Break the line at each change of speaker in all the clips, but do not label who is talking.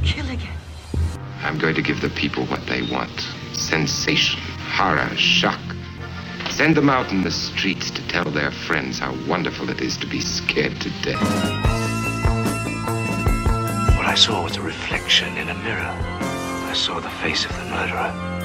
Kill again.
I'm going to give the people what they want sensation, horror, shock. Send them out in the streets to tell their friends how wonderful it is to be scared to death.
What I saw was a reflection in a mirror. I saw the face of the murderer.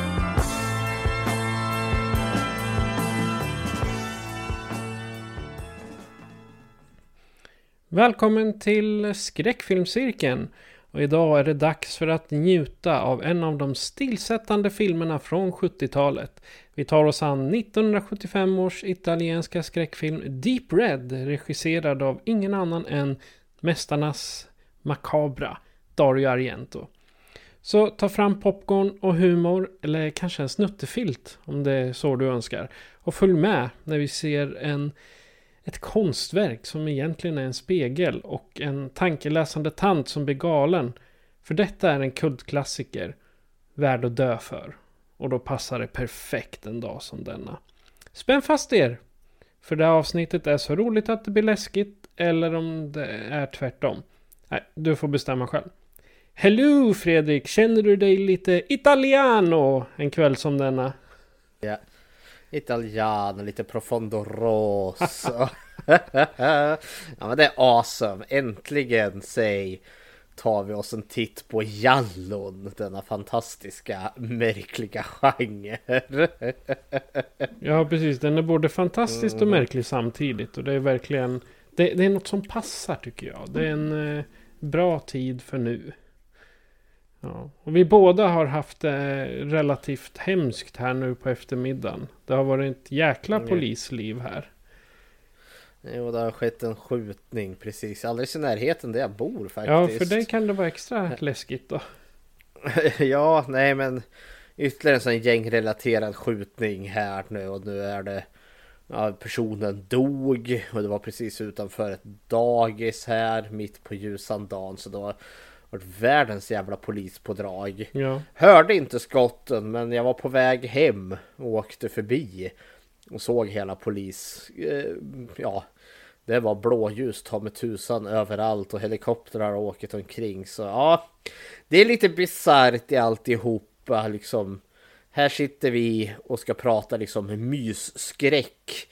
Välkommen till skräckfilmscirkeln. Och idag är det dags för att njuta av en av de stillsättande filmerna från 70-talet. Vi tar oss an 1975 års italienska skräckfilm Deep Red regisserad av ingen annan än Mästarnas makabra Dario Argento. Så ta fram popcorn och humor eller kanske en snuttefilt om det är så du önskar. Och följ med när vi ser en ett konstverk som egentligen är en spegel och en tankeläsande tant som blir galen. För detta är en kultklassiker värd att dö för. Och då passar det perfekt en dag som denna. Spänn fast er! För det här avsnittet är så roligt att det blir läskigt eller om det är tvärtom. Nej, du får bestämma själv. Hello Fredrik! Känner du dig lite italiano en kväll som denna?
Ja. Italiano, lite profondo rosso. ja men det är awesome. Äntligen säg tar vi oss en titt på Jallon. Denna fantastiska märkliga genre.
ja precis, den är både fantastisk och
Mm.
märklig samtidigt. Och det är verkligen det, det är något som passar tycker jag. Det är en eh, bra tid för nu. Ja. Och vi båda har haft det relativt hemskt här nu på eftermiddagen. Det har varit ett jäkla
Mm.
polisliv här.
Jo, det har skett en skjutning precis alldeles i närheten där jag bor faktiskt.
Ja, för dig kan det vara extra läskigt då.
ja, nej men ytterligare en sån gängrelaterad skjutning här nu och nu är det ja, personen dog och det var precis utanför ett dagis här mitt på ljusan dagen så var varit världens jävla polispådrag.
Ja.
Hörde inte skotten men jag var på väg hem och åkte förbi och såg hela polis. Eh, ja, det var blåljus ta med tusan överallt och helikoptrar har åkt omkring. Så ja, det är lite bisarrt i alltihopa liksom. Här sitter vi och ska prata liksom mysskräck.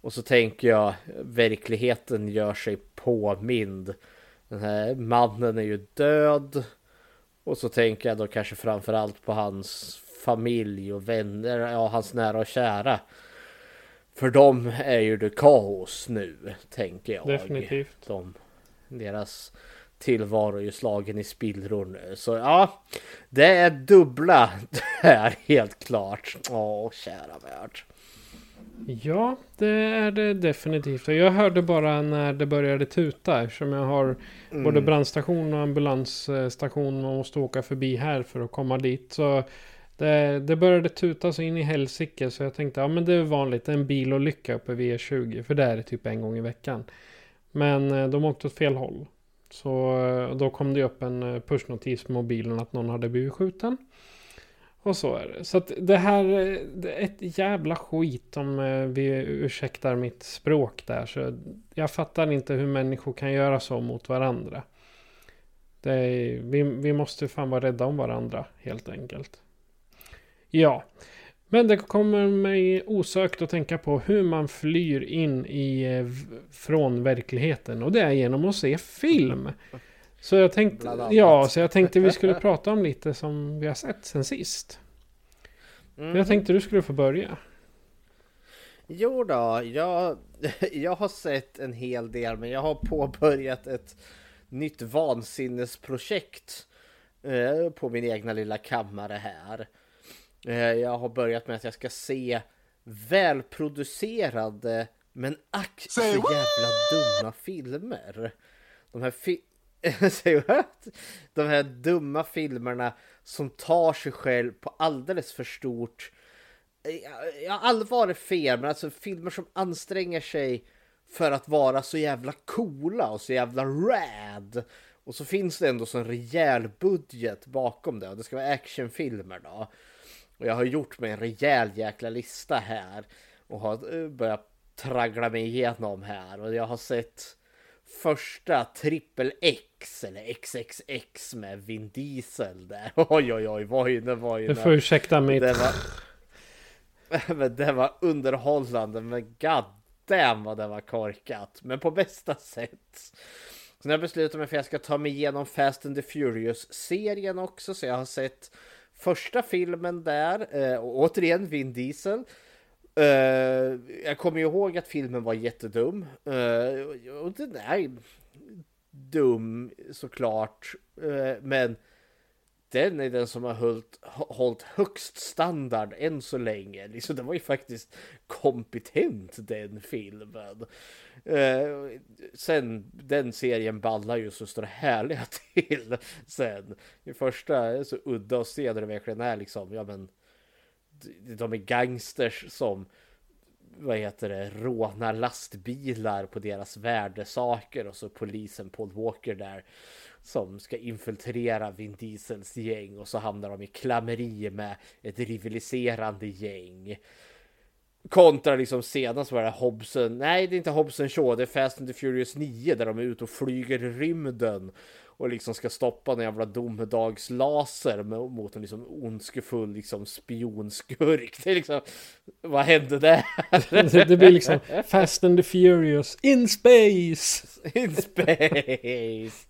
Och så tänker jag verkligheten gör sig påmind. Den här mannen är ju död. Och så tänker jag då kanske framförallt på hans familj och vänner, ja hans nära och kära. För dem är ju det kaos nu, tänker jag.
Definitivt.
De, deras tillvaro är ju slagen i spillror nu. Så ja, det är dubbla här helt klart. Åh, kära värld.
Ja, det är det definitivt. Jag hörde bara när det började tuta eftersom jag har både brandstation och ambulansstation man måste åka förbi här för att komma dit. Så det, det började tuta så in i helsike så jag tänkte ja men det är vanligt, en bilolycka uppe vid E20 för det är det typ en gång i veckan. Men eh, de åkte åt fel håll. Så eh, då kom det upp en eh, pushnotis på mobilen att någon hade blivit skjuten. Och så är det. Så att det här det är ett jävla skit om eh, vi ursäktar mitt språk där. Så jag fattar inte hur människor kan göra så mot varandra. Det är, vi, vi måste fan vara rädda om varandra helt enkelt. Ja, men det kommer mig osökt att tänka på hur man flyr in i, eh, från verkligheten. Och det är genom att se film. Så jag tänkte, ja, så jag tänkte vi skulle prata om lite som vi har sett sen sist.
Mm.
Jag tänkte du skulle få börja.
Jo då, jag, jag har sett en hel del men jag har påbörjat ett nytt vansinnesprojekt eh, på min egna lilla kammare här. Eh, jag har börjat med att jag ska se välproducerade men ack så jävla dumma filmer. de här, fi- de här dumma filmerna som tar sig själv på alldeles för stort. Ja, allvar är fel, men alltså filmer som anstränger sig för att vara så jävla coola och så jävla rad. Och så finns det ändå så en rejäl budget bakom det och det ska vara actionfilmer då. Och jag har gjort mig en rejäl jäkla lista här och har eh, börjat traggla mig igenom här och jag har sett första trippel X eller XXX med Vin Diesel där. Oj oj oj, vojne vojne.
Du får ursäkta mitt...
Det var, men det var underhållande men god damn vad det var korkat. Men på bästa sätt. Så jag beslutade mig för att jag ska ta mig igenom Fast and the Furious-serien också. Så jag har sett första filmen där. Eh, och återigen Vin Diesel. Uh, jag kommer ju ihåg att filmen var jättedum. Uh, och den är dum såklart. Uh, men den är den som har hållit, hållit högst standard än så länge. Liksom, den var ju faktiskt kompetent den filmen. Uh, sen den serien ballar ju så står det härliga till sen. I första är så udda att se där det verkligen är liksom, ja men de är gangsters som vad heter det, rånar lastbilar på deras värdesaker och så polisen Paul Walker där som ska infiltrera Vin Diesels gäng och så hamnar de i klammeri med ett rivaliserande gäng. Kontra liksom senast var det Hobson, nej det är inte Hobson Shaw, det är Fast and the Furious 9 där de är ute och flyger i rymden och liksom ska stoppa en jävla domedagslaser mot en liksom ondskefull liksom spionskurk. Det är liksom, vad hände där?
det blir liksom Fast and the Furious in space!
In space!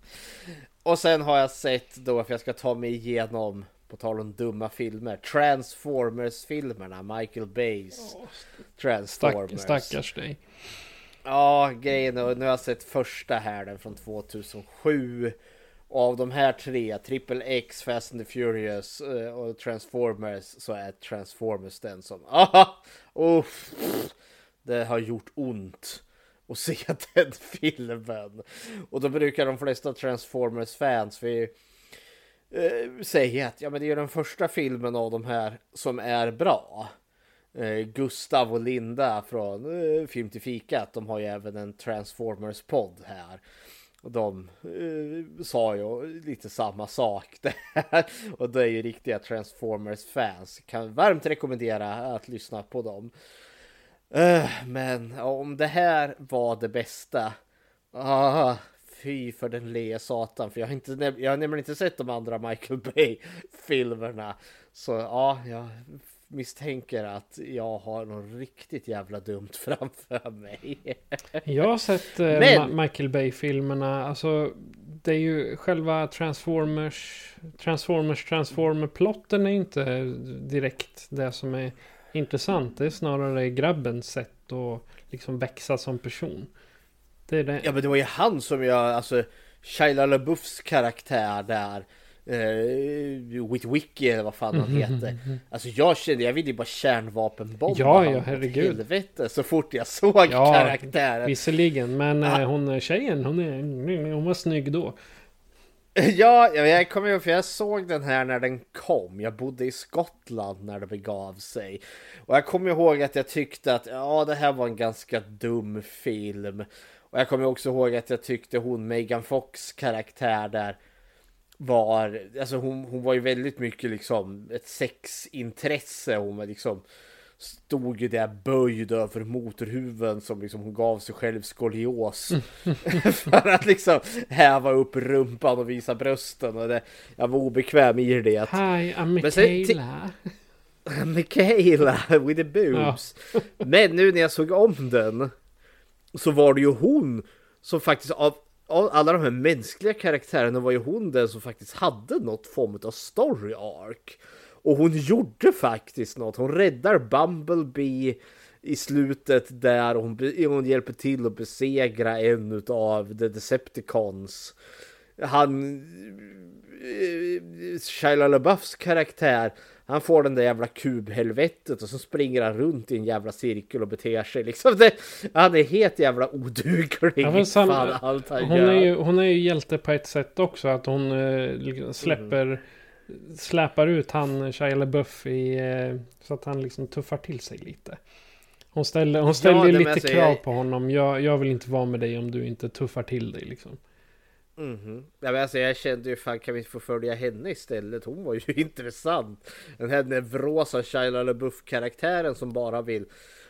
Och sen har jag sett då, för jag ska ta mig igenom, på tal om dumma filmer, Transformers-filmerna, Michael Bays oh, Transformers.
Stack, stackars dig.
Ja, grejen och nu har jag sett första här den från 2007. Och av de här tre, Triple X, Fast and the Furious uh, och Transformers så är Transformers den som, aha, oh, det har gjort ont att se den filmen. Och då brukar de flesta Transformers-fans vi uh, säga att ja, men det är den första filmen av de här som är bra. Eh, Gustav och Linda från Film till fikat, de har ju även en Transformers-podd här. Och de eh, sa ju lite samma sak där. och det är ju riktiga Transformers-fans. Kan varmt rekommendera att lyssna på dem. Uh, men om det här var det bästa. Ah, fy för den le satan. För jag har, inte, jag har nämligen inte sett de andra Michael Bay-filmerna. Så ja, jag misstänker att jag har något riktigt jävla dumt framför mig.
jag har sett eh, Men... Michael Bay-filmerna. Alltså, det är ju själva Transformers, Transformers, Transformer-plotten är inte direkt det som är intressant. Det är snarare grabbens sätt att liksom växa som person.
Det är det. Ja, men det var ju han som jag, alltså Shia LaBeoufs karaktär där uh, Witwicky eller vad fan han mm, heter. Mm, mm, alltså jag kände, jag ville ju bara kärnvapenbomba
Ja, ja herregud.
Helvete, så fort jag såg ja, karaktären.
Visserligen, men ah. hon tjejen, hon, är, hon var snygg då.
Ja, jag kommer ihåg för jag såg den här när den kom. Jag bodde i Skottland när det begav sig. Och jag kommer ihåg att jag tyckte att ja, det här var en ganska dum film. Och jag kommer också ihåg att jag tyckte hon Megan Fox karaktär där var, alltså hon, hon var ju väldigt mycket liksom ett sexintresse. Hon var liksom stod ju där böjd över motorhuven som liksom hon gav sig själv skolios. för att liksom häva upp rumpan och visa brösten. Och det, jag var obekväm i det.
Hi, I'm Michaela.
Michaela with the boobs. Ja. Men nu när jag såg om den så var det ju hon som faktiskt av alla de här mänskliga karaktärerna var ju hon den som faktiskt hade något form av story arc. Och hon gjorde faktiskt något. Hon räddar Bumblebee i slutet där hon, hon hjälper till att besegra en av The Decepticons. han eh, Shia LaBeoufs karaktär han får den där jävla kubhelvetet och så springer han runt i en jävla cirkel och beter sig liksom. Det, han är helt jävla oduglig.
Ja, sam,
fan, allt han
hon,
gör.
är ju, hon är ju hjälte på ett sätt också. Att hon eh, liksom släpper, släpar ut han Shia LaBeouf i, eh, så att han liksom tuffar till sig lite. Hon ställer, hon ställer
men
lite krav
jag-
på honom. Jag, jag vill inte vara med dig om du inte tuffar till dig liksom.
Mhm. Ja, men alltså, jag kände ju fan kan vi inte få följa henne istället? Hon var ju intressant. Den här nevrosa Shia LaBeouf karaktären som bara vill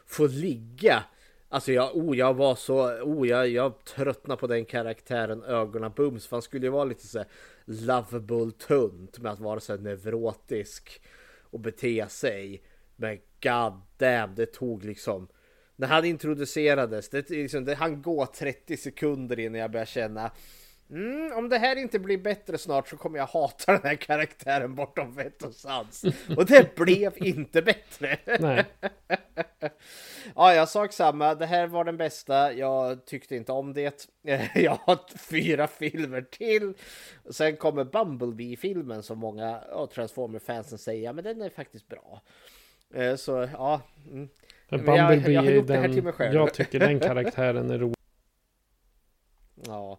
få ligga. Alltså jag, oh, jag var så, oh, jag, jag tröttnade på den karaktären ögonen bums. För han skulle ju vara lite så här lovable tunt med att vara så här nevrotisk och bete sig. Men god damn, det tog liksom när han introducerades, det, liksom, det han går 30 sekunder innan jag börjar känna Mm, om det här inte blir bättre snart så kommer jag hata den här karaktären bortom vett och sans. Och det blev inte bättre.
Nej.
Ja, jag sa samma. Det här var den bästa. Jag tyckte inte om det. Jag har fyra filmer till. Sen kommer Bumblebee-filmen som många Transformer-fansen säger. Men den är faktiskt bra. Eh, Så ja. Mm. Men jag-
Bumblebee
jag har
är den, jag tycker den karaktären är rolig.
Ja.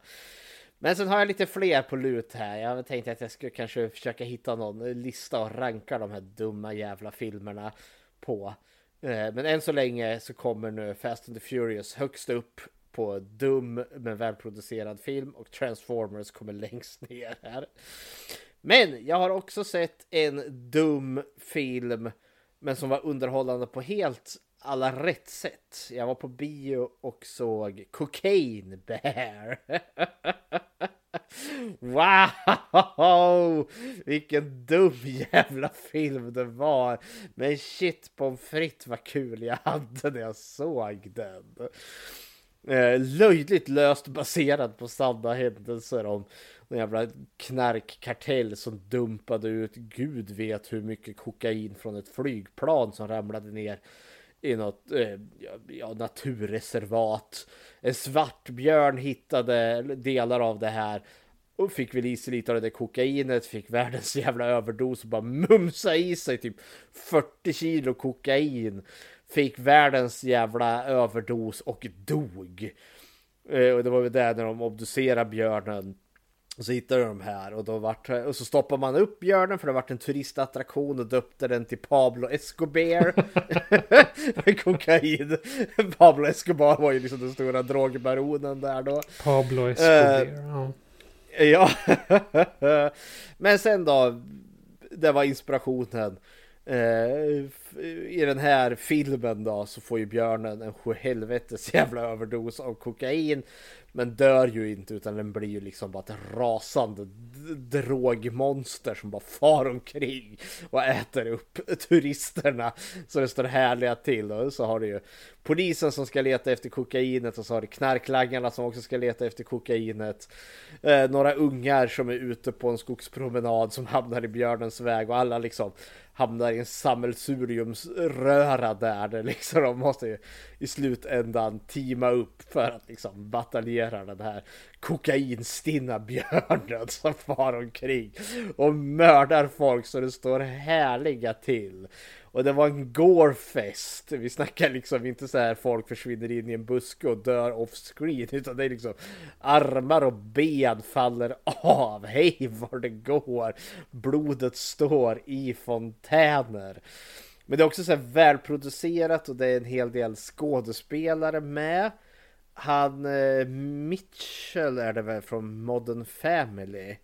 Men sen har jag lite fler på lut här. Jag tänkte att jag skulle kanske försöka hitta någon lista och ranka de här dumma jävla filmerna på. Eh, men än så länge så kommer nu Fast and the Furious högst upp på dum men välproducerad film och Transformers kommer längst ner här. Men jag har också sett en dum film men som var underhållande på helt alla rätt sätt. Jag var på bio och såg Cocaine Bear. Wow! Vilken dum jävla film det var. Men shit pommes frites vad kul jag hade när jag såg den. Eh, löjligt löst baserad på sanna händelser om en jävla knarkkartell som dumpade ut gud vet hur mycket kokain från ett flygplan som ramlade ner i något eh, ja, naturreservat. En svartbjörn hittade delar av det här och fick väl i sig lite av det där kokainet, fick världens jävla överdos och bara mumsa i sig typ 40 kilo kokain. Fick världens jävla överdos och dog. Eh, Och det var väl det när de obducerade björnen. Och så hittade de här och, då vart, och så stoppade man upp björnen för det vart en turistattraktion och döpte den till Pablo Escobar. Kokain. Pablo Escobar var ju liksom den stora drogbaronen där då.
Pablo Escobar.
Eh,
ja.
Ja, men sen då, det var inspirationen. Eh, I den här filmen då så får ju björnen en sjuhelvetes jävla överdos av kokain. Men dör ju inte utan den blir ju liksom bara ett rasande drogmonster som bara far omkring och äter upp turisterna. Så det står härliga till och så har du ju polisen som ska leta efter kokainet och så har du knarklangarna som också ska leta efter kokainet. Eh, några ungar som är ute på en skogspromenad som hamnar i björnens väg och alla liksom hamnar i en sammelsuriumsröra där det liksom de måste ju i slutändan teama upp för att liksom bataljera den här kokainstinna björnen som far omkring och mördar folk så det står härliga till. Och det var en gorefest. Vi snackar liksom inte så här folk försvinner in i en buske och dör off screen utan det är liksom armar och ben faller av. Hej var det går. Blodet står i fontäner. Men det är också så här välproducerat och det är en hel del skådespelare med. Han eh, Mitchell är det väl från Modern Family.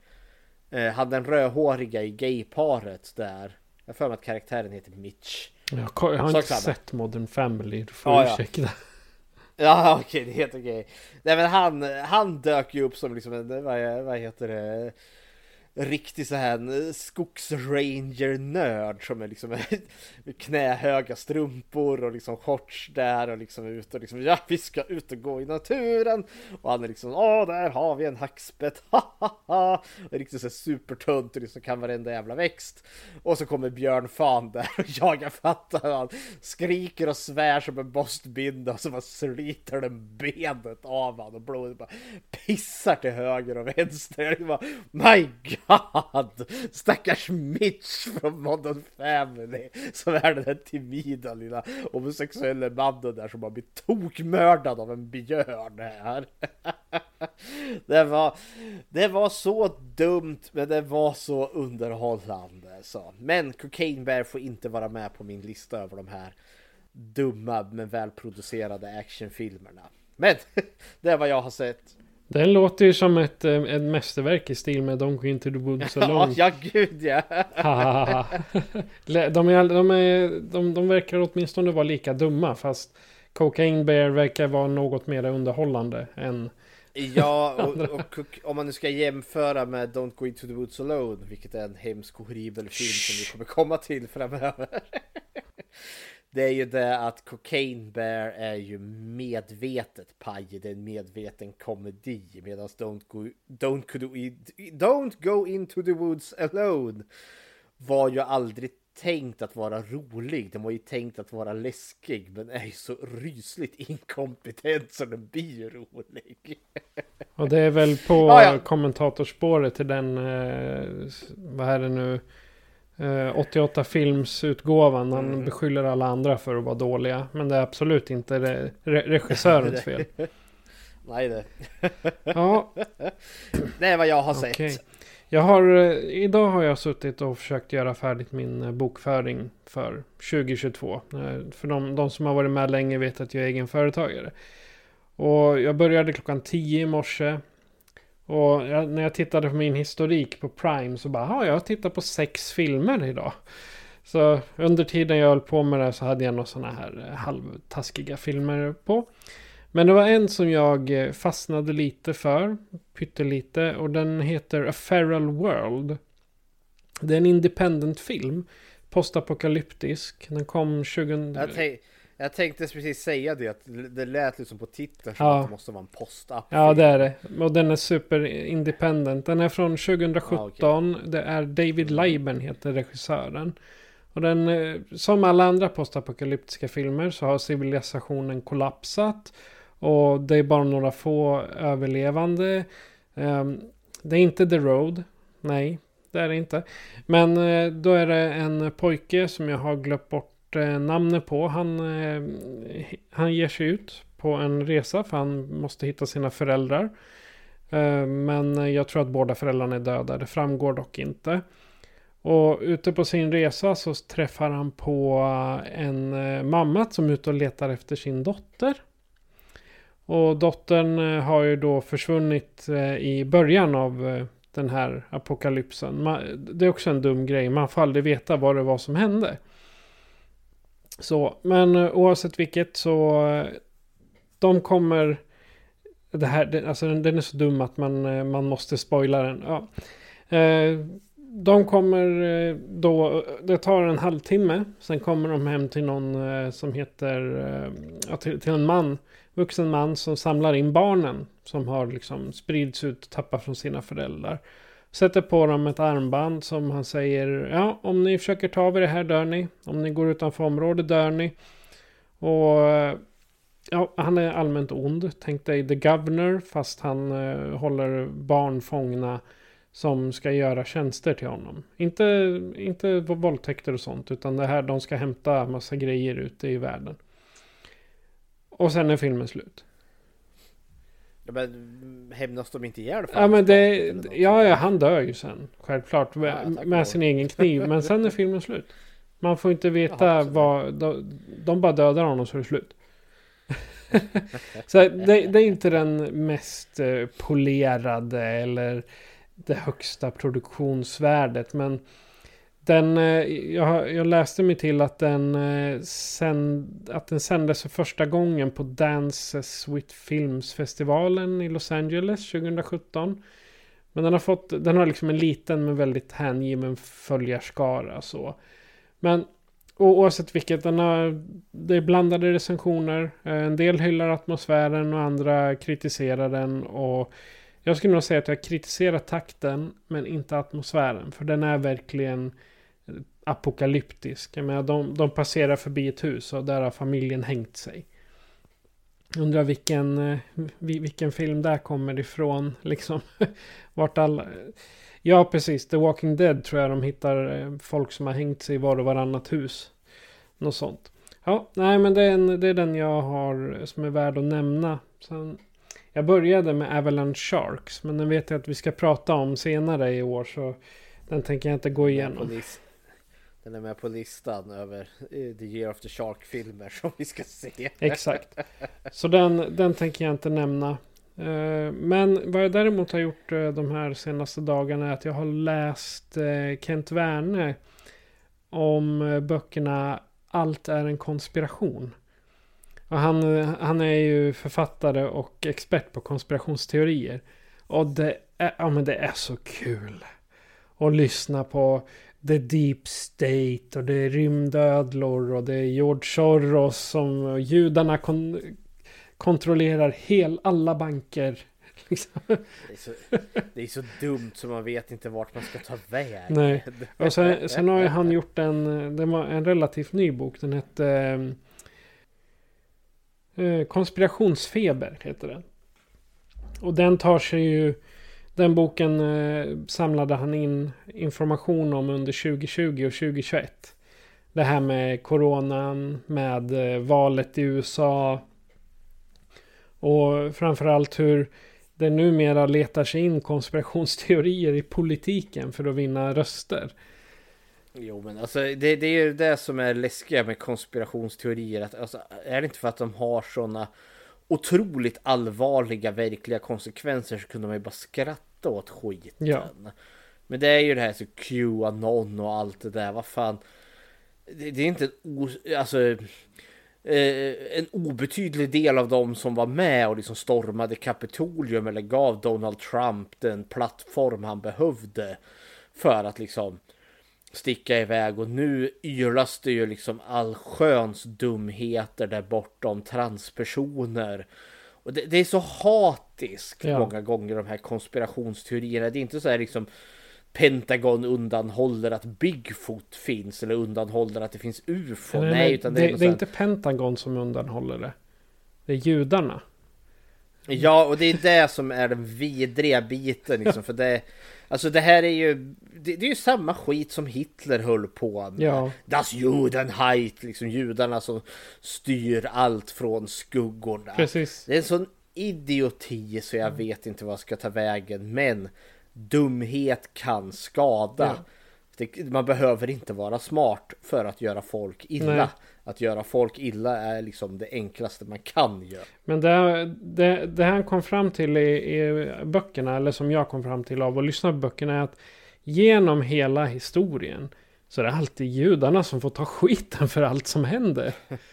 Eh, han den rödhåriga i gayparet där. Jag för mig att karaktären heter Mitch.
Jag, har
Sak
inte sett Modern Family. Du får
Ja, ja.
ursäkta.
Ja okej, det helt okej. Nej men han, han dök ju upp som liksom en, vad, vad heter det? Riktig så här eh, skogsranger-nörd som är liksom knähöga strumpor och liksom shorts där och liksom ut och liksom ja vi ska ut och gå i naturen och han är liksom åh där har vi en hackspett ha ha ha och riktigt så supertunt och liksom kan varenda jävla växt och så kommer Björn Fan där och jagar fattar han skriker och svär som en bostbinda och så bara sliter den benet av han och blodet bara pissar till höger och vänster. Jag bara, My God! Stackars Mitch från Modern Family som är den här timida lilla homosexuella mannen där som har blivit tokmördad av en björn här. Det var, det var så dumt men det var så underhållande. Så. Men Cocaine Bear får inte vara med på min lista över de här dumma men välproducerade actionfilmerna. Men det är vad jag har sett.
Den låter ju som ett, eh, ett mästerverk i stil med Don't Go Into The Woods Alone.
ja, gud ja.
de, är, de, är, de, de verkar åtminstone vara lika dumma fast Cocaine Bear verkar vara något mer underhållande än
Ja, och, och, om man nu ska jämföra med Don't Go Into The Woods Alone, vilket är en hemsk och horribel film som vi kommer komma till framöver. det är ju det att Cocaine Bear är ju medvetet paj, det är en medveten komedi medan Don't Go, don't, go, don't go Into the Woods Alone var ju aldrig tänkt att vara rolig. Den var ju tänkt att vara läskig men är ju så rysligt inkompetent så den blir rolig.
Och det är väl på ja, ja. kommentatorspåret till den, eh, vad är det nu, 88 eh, filmsutgåvan. Han mm. beskyller alla andra för att vara dåliga. Men det är absolut inte re regissörens fel.
Nej det.
ja.
Det är vad jag har okay. sett.
Jag har, eh, idag har jag suttit och försökt göra färdigt min eh, bokföring för 2022. För de, de som har varit med länge vet att jag är egenföretagare. Och jag började klockan 10 i morse. Och jag, när jag tittade på min historik på Prime så bara, ah, jag har tittat på sex filmer idag. Så under tiden jag höll på med det så hade jag några sådana här eh, halvtaskiga filmer på. Men det var en som jag eh, fastnade lite för, pyttelite, och den heter A Feral World. Det är en independent film, postapokalyptisk. Den kom 20...
Jag, tänkte precis säga det, att det lät liksom på titeln som ja. att det måste vara en postapp.
Ja, det är det. Och den är super independent. Den är från 2017. Ah, okay. Det är David Leiben heter regissören. Och den, eh, som alla andra postapokalyptiska filmer så har civilisationen kollapsat. Och det är bara några få överlevande. Um, det är inte The Road. Nej, det är det inte. Men uh, då är det en pojke som jag har glömt bort Eh, Eh, namnet på. Han, eh, han ger sig ut på en resa för han måste hitta sina föräldrar. Eh, men jag tror att båda föräldrarna är döda. Det framgår dock inte. Och ute på sin resa så träffar han på en mamma som är ute och letar efter sin dotter. Och dottern har ju då försvunnit i början av den här apokalypsen. Det är också en dum grej. Man får aldrig veta vad det var som hände. Så, men eh, oavsett vilket så eh, de kommer det här, det, alltså den, den, är så dum att man, eh, man måste spoila den. Ja. de kommer då, det tar en halvtimme. Sen kommer de hem till någon som heter, ja, till, till, en man, vuxen man som samlar in barnen. Som har liksom spridits ut, tappat från sina föräldrar. Sätter på dem ett armband som han säger. Ja, om ni försöker ta över det här dör ni. Om ni går utanför området dör ni. Och ja, han är allmänt ond. Tänk dig The Governor fast han eh, håller barn fångna som ska göra tjänster till honom. Inte, inte våldtäkter och sånt utan det här de ska hämta massa grejer ute i världen. Och sen är filmen slut.
Ja, men hämnas de inte ihjäl?
Ja, men det, ja, ja, han dör ju sen. Självklart. Ja, med sin egen kniv. Men sen är filmen slut. Man får inte veta Jaha, vad... De, de bara dödar honom så är det slut. så det, det, är inte den mest eh, polerade eller det högsta produktionsvärdet. Men den, eh, jag, jag, läste mig till att den, eh, sänd, att den sändes för första gången på Dances with Films-festivalen i Los Angeles 2017. Men den har fått, den har liksom en liten men väldigt hängiven följarskara så. Men och oavsett vilket, den har, det är blandade recensioner. Eh, en del hyllar atmosfären och andra kritiserar den. Och jag skulle nog säga att jag kritiserar takten men inte atmosfären. För den är verkligen apokalyptisk. Jag menar, de, de passerar förbi ett hus och där har familjen hängt sig. Undrar vilken, eh, vilken film där kommer ifrån. Liksom. Vart alla... Ja, precis. The Walking Dead tror jag de hittar eh, folk som har hängt sig i var och varannat hus. Något sånt. Ja, nej men det är, en, det är den jag har eh, som är värd att nämna. Sen, jag började med Avalanche Sharks, men den vet jag att vi ska prata om senare i år. Så den tänker jag inte gå igenom.
Den är med på listan över eh, The Year of the Shark-filmer som vi ska se.
Exakt. Så den, den tänker jag inte nämna. Eh, men vad jag däremot har gjort eh, de här senaste dagarna är att jag har läst Kent Werne om böckerna Allt är en konspiration. Och han, han är ju författare och expert på konspirationsteorier. Och det är, ja, men det är så kul att lyssna på The Deep State och det är rymdödlor och det är George Soros som judarna kon kontrollerar hel, alla banker.
Liksom. Det, är så, det är så dumt så man vet inte vart man ska ta vägen.
Nej. Och sen, sen har han gjort en, det var en relativt ny bok. Den hette eh, Konspirationsfeber heter den. Och den tar sig ju den boken eh, samlade han in information om under 2020 och 2021. Det här med coronan, med eh, valet i USA. Och framförallt hur det numera letar sig in konspirationsteorier i politiken för att vinna röster.
Jo men alltså det, det är ju det som är läskiga med konspirationsteorier. Att, alltså, är det inte för att de har sådana otroligt allvarliga verkliga konsekvenser så kunde man ju bara skratta åt skiten. Ja. Men det är ju det här så Qanon och allt det där. Vad fan. Det, det är inte en, alltså, eh, en obetydlig del av dem som var med och liksom stormade Kapitolium eller gav Donald Trump den plattform han behövde för att liksom sticka iväg och nu ylas det ju liksom allsköns dumheter där bortom transpersoner. Och det, det är så hatiskt ja. många gånger de här konspirationsteorierna. Det är inte så här liksom Pentagon undanhåller att Bigfoot finns eller undanhåller att det finns UFO. Nej, nej utan
det, det, är, det är inte Pentagon som undanhåller det. Det är judarna.
Ja, och det är det som är den vidriga biten liksom, för det Alltså det här är ju det, det, är ju samma skit som Hitler höll på med. Ja. Das Judenheit, liksom judarna som styr allt från skuggorna.
Precis.
Det är en sån idioti så jag vet inte vad jag ska ta vägen. Men dumhet kan skada. Ja. Det, man behöver inte vara smart för att göra folk illa. Nej. Att göra folk illa är liksom det enklaste man kan göra.
Men det, det, det han kom fram till i, i böckerna, eller som jag kom fram till av att lyssna på böckerna, är att genom hela historien så är det alltid judarna som får ta skiten för allt som händer.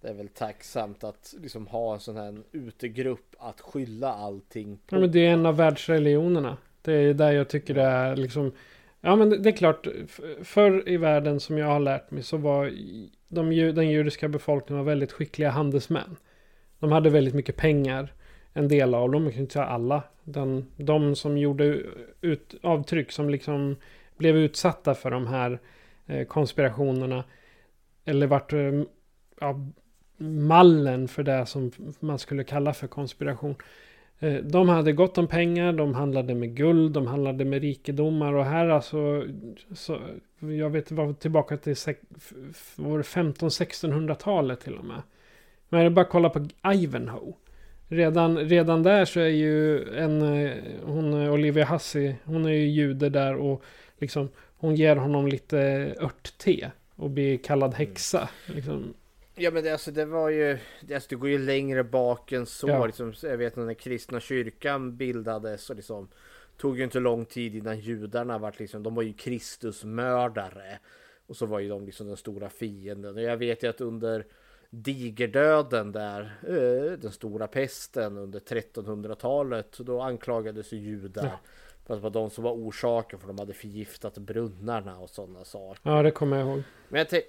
Det är väl tacksamt att liksom ha en sån här utegrupp att skylla allting
på. Ja, men det är en av världsreligionerna. Det är där jag tycker det är liksom Ja men det är klart, förr i världen som jag har lärt mig så var de, den judiska befolkningen var väldigt skickliga handelsmän. De hade väldigt mycket pengar. En del av dem, jag kan inte säga alla. Den, de som gjorde ut, avtryck, som liksom blev utsatta för de här eh, konspirationerna. Eller vart eh, ja, mallen för det som man skulle kalla för konspiration. Eh, de hade gott om pengar, de handlade med guld, de handlade med rikedomar och här alltså, så, jag vet var tillbaka till 15-1600-talet till och med. Men det bara kolla på Ivanhoe. Redan, redan där så är ju en, eh, hon Olivia Hussey, hon är ju jude där och liksom hon ger honom lite örtte och blir kallad häxa. Liksom.
Ja men det, alltså, det var ju, det, alltså, det går ju längre bak än så. Ja. Liksom, jag vet när den kristna kyrkan bildades och liksom tog ju inte lång tid innan judarna var liksom, de var ju Kristusmördare. Och så var ju de liksom den stora fienden. Och jag vet ju att under digerdöden där, eh, den stora pesten under 1300-talet. Då anklagades ju judar. Ja. För att det var de som var orsaken för de hade förgiftat brunnarna och sådana saker.
Ja, det kommer jag ihåg.
Men jag,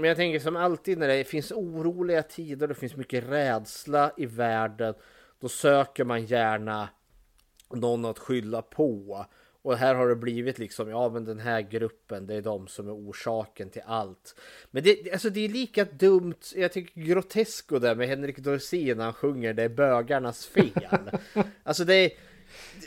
men jag tänker som alltid när det finns oroliga tider, det finns mycket rädsla i världen. Då söker man gärna någon att skylla på. Och här har det blivit liksom, ja men den här gruppen, det är de som är orsaken till allt. Men det, alltså det är lika dumt, jag tycker Grotesco där med Henrik Dorsin när han sjunger det är bögarnas fel. alltså det är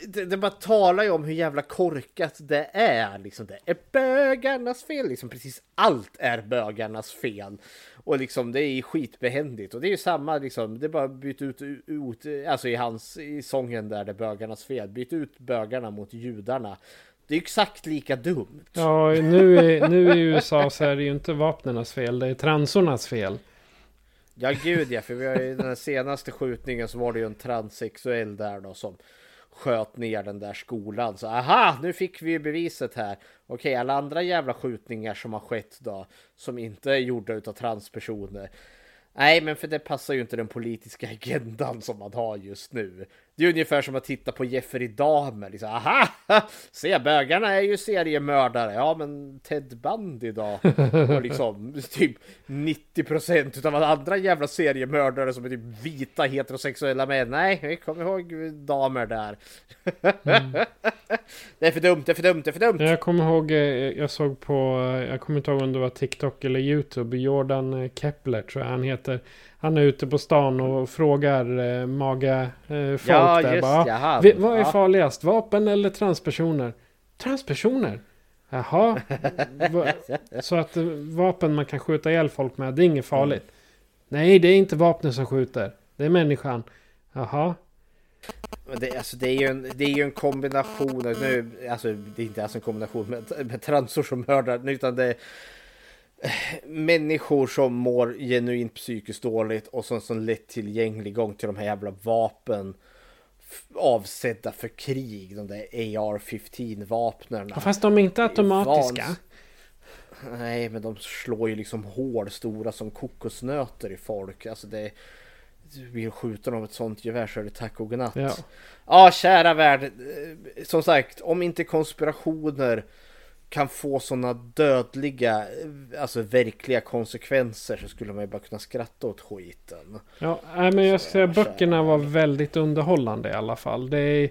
det, det bara talar ju om hur jävla korkat det är. Liksom, det är bögarnas fel. Liksom, precis allt är bögarnas fel. Och liksom det är skitbehändigt. Och det är ju samma liksom. Det är bara byt ut, ut alltså i hans i sången där det är bögarnas fel. Byt ut bögarna mot judarna. Det är exakt lika dumt.
Ja, nu, är, nu i USA så är det ju inte vapnens fel. Det är transornas fel.
Ja, gud ja. För vi har ju den senaste skjutningen så var det ju en transsexuell där då som sköt ner den där skolan. Så aha, nu fick vi beviset här. Okej, alla andra jävla skjutningar som har skett då, som inte är gjorda utav transpersoner. Nej, men för det passar ju inte den politiska agendan som man har just nu. Det är ungefär som att titta på Jeffrey Dahmer. Liksom, aha! Se, bögarna är ju seriemördare. Ja, men Ted Bundy då? Och liksom typ 90 procent av alla andra jävla seriemördare som är typ vita heterosexuella män. Nej, kommer ihåg damer där. Mm. det är för dumt, det är för dumt, det är för dumt.
Jag kommer ihåg, eh, jag såg på, eh, jag kommer inte ihåg om det var TikTok eller YouTube. Jordan Kepler tror jag han heter. Han är ute på stan och frågar eh, maga eh, folk ja, där. Just, bara, jaha, vi, vad är ja. farligast? Vapen eller transpersoner? Transpersoner? Jaha. så att eh, vapen man kan skjuta ihjäl folk med, det är inget farligt. Mm. Nej, det är inte vapnet som skjuter. Det är människan. Jaha.
Det, alltså, det, är ju en, det är ju en kombination. Nu, alltså, det är inte alls en kombination med, med transor som mördar. Utan det, människor som mår genuint psykiskt dåligt och som, som lättillgänglig gång till de här jävla vapen avsedda för krig. De där AR-15 vapnen.
Ja, fast de är inte automatiska. Vans...
Nej, men de slår ju liksom hål stora som kokosnötter i folk. Alltså det skjuta dem med ett sånt gevär så är det tack och godnatt. Ja. ja, kära värld. Som sagt, om inte konspirationer kan få sådana dödliga, alltså verkliga konsekvenser så skulle man ju bara kunna skratta åt skiten.
Ja, men jag ska säga böckerna var väldigt underhållande i alla fall. Det är,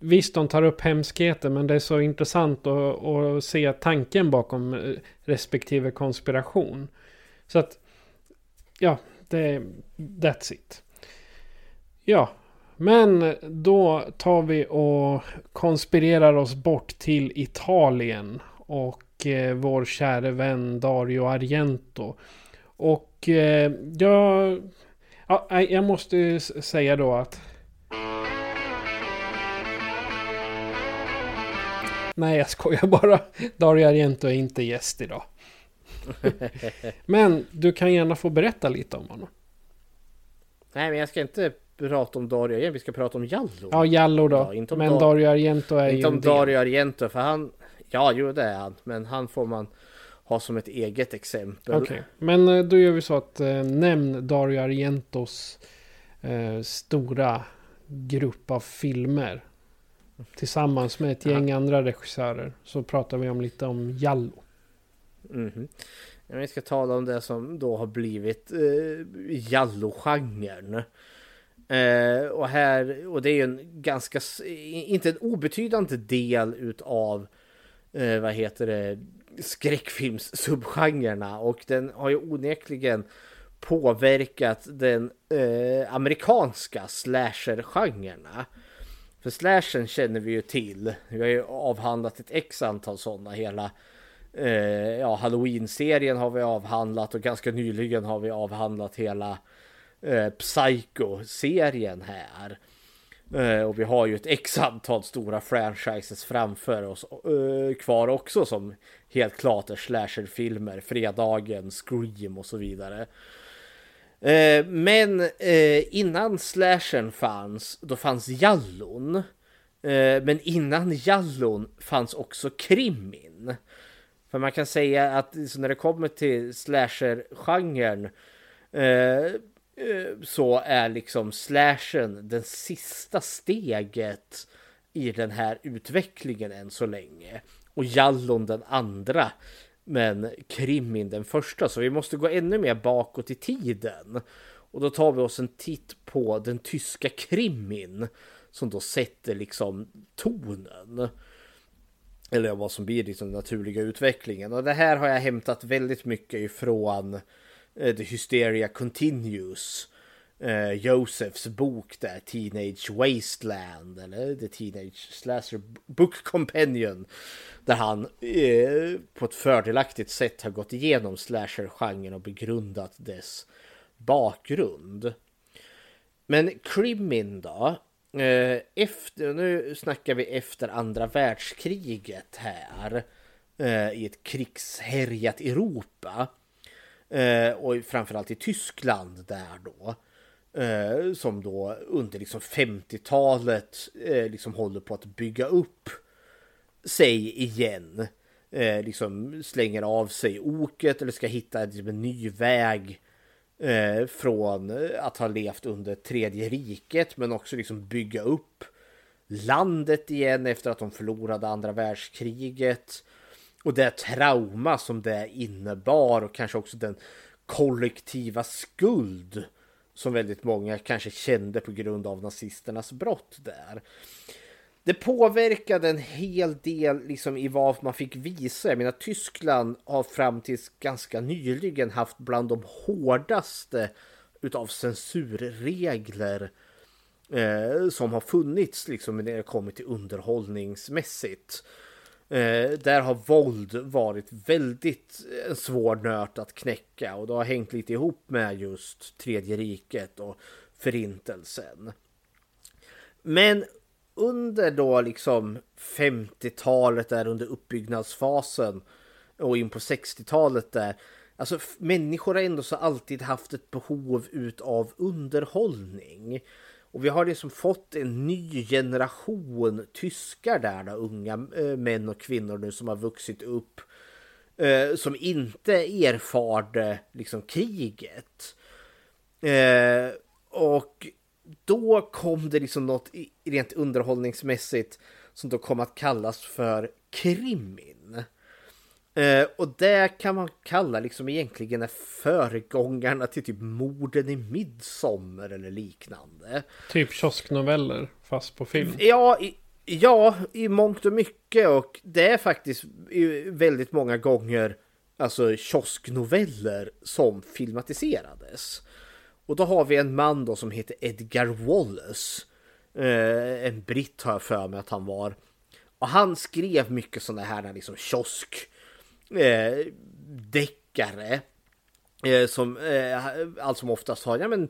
visst, de tar upp hemskheter, men det är så intressant att, att se tanken bakom eh, respektive konspiration. Så att, ja, det, that's it. Ja, men då tar vi och konspirerar oss bort till Italien och eh, vår käre vän Dario Argento. Och eh, jag, ja, jag måste säga då att Nej, jag skojar bara. Dario Argento är inte gäst idag. men du kan gärna få berätta lite om honom.
Nej, men jag ska inte prata om Dario igen. Vi ska prata om Jallo.
Ja, Jallo då. Ja, inte om men Dar Dario Argento är
inte ju Inte om Dario Argento, för han... Ja, jo det är han. Men han får man ha som ett eget exempel.
Okej, okay. men eh, då gör vi så att eh, nämn Dario Argentos eh, stora grupp av filmer. Tillsammans med ett gäng ja. andra regissörer. Så pratar vi om lite om Jallo.
Mm -hmm. Vi ska tala om det som då har blivit eh, Jallo-genren. Eh, och här, och det är ju en ganska, inte en obetydande del utav, eh, vad heter det, skräckfilms-subgenrerna. Och den har ju onekligen påverkat den eh, amerikanska slasher-genrerna. För slashen känner vi ju till. Vi har ju avhandlat ett x antal sådana. Hela eh, ja, Halloween-serien har vi avhandlat och ganska nyligen har vi avhandlat hela eh, Psycho-serien här. Eh, och vi har ju ett x antal stora franchises framför oss eh, kvar också som helt klart är slasherfilmer. Fredagen, Scream och så vidare. Eh, men innan slashern fanns, då fanns jallon. Men innan jallon fanns också krimin. För man kan säga att när det kommer till slasher-genren Eh, så är liksom slashen den sista steget i den här utvecklingen än så länge. Och Jallon den andra. Men Krimin den första. Så vi måste gå ännu mer bakåt i tiden. Och då tar vi oss en titt på den tyska Krimin. Som då sätter liksom tonen. Eller vad som blir liksom den naturliga utvecklingen. Och det här har jag hämtat väldigt mycket ifrån Eh, The Hysteria Continues. Eh, Josefs bok där, Teenage Wasteland eller The Teenage Slasher Book Companion. Där han eh, på ett fördelaktigt sätt har gått igenom slasher-genren och begrundat dess bakgrund. Men Krimin då? Eh, efter, nu snackar vi efter andra världskriget här. Eh, I ett krigshärjat Europa. Eh, och framförallt i Tyskland där då. Eh, som då under liksom 50-talet eh, liksom håller på att bygga upp sig igen. Eh, liksom slänger av sig oket eller ska hitta liksom en ny väg eh, från att ha levt under tredje riket men också liksom bygga upp landet igen efter att de förlorade andra världskriget. Och det trauma som det innebar och kanske också den kollektiva skuld som väldigt många kanske kände på grund av nazisternas brott där det påverkade en hel del liksom i vad man fick visa. Jag menar Tyskland har fram tills ganska nyligen haft bland de hårdaste utav censurregler eh, som har funnits liksom när det kommer till underhållningsmässigt. Eh, där har våld varit väldigt en svår nöt att knäcka och det har hängt lite ihop med just tredje riket och förintelsen. Men under då liksom 50-talet där under uppbyggnadsfasen och in på 60-talet där. Alltså människor har ändå så alltid haft ett behov utav underhållning. Och vi har liksom fått en ny generation tyskar där, då, unga eh, män och kvinnor nu som har vuxit upp. Eh, som inte erfarde liksom kriget. Eh, och då kom det liksom något rent underhållningsmässigt som då kom att kallas för krimin. Eh, och det kan man kalla liksom egentligen är föregångarna till typ morden i midsommar eller liknande.
Typ kiosknoveller fast på film.
Ja, i, ja, i mångt och mycket och det är faktiskt väldigt många gånger alltså kiosknoveller som filmatiserades. Och då har vi en man då som heter Edgar Wallace. Eh, en britt har jag för mig att han var. Och han skrev mycket sådana här liksom kiosk eh, deckare. Eh, som eh, allt som oftast har ja, men,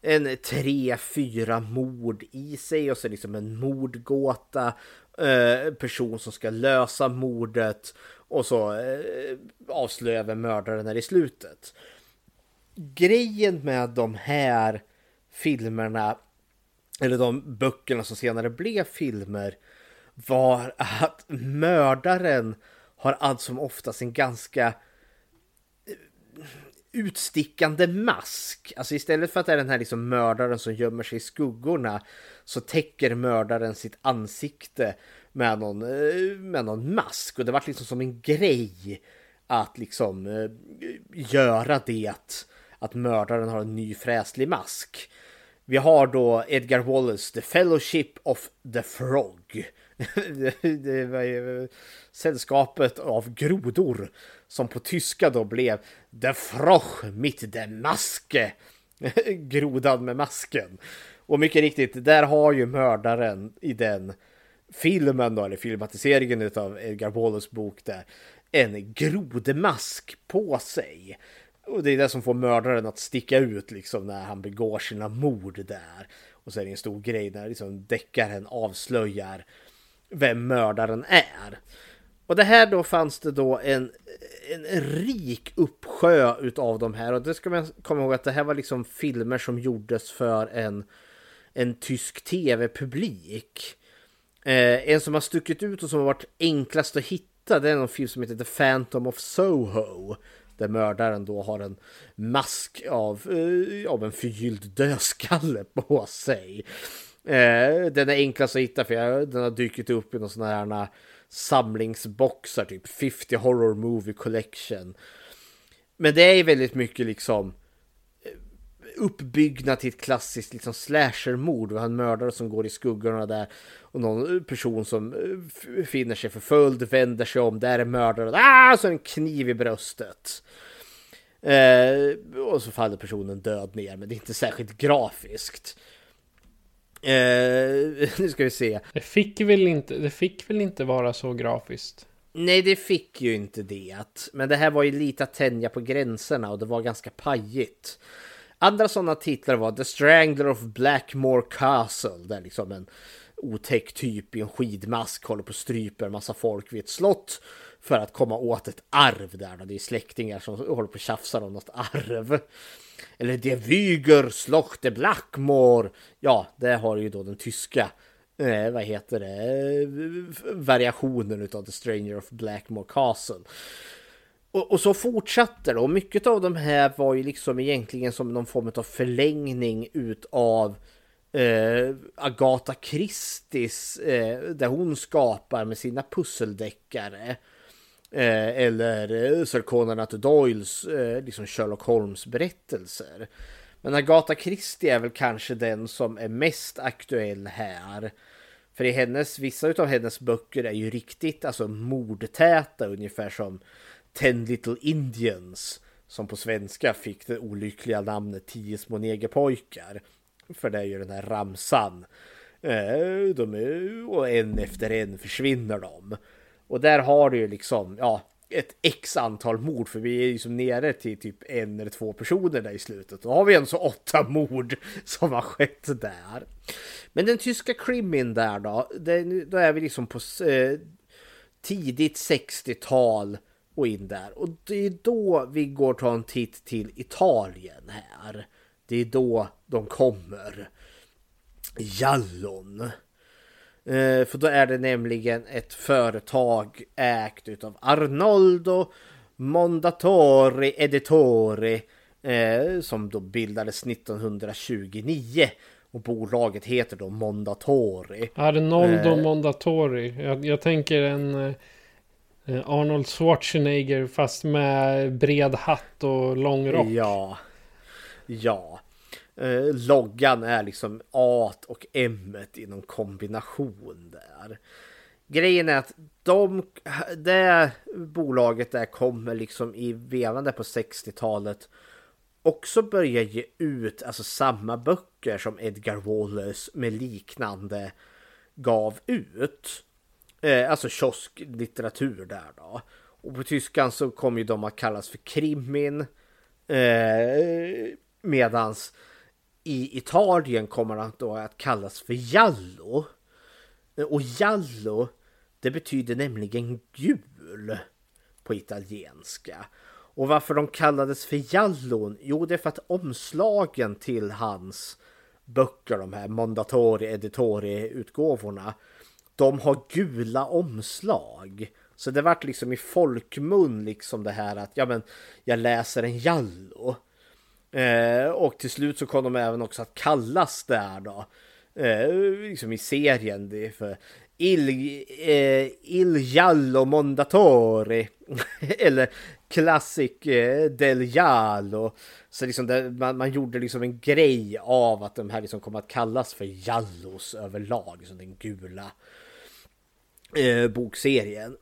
en tre, fyra mord i sig och så liksom en mordgåta. Eh, person som ska lösa mordet och så eh, avslöjar vem mördaren är i slutet grejen med de här filmerna, eller de böckerna som senare blev filmer, var att mördaren har allt som oftast en ganska eh, utstickande mask. Alltså istället för att det är den här liksom mördaren som gömmer sig i skuggorna så täcker mördaren sitt ansikte med någon, eh, med någon mask. Och det var liksom som en grej att liksom eh, göra det att mördaren har en ny fräslig mask. Vi har då Edgar Wallace, The Fellowship of the Frog. det var ju sällskapet av grodor som på tyska då blev The Froch mit der Maske. Grodan med masken. Och mycket riktigt, där har ju mördaren i den filmen då, eller filmatiseringen av Edgar Wallace bok där, en grodmask på sig. Och det är det som får mördaren att sticka ut liksom när han begår sina mord där. Och så är det en stor grej när liksom deckaren avslöjar vem mördaren är. Och det här då fanns det då en, en rik uppsjö utav de här. Och det ska man komma ihåg att det här var liksom filmer som gjordes för en, en tysk tv-publik. Eh, en som har stuckit ut och som har varit enklast att hitta det är en film som heter The Phantom of Soho Där mördaren då har en mask av, eh, av en förgylld dödskalle på sig. Eh, den är enklast att hitta för den har dykt upp i någon sån här samlingsboxar, typ 50 Horror Movie Collection. Men det är väldigt mycket liksom eh, uppbyggnad till ett klassiskt liksom slashermord. Vi har en mördare som går i skuggorna där och någon person som eh, finner sig förföljd vänder sig om. Där är mördaren. Ah, så en kniv i bröstet. Eh, och så faller personen död ner, men det är inte särskilt grafiskt. Eh, nu ska vi se.
Det fick väl inte, det fick väl inte vara så grafiskt?
Nej, det fick ju inte det. Men det här var ju lite att tänja på gränserna och det var ganska pajigt. Andra sådana titlar var The Strangler of Blackmore Castle, där liksom en otäck typ i en skidmask håller på och stryper en massa folk vid ett slott för att komma åt ett arv där. Det är släktingar som håller på och tjafsar om något arv. Eller De Wyger Slochte Blackmore. Ja, det har ju då den tyska eh, vad heter det, eh, variationen utav The Stranger of Blackmore Castle. Och, och, så fortsatte det och mycket av de här var ju liksom egentligen som någon form av förlängning utav eh, Agatha Christies eh, där hon skapar med sina pusseldeckare. Eh, eller eh, Sir Conan Doyles eh, liksom Sherlock Holmes berättelser. Men Agatha Christie är väl kanske den som är mest aktuell här. För i hennes, vissa av hennes böcker är ju riktigt alltså mordtäta ungefär som Ten Little Indians som på svenska fick det olyckliga namnet Tio små negerpojkar. För det är ju den här ramsan. Eh, de är, och en efter en försvinner de. Och där har du ju liksom, ja, ett x antal mord, för vi är ju som nere till typ en eller två personer där i slutet. Då har vi en så åtta mord som har skett där. Men den tyska krimin där då, den, då är vi liksom på eh, tidigt 60-tal och in där. Och det är då vi går och tar en titt till Italien här. Det är då de kommer. Jallon. Eh, för då är det nämligen ett företag ägt utav Arnoldo Mondatori Editori eh, som då bildades 1929 och bolaget heter då Mondatori.
Arnoldo eh, Mondatori. Jag, jag tänker en eh, Eh, Arnold Schwarzenegger fast med bred hatt och lång rock.
Ja. Ja. Eh, loggan är liksom A och M i någon kombination där. Grejen är att de, det bolaget där kommer liksom i vevande på 60-talet också börja ge ut alltså samma böcker som Edgar Wallace med liknande gav ut. Eh, alltså kiosklitteratur där då. Och på tyskan så kommer ju de att kallas för krimin. Eh, medans i Italien kommer han då att kallas för Jallo. Och Jallo, det betyder nämligen gul på italienska. Och varför de kallades för Jallon? Jo, det är för att omslagen till hans böcker, de här Mondatori Editori utgåvorna, de har gula omslag. Så det vart liksom i folkmun liksom det här att ja men jag läser en Jallo. Eh, och till slut så kom de även också att kallas där då. Eh, liksom i serien. Det för Il, eh, Il Giallo Mondatori. Eller Classic eh, Del Giallo. Så liksom det, man, man, gjorde liksom en grej av att de här liksom kom att kallas för Jallos överlag. Liksom den gula eh, bokserien.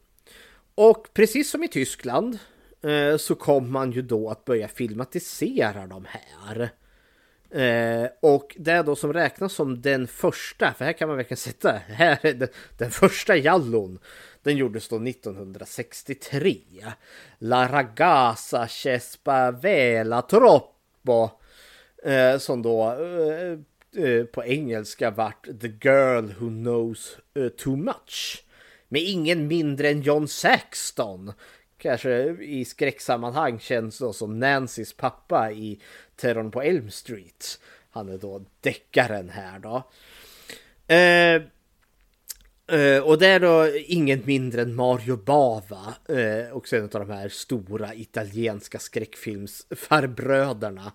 Och precis som i Tyskland Eh, så kom man ju då att börja filmatisera de här. Eh, och det då som räknas som den första, för här kan man verkligen sätta, här är den, den första Jallon. Den gjordes då 1963. La ragazza Vela troppo. Eh, som då eh, eh, på engelska vart The girl who knows eh, too much med ingen mindre än John Saxton. Kanske i skräcksammanhang känns då som Nancys pappa i Terrorn på Elm Street. Han är då deckaren här då. Eh, Eh, och det är då inget mindre än Mario Bava, uh, också en av de här stora italienska skräckfilmsfarbröderna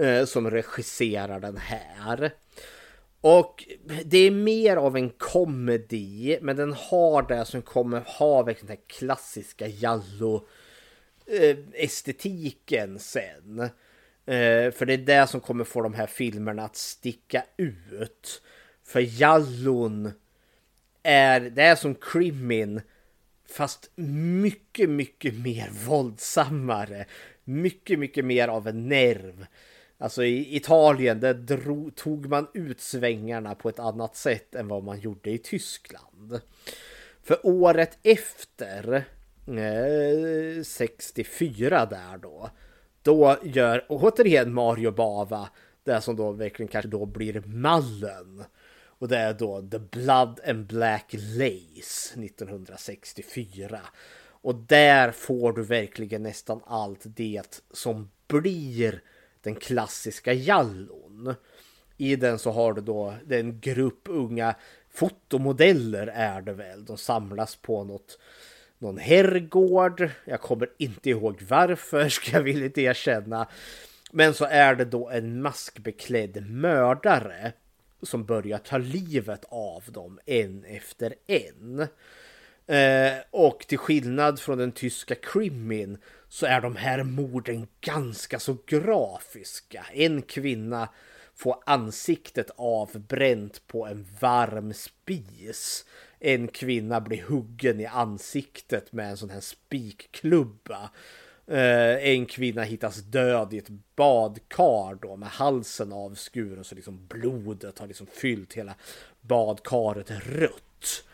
uh, som regisserar den här. Och det är mer av en komedi, men den har det som kommer ha verkligen den här klassiska Jallo eh, estetiken sen. Eh, för det är det som kommer få de här filmerna att sticka ut. För Jallon är, det är som Krimin, fast mycket, mycket mer våldsammare. Mycket, mycket mer av en nerv. Alltså i Italien, där drog, tog man ut svängarna på ett annat sätt än vad man gjorde i Tyskland. För året efter, eh, 64 där då, då gör återigen Mario Bava det som då verkligen kanske då blir mallen och det är då The Blood and Black Lace 1964. Och där får du verkligen nästan allt det som blir den klassiska jallon. I den så har du då den grupp unga fotomodeller är det väl. De samlas på något någon herrgård. Jag kommer inte ihåg varför ska jag villigt erkänna. Men så är det då en maskbeklädd mördare som börjar ta livet av dem en efter en. Eh, och till skillnad från den tyska krimin så är de här morden ganska så grafiska. En kvinna får ansiktet avbränt på en varm spis. En kvinna blir huggen i ansiktet med en sån här spikklubba. Eh, en kvinna hittas död i ett badkar då med halsen avskuren så liksom blodet har liksom fyllt hela badkaret rött.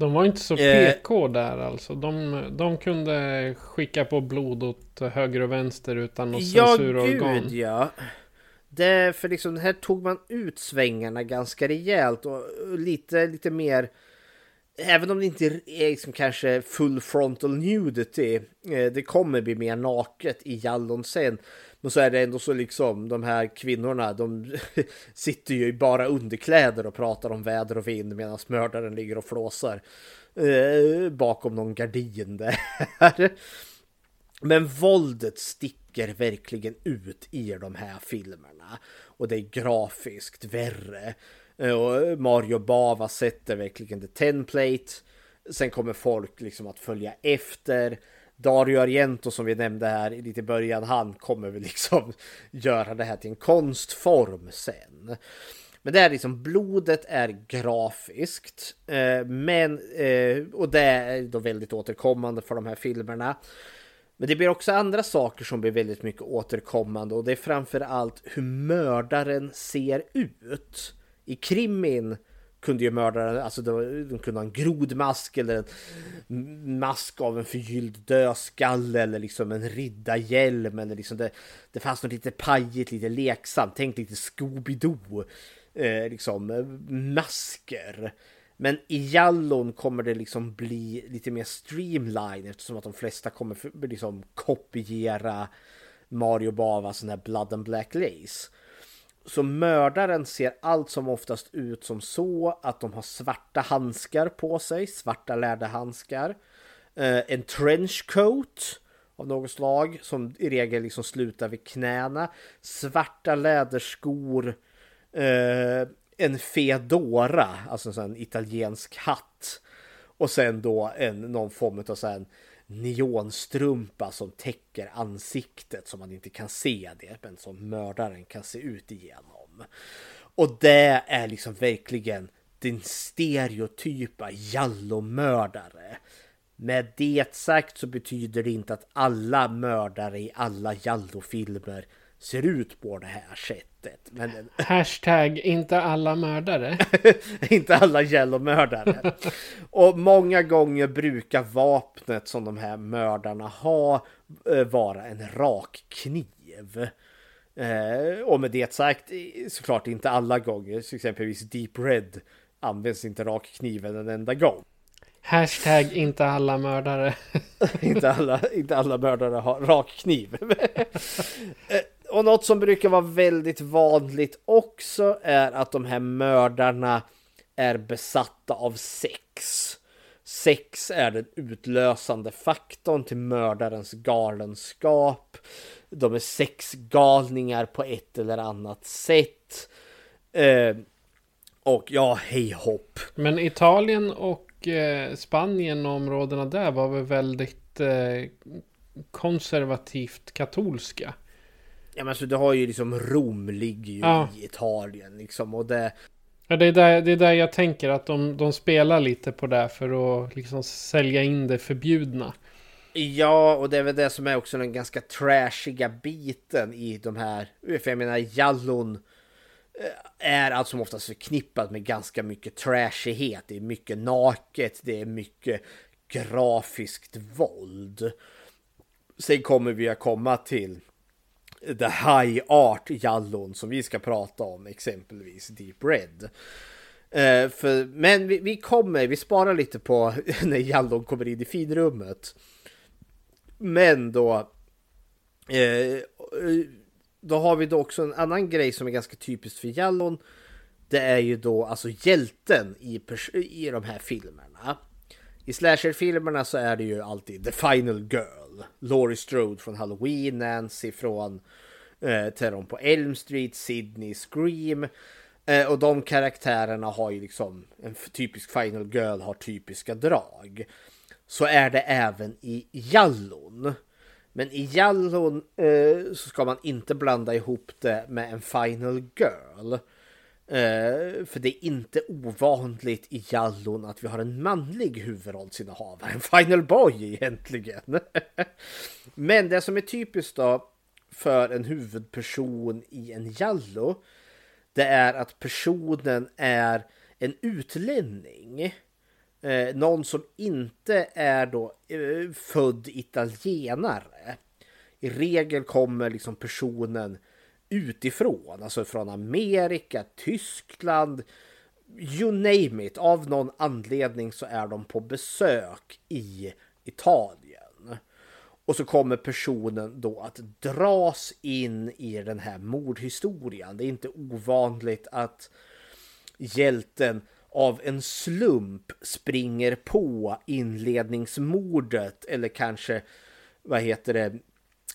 De var inte så PK eh, där alltså. De, de kunde skicka på blod åt höger och vänster utan något ja, censurorgan.
Gud, ja, Det, för liksom här tog man ut svängarna ganska rejält och lite, lite mer även om det inte är liksom kanske full frontal nudity, eh, det kommer bli mer naket i Jallon sen. Men så är det ändå så liksom de här kvinnorna, de sitter ju i bara underkläder och pratar om väder och vind medan mördaren ligger och flåsar eh, bakom någon gardin där. Men våldet sticker verkligen ut i de här filmerna och det är grafiskt värre. Eh, och Mario Bava sätter verkligen the template. Sen kommer folk liksom att följa efter. Dario Argento som vi nämnde här lite i början, han kommer väl liksom göra det här till en konstform sen. Men det är liksom blodet är grafiskt, eh, men eh, och det är då väldigt återkommande för de här filmerna. Men det blir också andra saker som blir väldigt mycket återkommande och det är framför allt hur mördaren ser ut i krimin kunde ju mörda, alltså de kunde ha en grodmask eller en mask av en förgylld dödskalle eller liksom en riddarhjälm eller liksom det, det fanns något lite pajigt, lite leksamt, tänk lite Scooby-Doo, eh, liksom eh, masker. Men i Jallon kommer det liksom bli lite mer streamline eftersom att de flesta kommer liksom kopiera Mario Bava, sån här Blood and Black Lace. Så mördaren ser allt som oftast ut som så att de har svarta handskar på sig, svarta läderhandskar. Eh, en trenchcoat av något slag som i regel liksom slutar vid knäna. Svarta läderskor. Eh, en fedora, alltså en italiensk hatt. Och sen då en, någon form av så här neonstrumpa som täcker ansiktet så man inte kan se det, men som mördaren kan se ut igenom. Och det är liksom verkligen den stereotypa jallomördare. Med det sagt så betyder det inte att alla mördare i alla jallofilmer ser ut på det här sättet. Men...
Hashtag inte alla mördare.
inte alla yellow-mördare. och många gånger brukar vapnet som de här mördarna har eh, vara en rak kniv. Eh, och med det sagt, såklart inte alla gånger. Exempelvis Deep Red används inte rakkniven en enda gång.
Hashtag inte alla mördare.
inte, alla, inte alla mördare har rakkniv. Eh, och något som brukar vara väldigt vanligt också är att de här mördarna är besatta av sex. Sex är den utlösande faktorn till mördarens galenskap. De är sexgalningar på ett eller annat sätt. Eh, och ja, hej hopp.
Men Italien och eh, Spanien och områdena där var väl väldigt eh, konservativt katolska.
Ja men alltså du har ju liksom Rom ligger ju
Ja.
i Italien liksom och det
Ja, det, är där, det är där jag tänker att de, de spelar lite på det för att liksom sälja in det förbjudna.
Ja, och det är väl det som är också den ganska trashiga biten i de här. För jag menar, Jallon eh, är allt som oftast förknippat med ganska mycket trashighet. Det är mycket naket, det är mycket grafiskt våld. Sen kommer vi att komma till the high art Jallon som vi ska prata om, exempelvis Deep Red. Uh, för, men vi, vi kommer, vi sparar lite på när Jallon kommer in i finrummet. Men då... uh, då har vi då också en annan grej som är ganska typiskt för Jallon. Det är ju då alltså hjälten i, i de här filmerna. I slasher-filmerna så är det ju alltid The Final Girl. Laurie Strode från Halloween, Nancy från eh, Terrorn på Elm Street, Sydney Scream. Eh, och de karaktärerna har ju liksom en typisk Final Girl har typiska drag. Så är det även i Jallon. Men i Jallon eh, så ska man inte blanda ihop det med en Final Girl. Eh, för det är inte ovanligt i Jallon att vi har en manlig huvudrollsinnehavare. En Final Boy egentligen. Men det som är typiskt då för en huvudperson i en Jallo. Det är att personen är en utlänning. Eh, någon som inte är då eh, född italienare. I regel kommer liksom personen utifrån, alltså från Amerika, Tyskland, you name it. Av någon anledning så är de på besök i Italien. Och så kommer personen då att dras in i den här mordhistorien. Det är inte ovanligt att hjälten av en slump springer på inledningsmordet eller kanske vad heter det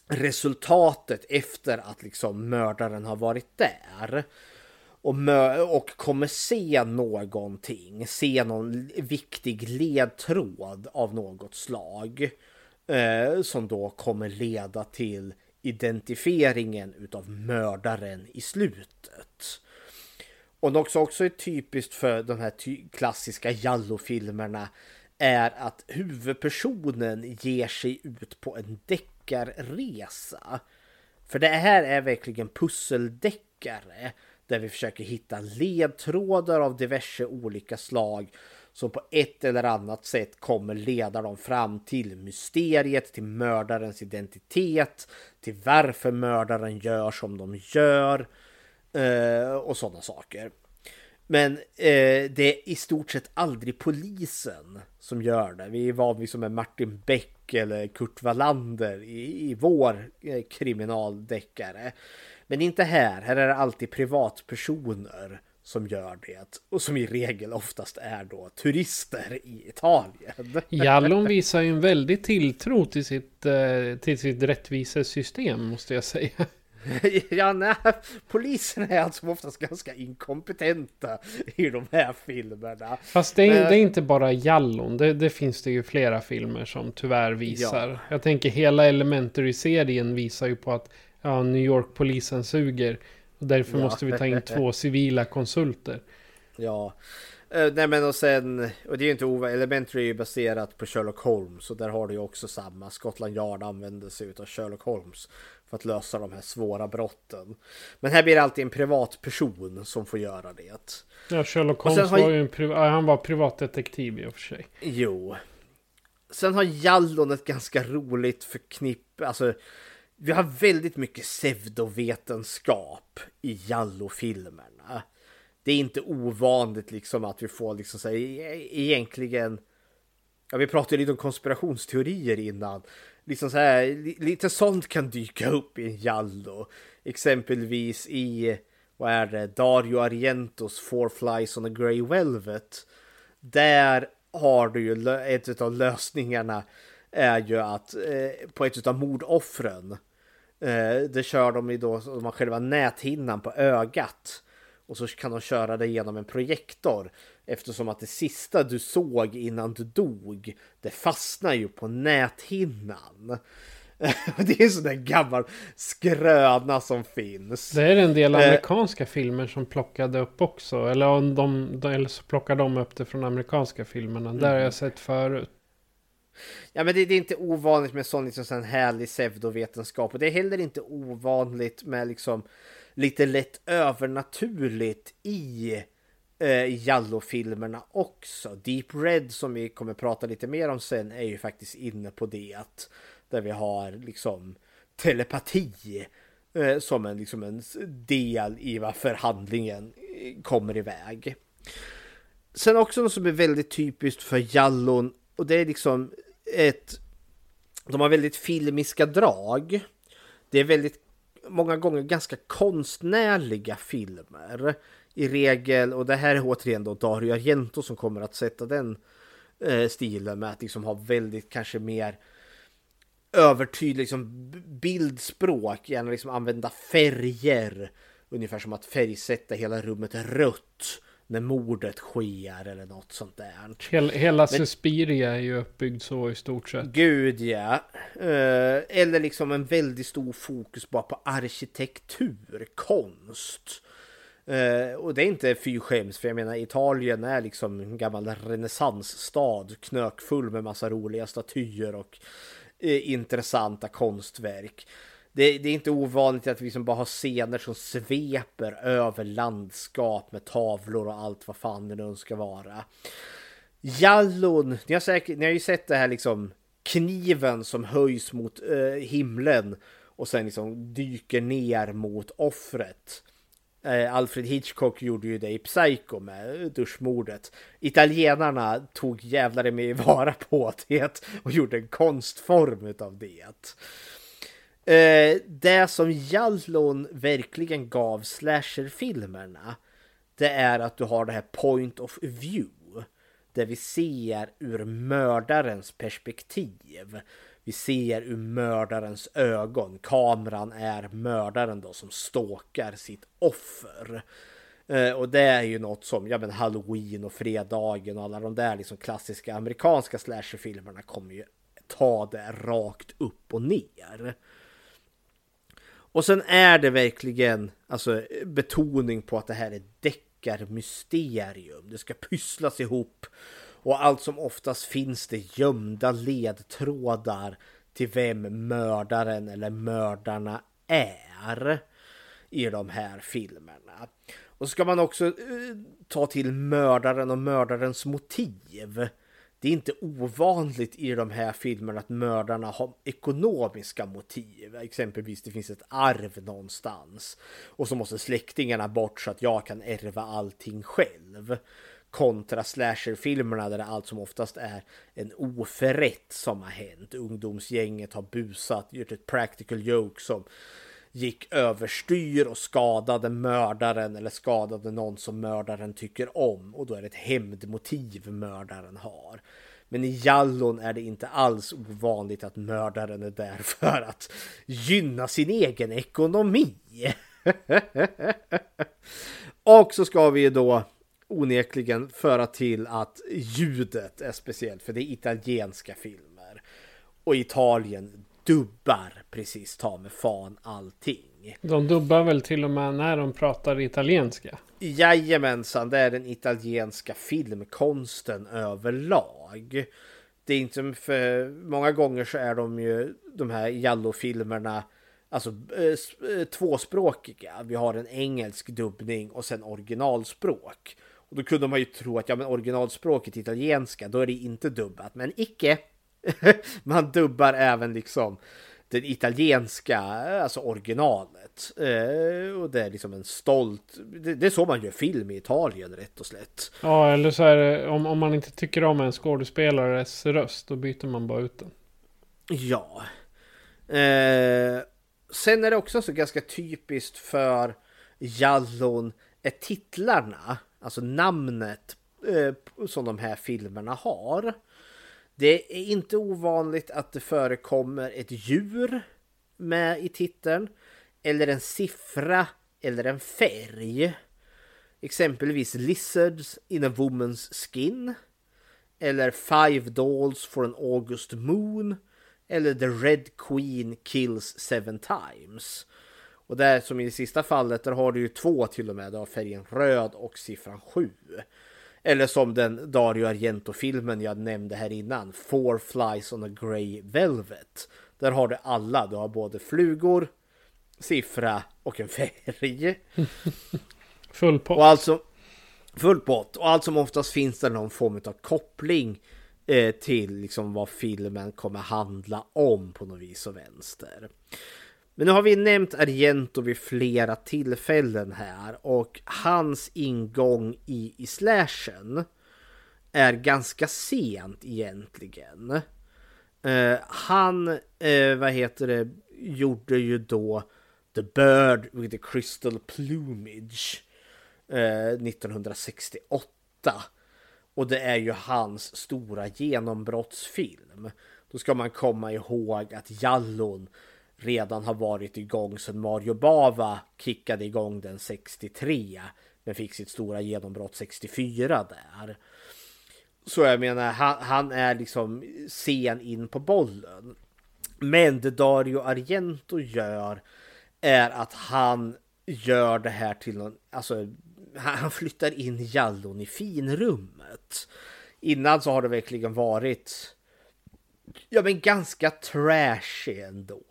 resultatet efter att liksom mördaren har varit där. Och, mö- och kommer se någonting, se någon viktig ledtråd av något slag. Eh, som då kommer leda till identifieringen utav mördaren i slutet. Och något som också är typiskt för de här ty- klassiska Jallo-filmerna är att huvudpersonen ger sig ut på en däck deckarresa. För det här är verkligen pusseldeckare där vi försöker hitta ledtrådar av diverse olika slag som på ett eller annat sätt kommer leda dem fram till mysteriet, till mördarens identitet, till varför mördaren gör som de gör eh, och sådana saker. Men eh, det är i stort sett aldrig polisen som gör det. Vi är vana vid Martin Beck eller Kurt Wallander i, i vår eh, kriminaldeckare. Men inte här. Här är det alltid privatpersoner som gör det. Och som i regel oftast är då turister i Italien.
Jallon visar ju en väldig tilltro till sitt, eh, till sitt rättvisesystem måste jag säga.
ja, nej, poliserna är alltså oftast ganska inkompetenta i de här filmerna.
Fast det är,
Men-
det är inte bara Jallon. Det, det finns det ju flera filmer som tyvärr visar.
Ja.
Jag tänker hela Elementary-serien visar ju på att ja, New York-polisen suger. Och därför
Ja.
måste vi ta in två civila konsulter.
Ja, Eh, nej men och sen, och det är ju inte ovanligt, Elementary är ju baserat på Sherlock Holmes och där har du ju också samma. Scotland Yard använder sig av Sherlock Holmes för att lösa de här svåra brotten. Men här blir det alltid en privatperson som får göra det.
Ja, Sherlock Holmes
har
var ju en priv- han var privatdetektiv i och för sig.
Jo. Sen har Jallon ett ganska roligt förknipp, alltså vi har väldigt mycket pseudovetenskap i Jallo-filmerna. Det är inte ovanligt liksom att vi får liksom så här, e-, egentligen Ja, vi pratade lite om konspirationsteorier innan. Liksom så här, lite sånt kan dyka upp i en Jallo. Exempelvis i vad är det, Dario Argentos Four Flies on a Grey Velvet. Där har du ju ett av lösningarna är ju att eh, på ett av mordoffren. Eh, det kör de ju då, de har själva näthinnan på ögat. Och så kan de köra det genom en projektor. Eftersom att det sista du såg innan du dog, det fastnar ju på näthinnan. det är en sån där gammal skröna som finns.
Det är en del eh. amerikanska filmer som plockade upp också. Eller, om de, eller så plockar de upp det från amerikanska filmerna. Mm. Där har jag sett förut.
Ja men det, det, är inte ovanligt med sån liksom sån härlig pseudovetenskap. Och det är heller inte ovanligt med liksom lite lätt övernaturligt i eh, Jallo-filmerna också. Deep Red som vi kommer prata lite mer om sen är ju faktiskt inne på det. Att, där vi har liksom telepati eh, som en, liksom en del i varför handlingen eh, kommer iväg. Sen också något som är väldigt typiskt för Jallon och det är liksom ett... De har väldigt filmiska drag. Det är väldigt många gånger ganska konstnärliga filmer. I regel, och det här är återigen då Dario Argento som kommer att sätta den eh, stilen med att liksom ha väldigt kanske mer övertydligt liksom, bildspråk, gärna liksom använda färger. Ungefär som att färgsätta hela rummet rött när mordet sker eller något sånt där.
Hela, hela Suspiria är ju uppbyggd så i stort sett.
Gud ja. Uh, eller liksom en väldigt stor fokus bara på arkitektur, konst. Uh, och det är inte fy skäms, för jag menar Italien är liksom en gammal renässansstad, knökfull med massa roliga statyer och uh, intressanta konstverk det, det, är inte ovanligt att vi liksom bara har scener som sveper över landskap med tavlor och allt vad fan det nu ska vara. Jallon, ni har, säkert, ni har ju sett det här liksom kniven som höjs mot eh, himlen och sen liksom dyker ner mot offret. Eh, Alfred Hitchcock gjorde ju det i Psycho med eh, duschmordet. Italienarna tog jävlar mig vara på det och gjorde en konstform av det. Eh, det som Jallon verkligen gav slasherfilmerna det är att du har det här point of view. Där vi ser ur mördarens perspektiv. Vi ser ur mördarens ögon. Kameran är mördaren då som ståkar sitt offer. Eh, och det är ju något som, ja men Halloween och Fredagen och alla de där liksom klassiska amerikanska slasherfilmerna kommer ju ta det rakt upp och ner. Och sen är det verkligen alltså, betoning på att det här är deckarmysterium. Det ska pysslas ihop. Och allt som oftast finns det gömda ledtrådar till vem mördaren eller mördarna är i de här filmerna. Och så ska man också eh, ta till mördaren och mördarens motiv det är inte ovanligt i de här filmerna att mördarna har ekonomiska motiv. Exempelvis det finns ett arv någonstans. Och så måste släktingarna bort så att jag kan ärva allting själv. Kontra slasherfilmerna där det allt som oftast är en oförrätt som har hänt. Ungdomsgänget har busat, gjort ett practical joke som gick överstyr och skadade mördaren eller skadade någon som mördaren tycker om och då är det ett hämndmotiv mördaren har. Men i Jallon är det inte alls ovanligt att mördaren är där för att gynna sin egen ekonomi. och så ska vi då onekligen föra till att ljudet är speciellt för det är italienska filmer. Och Italien dubbar precis ta med fan allting.
De dubbar väl till och med när de pratar italienska?
Jajamensan, det är den italienska filmkonsten överlag. Det är inte för många gånger så är de ju de här Jallo-filmerna alltså eh, eh, tvåspråkiga. Vi har en engelsk dubbning och sen originalspråk. Och då kunde man ju tro att ja, men originalspråket italienska, då är det inte dubbat. Men icke. man dubbar även liksom den italienska, alltså originalet. Eh, och det är liksom en stolt, det, det, är så man gör film i Italien rätt och slätt.
Ja, eller så är det, om, om man inte tycker om en skådespelares röst, då byter man bara ut den.
Ja. Eh, sen är det också så ganska typiskt för Jallon är titlarna, alltså namnet eh, som de här filmerna har. Det är inte ovanligt att det förekommer ett djur med i titeln eller en siffra eller en färg. Exempelvis Lizards in a woman's skin eller Five Dolls for an August Moon eller The Red Queen Kills Seven Times. Och där som i det sista fallet, där har du ju två till och med. Du har färgen röd och siffran sju. Eller som den Dario Argento-filmen jag nämnde här innan. Four Flies on a Grey Velvet. Där har du alla. Du har både flugor, siffra och en färg.
Full pott.
Och alltså full pott. Och allt som oftast finns det någon form av koppling eh, till liksom vad filmen kommer handla om på något vis och vänster. Men nu har vi nämnt Argento vid flera tillfällen här och hans ingång i, i slashen är ganska sent egentligen. Uh, han, uh, vad heter det, gjorde ju då The Bird with the Crystal Plumage uh, eh, 1968. Och det är ju hans stora genombrottsfilm. Då ska man komma ihåg att Jallon redan har varit igång sedan Mario Bava kickade igång den 63 men fick sitt stora genombrott 64 där. Så jag menar, han, han är liksom sen in på bollen. Men det Dario Argento gör är att han gör det här till någon, alltså han flyttar in Jallon i finrummet. Innan så har det verkligen varit ja men ganska trashy ändå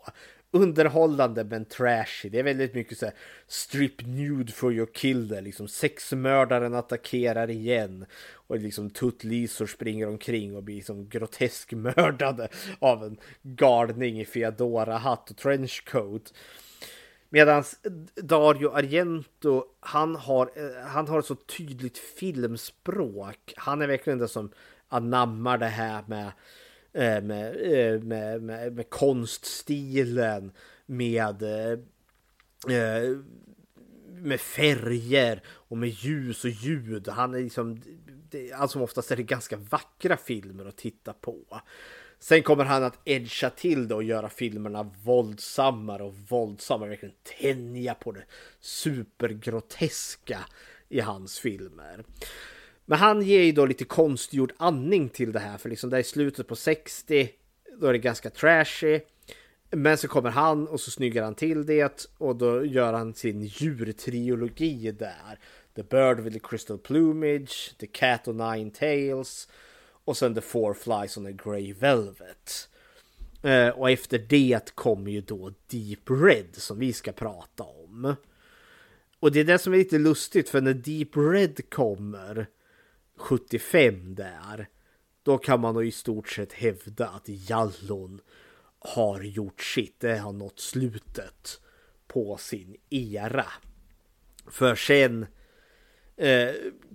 underhållande men trashy. Det är väldigt mycket så här strip nude for your killer. Liksom sexmördaren attackerar igen. Och liksom tuttlisor springer omkring och blir liksom grotesk mördade av en galning i Feodora-hatt och trenchcoat. Medan Dario Argento, han har, eh, han har ett så tydligt filmspråk. Han är verkligen den som anammar det här med Eh, med, eh, med, med, med konststilen, med, eh, med färger och med ljus och ljud. Han är liksom, allt som oftast är det ganska vackra filmer att titta på. Sen kommer han att edga till det och göra filmerna våldsammare och våldsammare. Verkligen tänja på det supergroteska i hans filmer. Men han ger ju då lite konstgjord andning till det här, för liksom det är slutet på 60, då är det ganska trashy. Men så kommer han och så snyggar han till det och då gör han sin djurtriologi där. The Bird with the Crystal Plumage, The Cat of Nine Tails och sen The Four Flies on a Grey Velvet. Eh, och efter det kommer ju då Deep Red som vi ska prata om. Och det är det som är lite lustigt för när Deep Red kommer 75 där, då kan man nog i stort sett hävda att Jallon har gjort sitt. Det har nått slutet på sin era. För sen eh,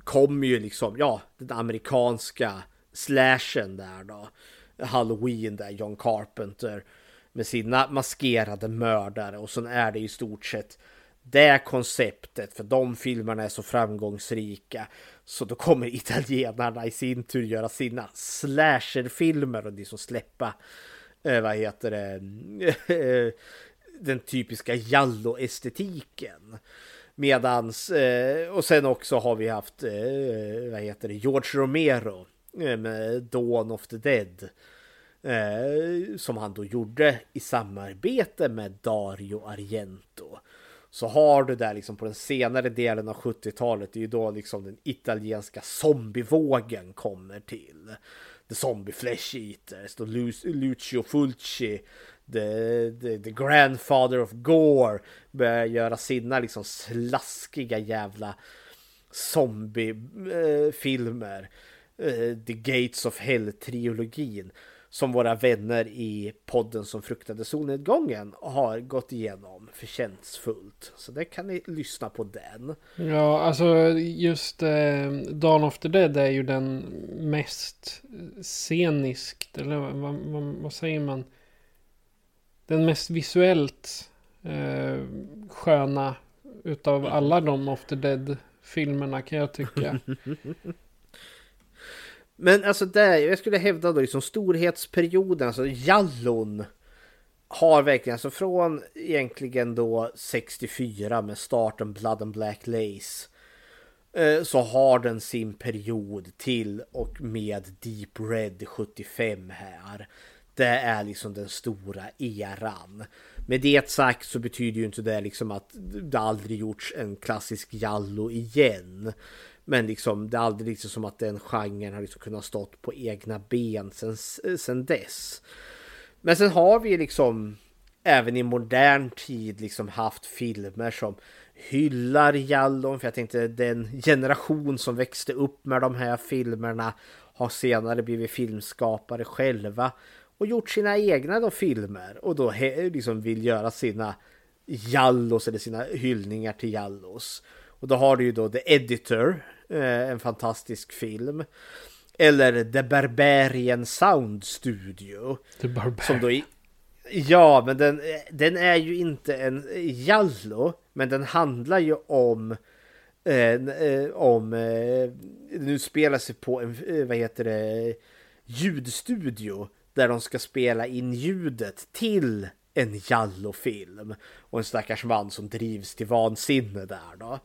kom ju liksom, ja, den amerikanska slashen där då. Halloween där, John Carpenter med sina maskerade mördare och sen är det i stort sett det konceptet, för de filmerna är så framgångsrika. Så då kommer italienarna i sin tur göra sina slasherfilmer och liksom släppa, eh, vad heter det, den typiska jallo-estetiken. Medans, eh, och sen också har vi haft, eh, vad heter det, George Romero eh, med Dawn of the Dead. Eh, som han då gjorde i samarbete med Dario Argento så har du där liksom på den senare delen av 70-talet, det är ju då liksom den italienska zombievågen kommer till. The Zombie Flesh Eaters, då Lucio Fulci, the, the, the Grandfather of Gore börjar göra sina liksom slaskiga jävla zombiefilmer. Eh, uh, eh, the Gates of Hell-trilogin som våra vänner i podden som fruktade solnedgången har gått igenom förtjänstfullt. Så det kan ni lyssna på den.
Ja, alltså just eh, Dawn of the Dead är ju den mest sceniskt, eller vad, vad, vad säger man? Den mest visuellt eh, sköna utav alla de of the Dead filmerna kan jag tycka.
Men alltså det, jag skulle hävda då liksom storhetsperioden, alltså Jallon har verkligen, alltså från egentligen då 64 med starten Blood and Black Lace eh, så har den sin period till och med Deep Red 75 här. Det är liksom den stora eran. Med det sagt så betyder ju inte det liksom att det aldrig gjorts en klassisk Jallo igen. Men liksom det är aldrig liksom som att den genren har liksom kunnat stått på egna ben sen, sen dess. Men sen har vi liksom även i modern tid liksom haft filmer som hyllar Jallon. För jag tänkte den generation som växte upp med de här filmerna har senare blivit filmskapare själva och gjort sina egna då filmer och då liksom vill göra sina Jallos eller sina hyllningar till Jallos. Och då har du ju då The Editor, eh, en fantastisk film. Eller The Barbarian Sound Studio.
The Barbarian.
Som då i, ja, men den, den är ju inte en Jallo, men den handlar ju om eh, om eh, nu spelar sig på en, eh, vad heter det, ljudstudio där de ska spela in ljudet till en Jallofilm och en stackars man som drivs till vansinne där då.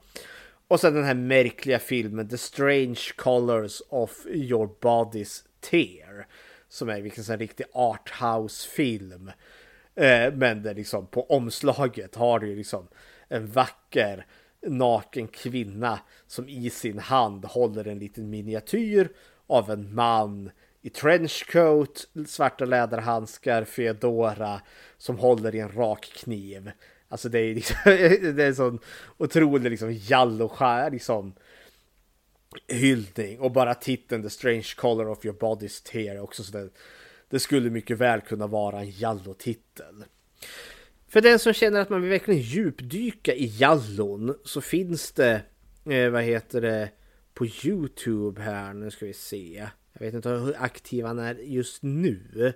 Och sen den här märkliga filmen The Strange Colors of Your Body's Tear som är liksom en riktig arthouse-film. Eh, men det liksom på omslaget har du liksom en vacker naken kvinna som i sin hand håller en liten miniatyr av en man i trenchcoat, svarta läderhandskar, Fedora som håller i en rak kniv. Alltså det är liksom, det är en sån otrolig liksom jalloskär liksom hyllning och bara titeln The Strange Color of Your Body's Tear också så det, det skulle mycket väl kunna vara en jallotitel. För den som känner att man vill verkligen djupdyka i jallon så finns det, eh, vad heter det, på Youtube här, nu ska vi se. Jag vet inte hur aktiv han är just nu.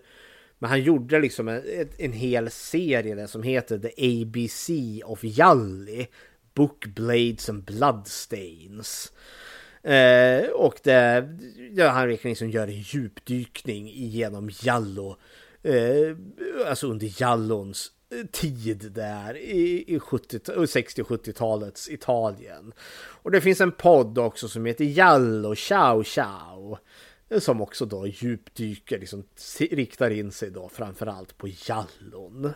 Men han gjorde liksom en, en hel serie där som heter The ABC of Jalli. Book Blades and Bloodstains. Eh, och det, ja, han liksom gör en djupdykning genom Jallo. Eh, alltså under Jallons eh, tid där i, i 60 eh, och 70-talets Italien. Och det finns en podd också som heter Jallo Ciao Ciao. Som också då djupdyker, liksom riktar in sig då framförallt på Jallon.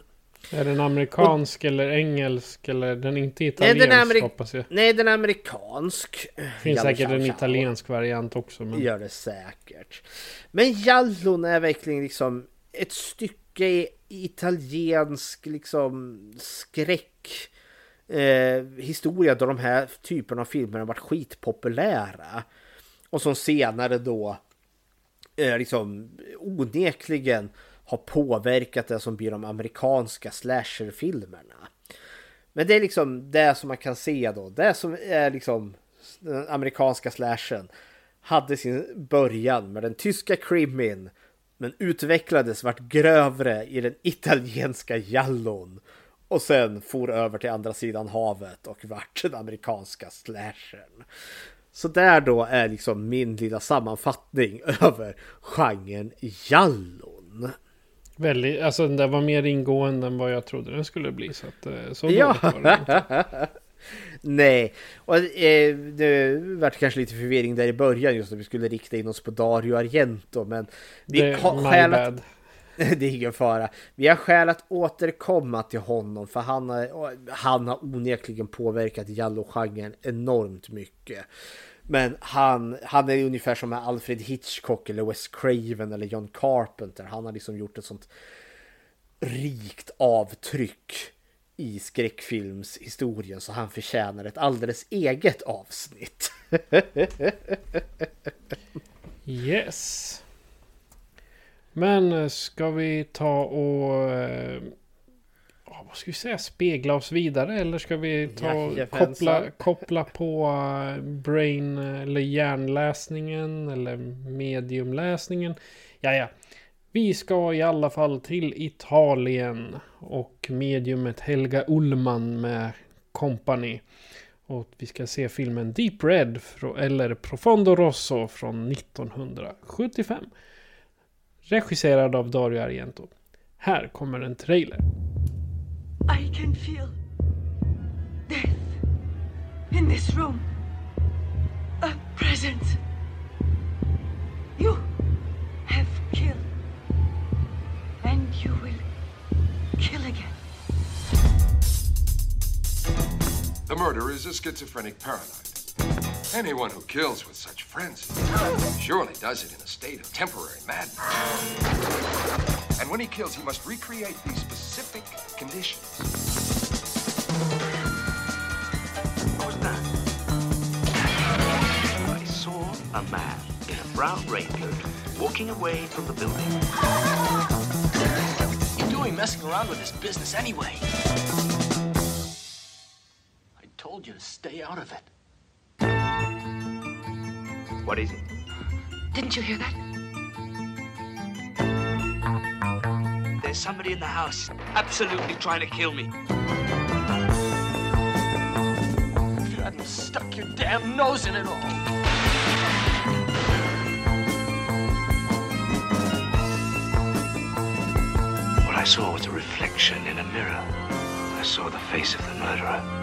Är den amerikansk och, eller engelsk eller den inte italiensk
nej, den
hoppas jag?
Nej, den är amerikansk.
Det finns säkert en italiensk variant också.
Men... Gör det säkert. Men Jallon är verkligen liksom ett stycke italiensk liksom skräck eh, historia då de här typerna av filmer har varit skitpopulära. Och som senare då eh, liksom onekligen har påverkat det som blir de amerikanska slasherfilmerna. Men det är liksom det som man kan se då. Det som är liksom den amerikanska slashen hade sin början med den tyska krimin men utvecklades vart grövre i den italienska jallon och sen for över till andra sidan havet och vart den amerikanska slashern. Så där då är liksom min lilla sammanfattning över genren Jallon.
Väldigt, alltså den där var mer ingående än vad jag trodde den skulle bli. Så, att, eh, så ja.
Nej, och eh, det vart kanske lite förvirring där i början just när vi skulle rikta in oss på Dario Argento. Men vi det, har skäl att... det är ingen fara. Vi har skäl att återkomma till honom för han har, han har onekligen påverkat Jallo-genren enormt mycket. Men han, han är ungefär som Alfred Hitchcock eller Wes Craven eller John Carpenter. Han har liksom gjort ett sånt rikt avtryck i skräckfilmshistorien så han förtjänar ett alldeles eget avsnitt.
yes. Men eh, ska vi ta och eh, vad ska vi säga, spegla oss vidare eller ska vi ta koppla, koppla på uh, brain eller hjärnläsningen eller mediumläsningen? Ja, ja. Vi ska i alla fall till Italien och mediumet Helga Ullman med Company. Och vi ska se filmen Deep Red eller Profondo Rosso från 1975. Regisserad av Dario Argento. Här kommer en trailer.
I can feel death in this room. A presence. You have killed. And you will kill again.
The murderer is a schizophrenic paranoid. Anyone who kills with such frenzy surely does it in a state of temporary madness. And when he kills, he must recreate these specific conditions.
What was that? I saw a man in a brown raincoat walking away from the building.
You're doing messing around with this business anyway? I told you to stay out of it.
What is it?
Didn't you hear that?
There's somebody in the house absolutely trying to kill me. If you hadn't stuck your damn nose in it all.
What I saw was a reflection in a mirror. I saw the face of the murderer.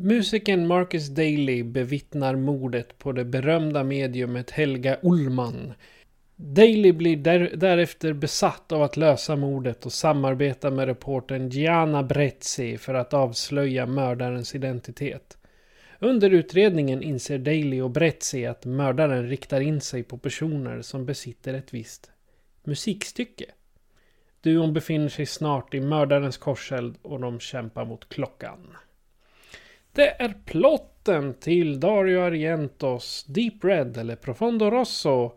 Musikern Marcus Daly bevittnar mordet på det berömda mediumet Helga Ullman. Daly blir där, därefter besatt av att lösa mordet och samarbeta med reportern Gianna Brezzi för att avslöja mördarens identitet. Under utredningen inser Daly och Brezzi att mördaren riktar in sig på personer som besitter ett visst musikstycke. Duon befinner sig snart i mördarens korseld och de kämpar mot klockan. Det är plotten till Dario Argentos Deep Red eller Profondo Rosso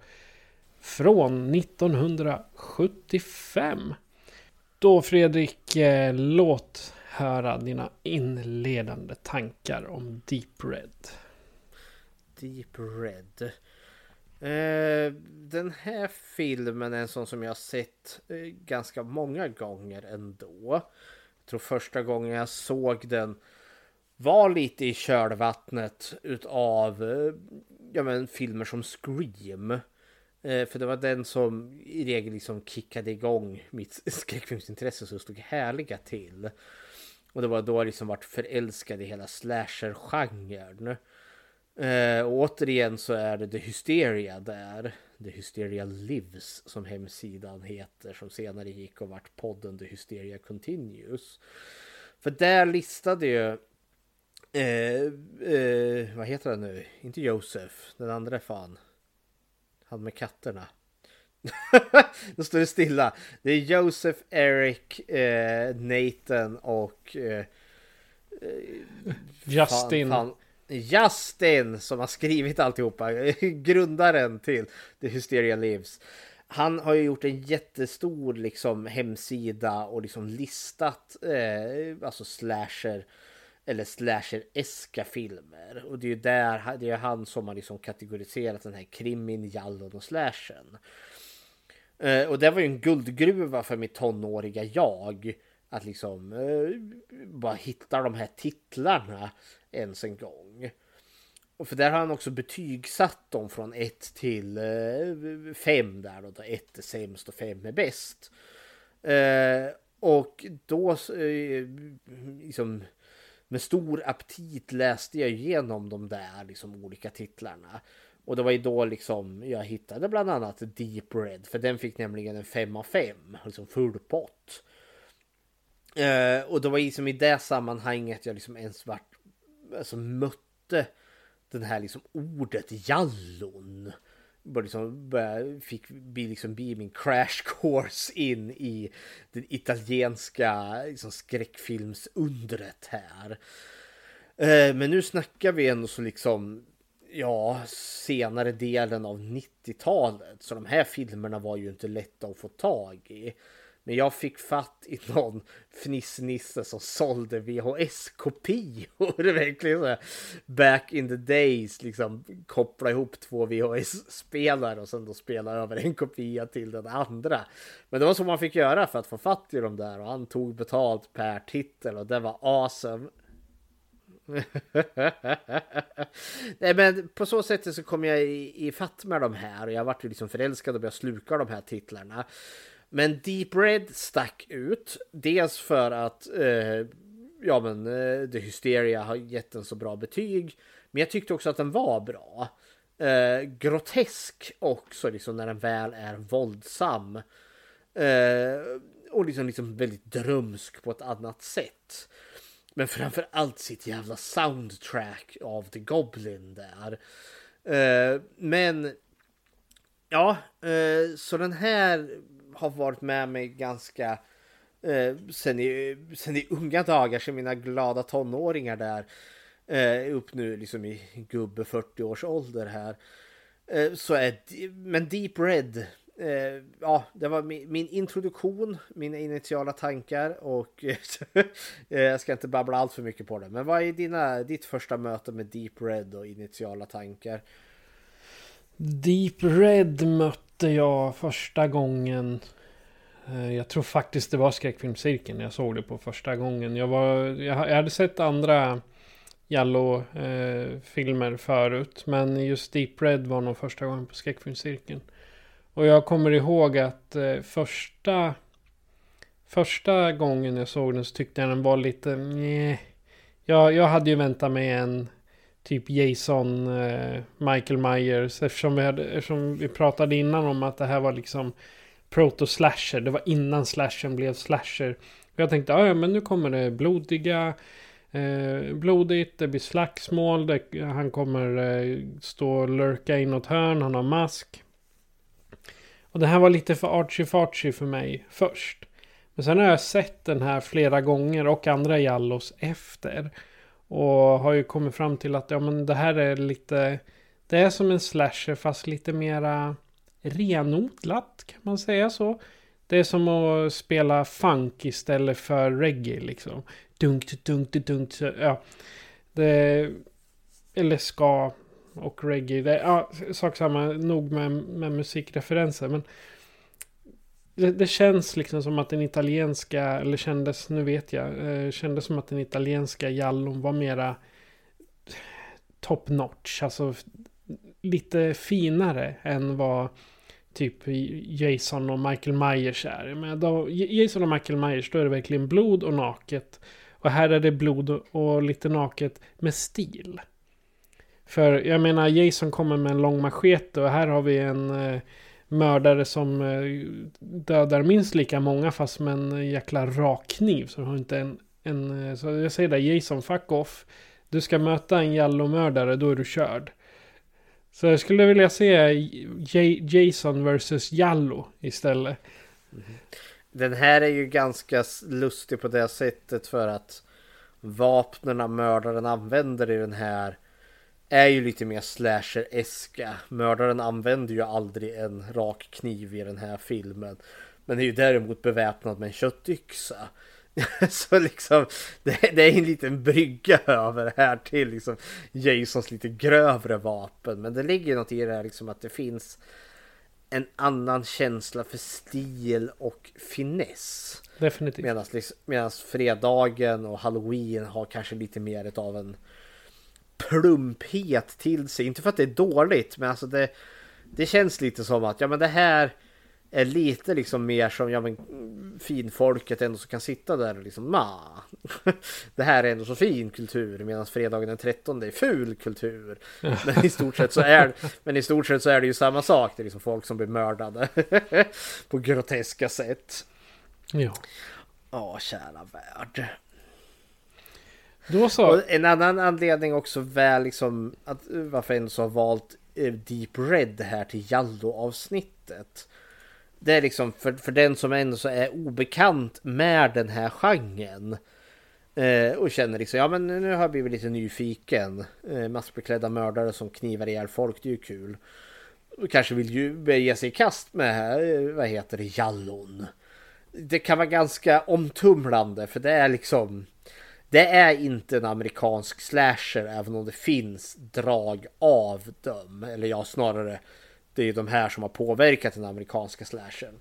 från 1975. Då Fredrik, eh, låt höra dina inledande tankar om Deep Red.
Deep Red. Eh, den här filmen är en sån som jag har sett eh, ganska många gånger ändå. Jag tror första gången jag såg den var lite i kölvattnet utav eh, ja, men, filmer som Scream. Eh, för det var den som i regel liksom kickade igång mitt skräckfilmsintresse så det stod härliga till. Och det var då jag liksom vart förälskad i hela slasher-genren. Eh, och återigen så är det The Hysteria där. The Hysteria Lives som hemsidan heter. Som senare gick och vart podden The Hysteria Continues. För där listade ju Eh, eh, vad heter han nu? Inte Josef, den andra fan. Han med katterna. Då står det stilla. Det är Josef, Eric, eh, Nathan och eh,
Justin.
Fan, fan. Justin som har skrivit alltihopa. Grundaren till The Hysteria Lives. Han har ju gjort en jättestor liksom hemsida och liksom listat eh, alltså slasher eller slasher-eska filmer. Och det är ju där, det är han som har liksom kategoriserat den här krimin, jallon och slashen. Eh, och det var ju en guldgruva för mitt tonåriga jag. Att liksom eh, bara hitta de här titlarna ens en gång. Och för där har han också betygsatt dem från 1 till eh, 5 där då. 1 är sämst och 5 är bäst. Och då liksom med stor aptit läste jag igenom de där liksom olika titlarna. Och det var ju då liksom jag hittade bland annat Deep Red. För den fick nämligen en 5 av 5. Liksom full pott. Eh, och det var liksom i det sammanhanget jag liksom ens vart, alltså mötte den här liksom ordet jallon. Liksom började, fick bli, liksom bli min crash course in i den italienska liksom skräckfilmsundret här. Eh, men nu snackar vi ändå så liksom ja, senare delen av 90-talet. Så de här filmerna var ju inte lätta att få tag i. Men jag fick fatt i någon fnissnisse som sålde VHS-kopior. Verkligen så här, back in the days, liksom koppla ihop två VHS-spelare och sen då spela över en kopia till den andra. Men det var så man fick göra för att få fatt i dem där och han tog betalt per titel och det var awesome. Nej men på så sätt så kom jag i, i fatt med de här och jag vart ju liksom förälskad och började sluka de här titlarna. Men Deep Red stack ut. Dels för att eh, ja men eh, The Hysteria har gett en så bra betyg. Men jag tyckte också att den var bra. Eh, grotesk också liksom när den väl är våldsam. Eh, och liksom, liksom väldigt drömsk på ett annat sätt. Men framför allt sitt jävla soundtrack av The Goblin där. Eh, men ja, eh, så den här har varit med mig ganska eh, sen, i, sen i unga dagar, sen mina glada tonåringar där. Eh, upp nu liksom i gubbe 40 års ålder här. Eh, så är, men Deep Red Eh, ja, det var min, min, introduktion, mina initiala tankar och eh, jag ska inte babbla allt för mycket på det. Men vad är dina, ditt första möte med Deep Red och initiala tankar?
Deep Red mötte jag första gången. Eh, jag tror faktiskt det var skräckfilmscirkeln jag såg det på första gången. Jag, var, jag hade sett andra Jallo-filmer eh, förut. Men just Deep Red var nog första gången på skräckfilmscirkeln. Och jag kommer ihåg att eh, första, första gången jag såg den så tyckte jag den var lite... Nej. Jag, jag hade ju väntat mig en typ Jason, eh, Michael Myers. Eftersom vi, hade, eftersom vi pratade innan om att det här var liksom proto-slasher. Det var innan slashern blev slasher. Och jag tänkte, ah, ja men nu kommer det blodiga. Eh, blodigt, det blir slagsmål. Det, han kommer eh, stå och lurka in något hörn. Han har mask. Och det här var lite för artsy-fartsy för mig först. Men sen har jag sett den här flera gånger och andra Jallos efter. Och har ju kommit fram till att ja, men det här är lite... Det är som en slasher fast lite mera renodlat kan man säga så. Det är som att spela funk istället för reggae liksom. Dunk, dunk, dunk, dunk. Ja. Det, eller ska och reggae. Det, ja, sak samma, nog med, med musikreferenser. Men det, det, känns liksom som att den italienska, eller kändes, nu vet jag, eh, kändes som att den italienska jallon var mera top notch. Alltså lite finare än vad typ Jason och Michael Myers är. Men då, Jason och Michael Myers, då är det verkligen blod och naket. Och här är det blod och lite naket med stil. För jag menar Jason kommer med en lång machete och här har vi en eh, mördare som eh, dödar minst lika många fast med en eh, jäkla rak kniv. Så har inte en, en... Eh, så jag säger det, Jason fuck off. Du ska möta en Jallo-mördare, då är du körd. Så jag skulle vilja se J Jason versus Jallo istället.
Mm. Den här är ju ganska lustig på det sättet för att vapnen mördaren använder i den här är ju lite mer slasher-eska. Mördaren använder ju aldrig en rak kniv i den här filmen. Men är ju däremot beväpnad med en köttyxa. Så liksom det, det, är en liten brygga över här till liksom Jasons lite grövre vapen. Men det ligger något i det här liksom att det finns en annan känsla för stil och finess.
Definitivt.
Medan liksom, fredagen och halloween har kanske lite mer av en plumphet till sig. Inte för att det är dåligt, men alltså det, det känns lite som att ja, men det här är lite liksom mer som ja, men, finfolket ändå som kan sitta där och liksom ma. Det här är ändå så fin kultur medan fredagen den 13 är ful kultur. Men i stort sett så är, men i stort sett så är det ju samma sak. Det är liksom folk som blir mördade på groteska sätt.
Ja.
Ja, kära värld.
Då så.
Och en annan anledning också väl liksom att varför jag ändå har valt eh, Deep Red här till Jallo avsnittet. Det är liksom för, för den som ändå så är obekant med den här genren. Eh, och känner liksom, ja men nu har jag blivit lite nyfiken. Eh, massbeklädda mördare som knivar ihjäl folk, det är ju kul. Och kanske vill ju ge sig i kast med, eh, vad heter det, Jallon. Det kan vara ganska omtumlande för det är liksom det är inte en amerikansk slasher även om det finns drag av dem. Eller ja, snarare det är ju de här som har påverkat den amerikanska slashern.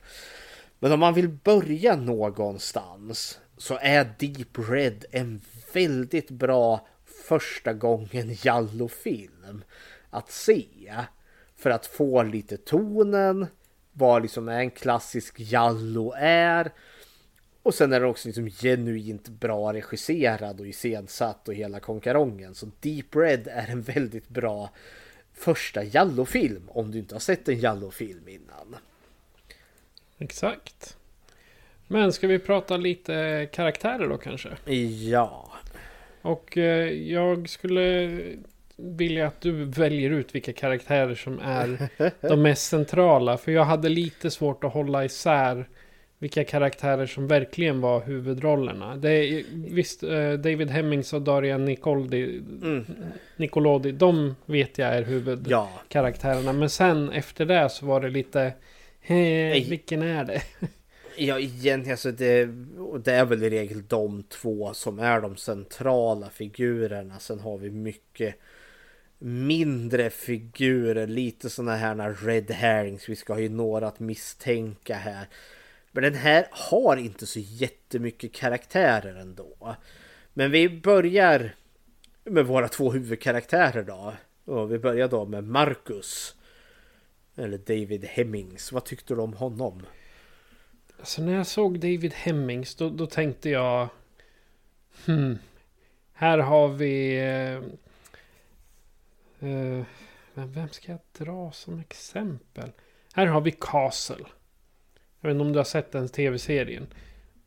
Men om man vill börja någonstans så är Deep Red en väldigt bra första gången Jallo-film att se. För att få lite tonen, vad liksom en klassisk Jallo är och sen är det också liksom genuint bra regisserad och iscensatt och hela konkarongen. Så Deep Red är en väldigt bra första Jallo-film om du inte har sett en Jallo-film innan.
Exakt. Men ska vi prata lite karaktärer då kanske?
Ja.
Och eh, jag skulle vilja att du väljer ut vilka karaktärer som är de mest centrala. För jag hade lite svårt att hålla isär vilka karaktärer som verkligen var huvudrollerna. Det är, visst, eh, David Hemmings och Darian Nicolodi, mm. Nicolodi, de vet jag är huvudkaraktärerna. Ja. Men sen efter det så var det lite, hey, vilken är det?
Ja, egentligen alltså det, det är väl i regel de två som är de centrala figurerna. Sen har vi mycket mindre figurer, lite sådana här red herrings. Vi ska ha ju några att misstänka här. Men den här har inte så jättemycket karaktärer ändå. Men vi börjar med våra två huvudkaraktärer då. Och vi börjar då med Marcus. Eller David Hemmings. Vad tyckte du om honom?
Alltså när jag såg David Hemmings då, då tänkte jag... Hmm. Här har vi... Eh, eh, vem ska jag dra som exempel? Här har vi Castle. Jag vet inte om du har sett den tv-serien.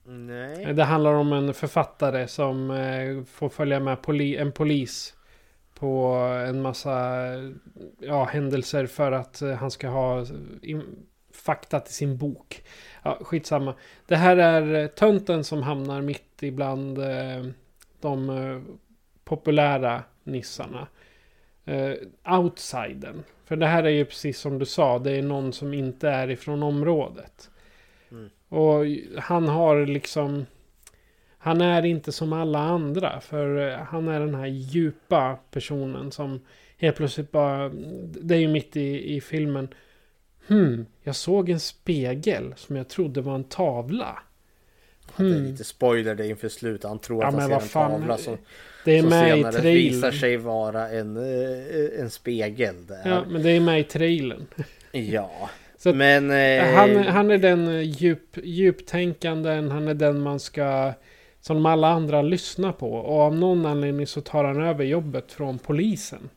Nej.
Det handlar om en författare som eh, får följa med poli en polis på en massa ja, händelser för att eh, han ska ha fakta till sin bok. Ja, skitsamma. Det här är tönten som hamnar mitt ibland eh, de populära nissarna. Outsidern. För det här är ju precis som du sa, det är någon som inte är ifrån området. Och han har liksom... Han är inte som alla andra. För eh, han är den här djupa personen som helt plötsligt bara... Det är ju mitt i, i filmen. Hmm, jag såg en spegel som jag trodde var en tavla.
Hmm. Det är hmm. lite spoiler det inför slutet. Han tror
ja,
att han ser en
fan,
tavla som,
det är
som
med i
senare visar sig vara en, eh, en spegel. Där.
Ja, men det är med i trailern.
Ja. Så Men,
eh... han, han är den djup, djuptänkanden, han är den man ska som alla andra lyssnar på. Och av någon anledning så tar han över jobbet från polisen.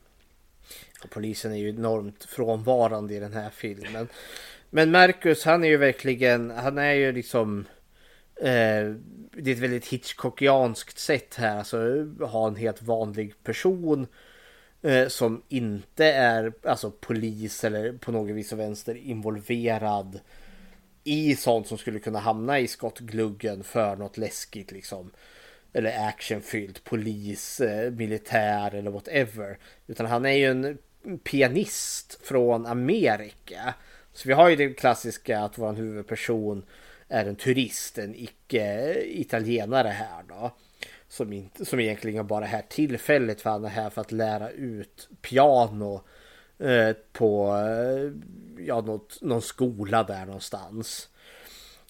Och polisen är ju enormt frånvarande i den här filmen. Men Marcus han är ju verkligen, han är ju liksom eh, det är ett väldigt Hitchcockianskt sätt här. Alltså ha en helt vanlig person eh, Eh, som inte är alltså polis eller på något vis och vänster involverad i sånt som skulle kunna hamna i skottgluggen för något läskigt liksom. Eller actionfyllt, polis, eh, militär eller whatever. Utan han är ju en pianist från Amerika. Så vi har ju det klassiska att vår huvudperson är en turist, en icke-italienare här då. Som, inte, som egentligen bara är här tillfälligt för han är här för att lära ut piano eh, på eh, ja, något, någon skola där någonstans.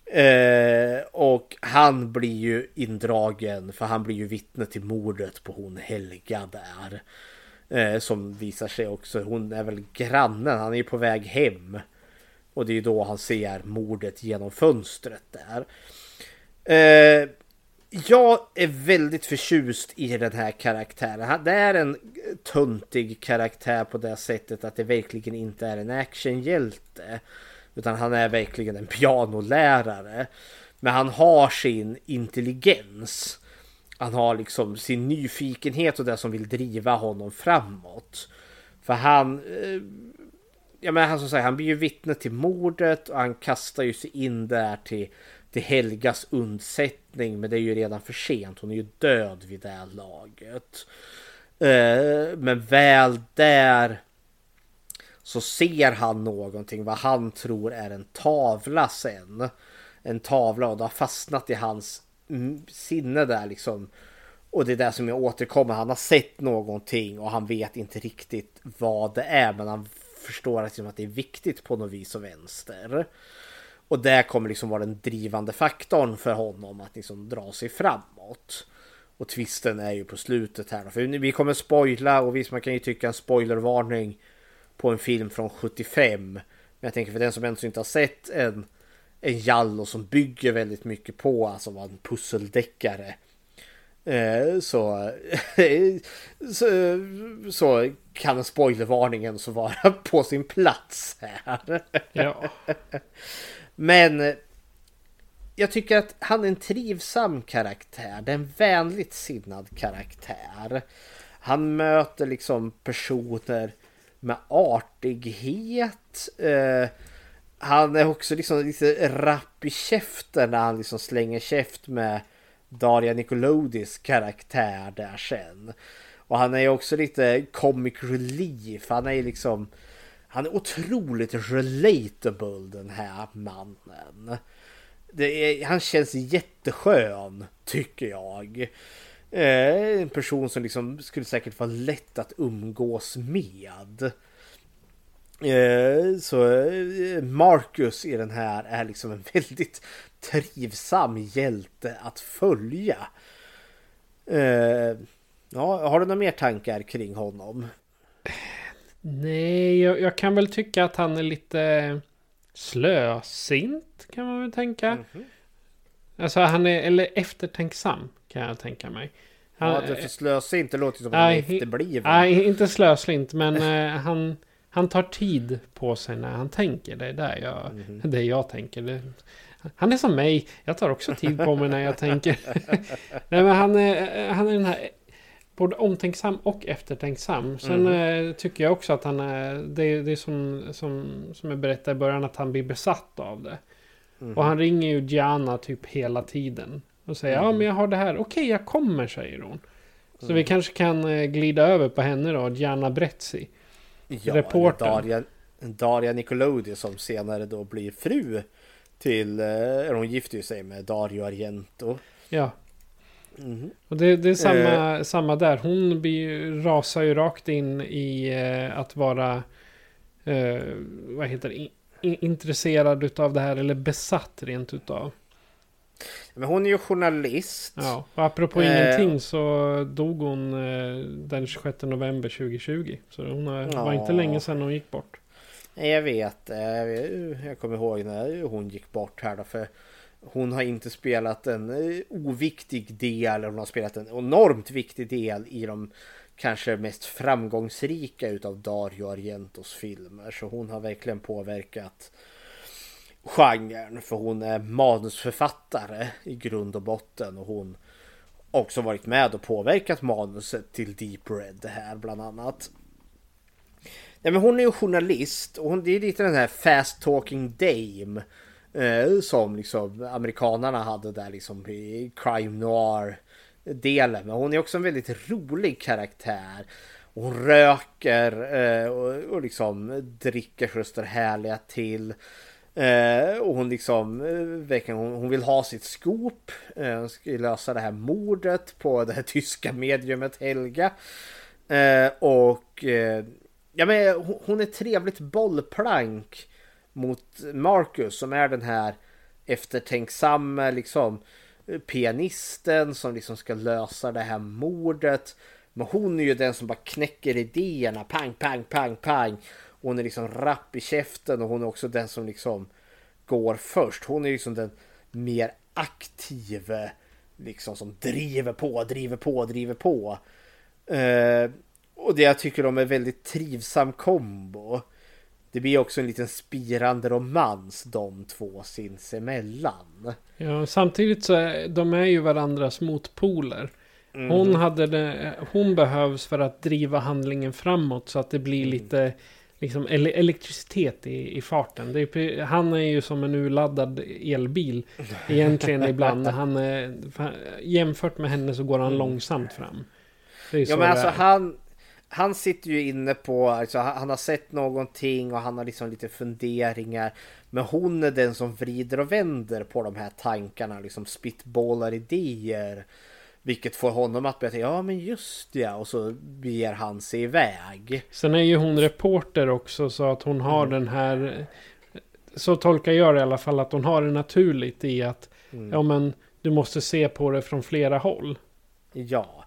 Eh, och han blir ju indragen för han blir ju vittne till mordet på hon Helga där. Eh, som visar sig också, hon är väl grannen, han är ju på väg hem. Och det är ju då han ser mordet genom fönstret där. Eh, jag är väldigt förtjust i den här karaktären. Det är en tuntig karaktär på det sättet att det verkligen inte är en actionhjälte. Utan han är verkligen en pianolärare. Men han har sin intelligens. Han har liksom sin nyfikenhet och det som vill driva honom framåt. För han... Eh, ja men han som säger, han blir ju vittne till mordet och han kastar ju sig in där till, till Helgas undsättning. Men det är ju redan för sent. Hon är ju död vid det här laget. Eh, men väl där så ser han någonting vad han tror är en tavla sen. En tavla och det har fastnat i hans sinne där liksom. Och det är det som jag återkommer. Han har sett någonting och han vet inte riktigt vad det är. Men han förstår att det är viktigt på något vis och vänster. Och det kommer liksom vara den drivande faktorn för honom att liksom dra sig framåt. Och twisten är ju på slutet här. För vi kommer spoila och visst man kan ju tycka en spoilervarning på en film från 75. Men jag tänker för den som ändå inte har sett en, en Jallo som bygger väldigt mycket på, alltså var en pusseldeckare. Eh, så, så, så kan spoilervarningen så vara på sin plats här. Ja. Men jag tycker att han är en trivsam karaktär. Det är en vänligt sinnad karaktär. Han möter liksom personer med artighet. Eh, han är också liksom lite rapp i käften när han liksom slänger käft med Daria Nicolodis karaktär där sen. Och han är också lite comic relief. Han är liksom... Han är otroligt relatable den här mannen. Är, han känns jätteskön tycker jag. Eh, en person som liksom skulle säkert vara lätt att umgås med. Eh, så eh, Marcus i den här är liksom en väldigt trivsam hjälte att följa. Eh, ja, har du några mer tankar kring honom?
Nej, jag, jag, kan väl tycka att han är lite slösint kan man väl tänka. Mm -hmm. Alltså han är, eller eftertänksam kan jag tänka mig.
Han, ja, det för slösint, det låter som att han är efterbliven.
Nej, inte slösint, men uh, han, han tar tid på sig när han tänker. Det är där jag, mm. det jag tänker. Det, han är som mig. Jag tar också tid på mig när jag tänker. Nej, men han, är, han är den här både omtänksam och eftertänksam. Sen mm. tycker jag också att han är... Det, det är som, som, som jag berättade i början att han blir besatt av det. Mm. Och han ringer ju Gianna typ hela tiden. Och säger mm. ja men jag har det här. Okej jag kommer säger hon. Så vi kanske kan eh, glida över på henne då. Gianna Brezzi.
Ja, reportern. Daria, Daria Nicolodi som senare då blir fru till... Eh, hon gifter ju sig med Dario Argento.
Ja. Mm. Och det, det är samma, eh. samma där. Hon blir, rasar ju rakt in i eh, att vara... Eh, vad heter det? intresserad utav det här eller besatt rent utav.
Men hon är ju journalist.
Ja, och apropå eh, ingenting så dog hon eh, den 26 november 2020. Så hon har, ja. var inte länge sedan hon gick bort.
Jag vet, eh, jag kommer ihåg när hon gick bort här då. För hon har inte spelat en eh, oviktig del, hon har spelat en enormt viktig del i de kanske mest framgångsrika utav Dario Argentos filmer. Så hon har verkligen påverkat genren för hon är manusförfattare i grund och botten och hon också varit med och påverkat manuset till Deep Red här bland annat. Nej, men hon är ju journalist och hon, det är lite den här fast talking dame eh, som liksom amerikanarna hade där liksom i crime noir delen. Men hon är också en väldigt rolig karaktär. Hon röker eh, och, och liksom dricker så det står härliga till. Eh, och hon liksom, eh, verkligen, hon, hon, vill ha sitt skop. Eh, hon ska lösa det här mordet på det här tyska mediumet Helga. Eh, och eh, ja, men hon, hon är trevligt bollplank mot Marcus som är den här eftertänksamma liksom pianisten som liksom ska lösa det här mordet. Men hon är ju den som bara knäcker idéerna, pang, pang, pang, pang. Hon är liksom rapp i käften och hon är också den som liksom går först. Hon är liksom den mer aktive liksom som driver på, driver på, driver på. Eh, och det jag tycker de är väldigt trivsam kombo. Det blir också en liten spirande romans de två sinsemellan.
Ja, samtidigt så är de är ju varandras motpoler.
Mm.
Hon, hade det, hon behövs för att driva handlingen framåt så att det blir
Mm.
lite liksom ele elektricitet i, i farten. Är, han är ju som en urladdad elbil egentligen ibland. Han är, för- jämfört med henne så går han långsamt fram.
Ja men alltså han Han sitter ju inne på, alltså, han har sett någonting och han har liksom lite funderingar. Men hon är den som vrider och vänder på de här tankarna, liksom spitballar idéer. Vilket får honom att börja tänka, ja men just det, och så beger han sig iväg.
Sen är ju hon reporter också så att hon har den här... Så tolkar jag det i alla fall att hon har det naturligt i att
Mm.
ja men du måste se på det från flera håll.
Ja,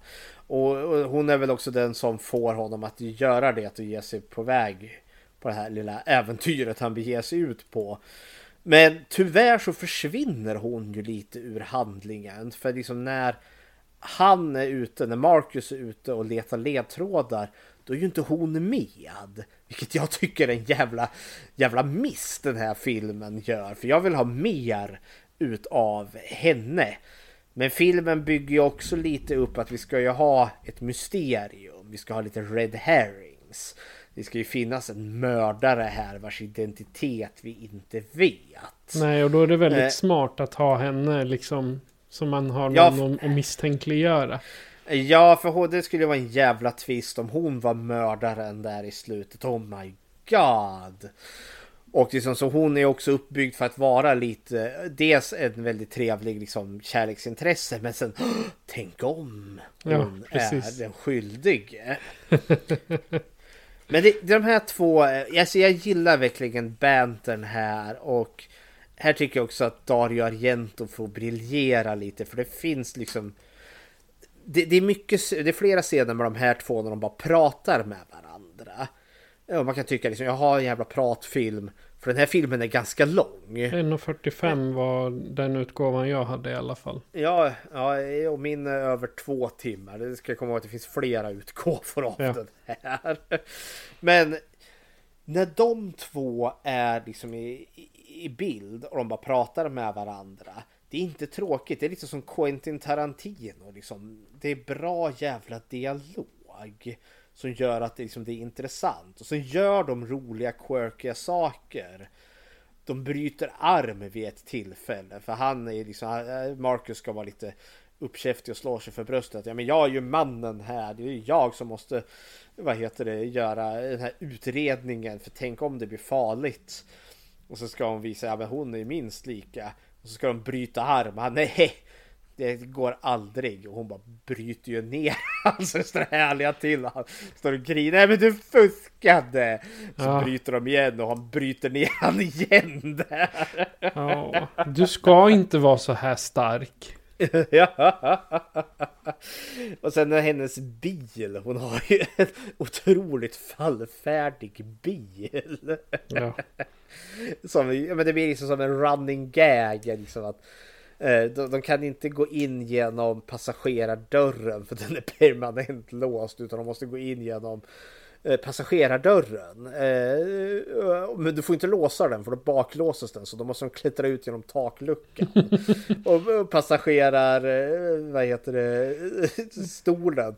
och, och hon är väl också den som får honom att göra det, och ge sig på väg på det här lilla äventyret han beger sig ut på. Men tyvärr så försvinner hon ju lite ur handlingen. För liksom när han är ute, när Marcus är ute och letar ledtrådar, då är ju inte hon med. Vilket jag tycker är en jävla, jävla miss den här filmen gör. För jag vill ha mer utav henne. Men filmen bygger ju också lite upp att vi ska ju ha ett mysterium. Vi ska ha lite red herrings. Det ska ju finnas en mördare här vars identitet vi inte vet.
Nej, och då är det väldigt
Eh.
smart att ha henne liksom som man har
Ja,
någon att misstänkliggöra.
Ja, för det skulle vara en jävla twist om hon var mördaren där i slutet. Oh my god! Och liksom, så hon är också uppbyggd för att vara lite, dels en väldigt trevlig liksom, kärleksintresse, men sen tänk om
Ja,
hon
precis.
är den skyldige. Men det, de här två, alltså jag gillar verkligen bantern här och här tycker jag också att Dario Argento får briljera lite för det finns liksom det, det är mycket, det är flera scener med de här två när de bara pratar med varandra. Och man kan tycka liksom, jag har en jävla pratfilm. För den här filmen är ganska lång.
1.45 var den utgåvan jag hade i alla fall.
Ja, ja och min är över två timmar. Det ska jag komma ihåg att det finns flera utgåvor av
Ja.
den här. Men när de två är liksom i, i, i bild och de bara pratar med varandra. Det är inte tråkigt. Det är lite som Quentin Tarantino. Liksom. Det är bra jävla dialog. Som gör att det, liksom, det är intressant. Och sen gör de roliga quirkiga saker. De bryter arm vid ett tillfälle. För han är liksom, eh, Marcus ska vara lite uppkäftig och slå sig för bröstet. Ja men jag är ju mannen här. Det är ju jag som måste, vad heter det, göra den här utredningen. För tänk om det blir farligt. Och så ska hon visa, ja men hon är minst lika. Och så ska de bryta arm. Han, nej, det går aldrig. Och hon bara bryter ju ner röster härliga till. Han står och griner. Nej men du fuskade! Så
Ja.
bryter de igen och han bryter ner han igen där.
Ja, du ska inte vara så här stark.
ja. Och sen hennes bil. Hon har ju en otroligt fallfärdig bil.
Ja.
Som, men det blir liksom som en running gag. Liksom att, de, de kan inte gå in genom passagerardörren för den är permanent låst. Utan de måste gå in genom eh, passagerardörren. Eh, men du får inte låsa den för då baklåses den. Så då måste de klättra ut genom takluckan. och, passagerar, eh, vad heter det, stolen.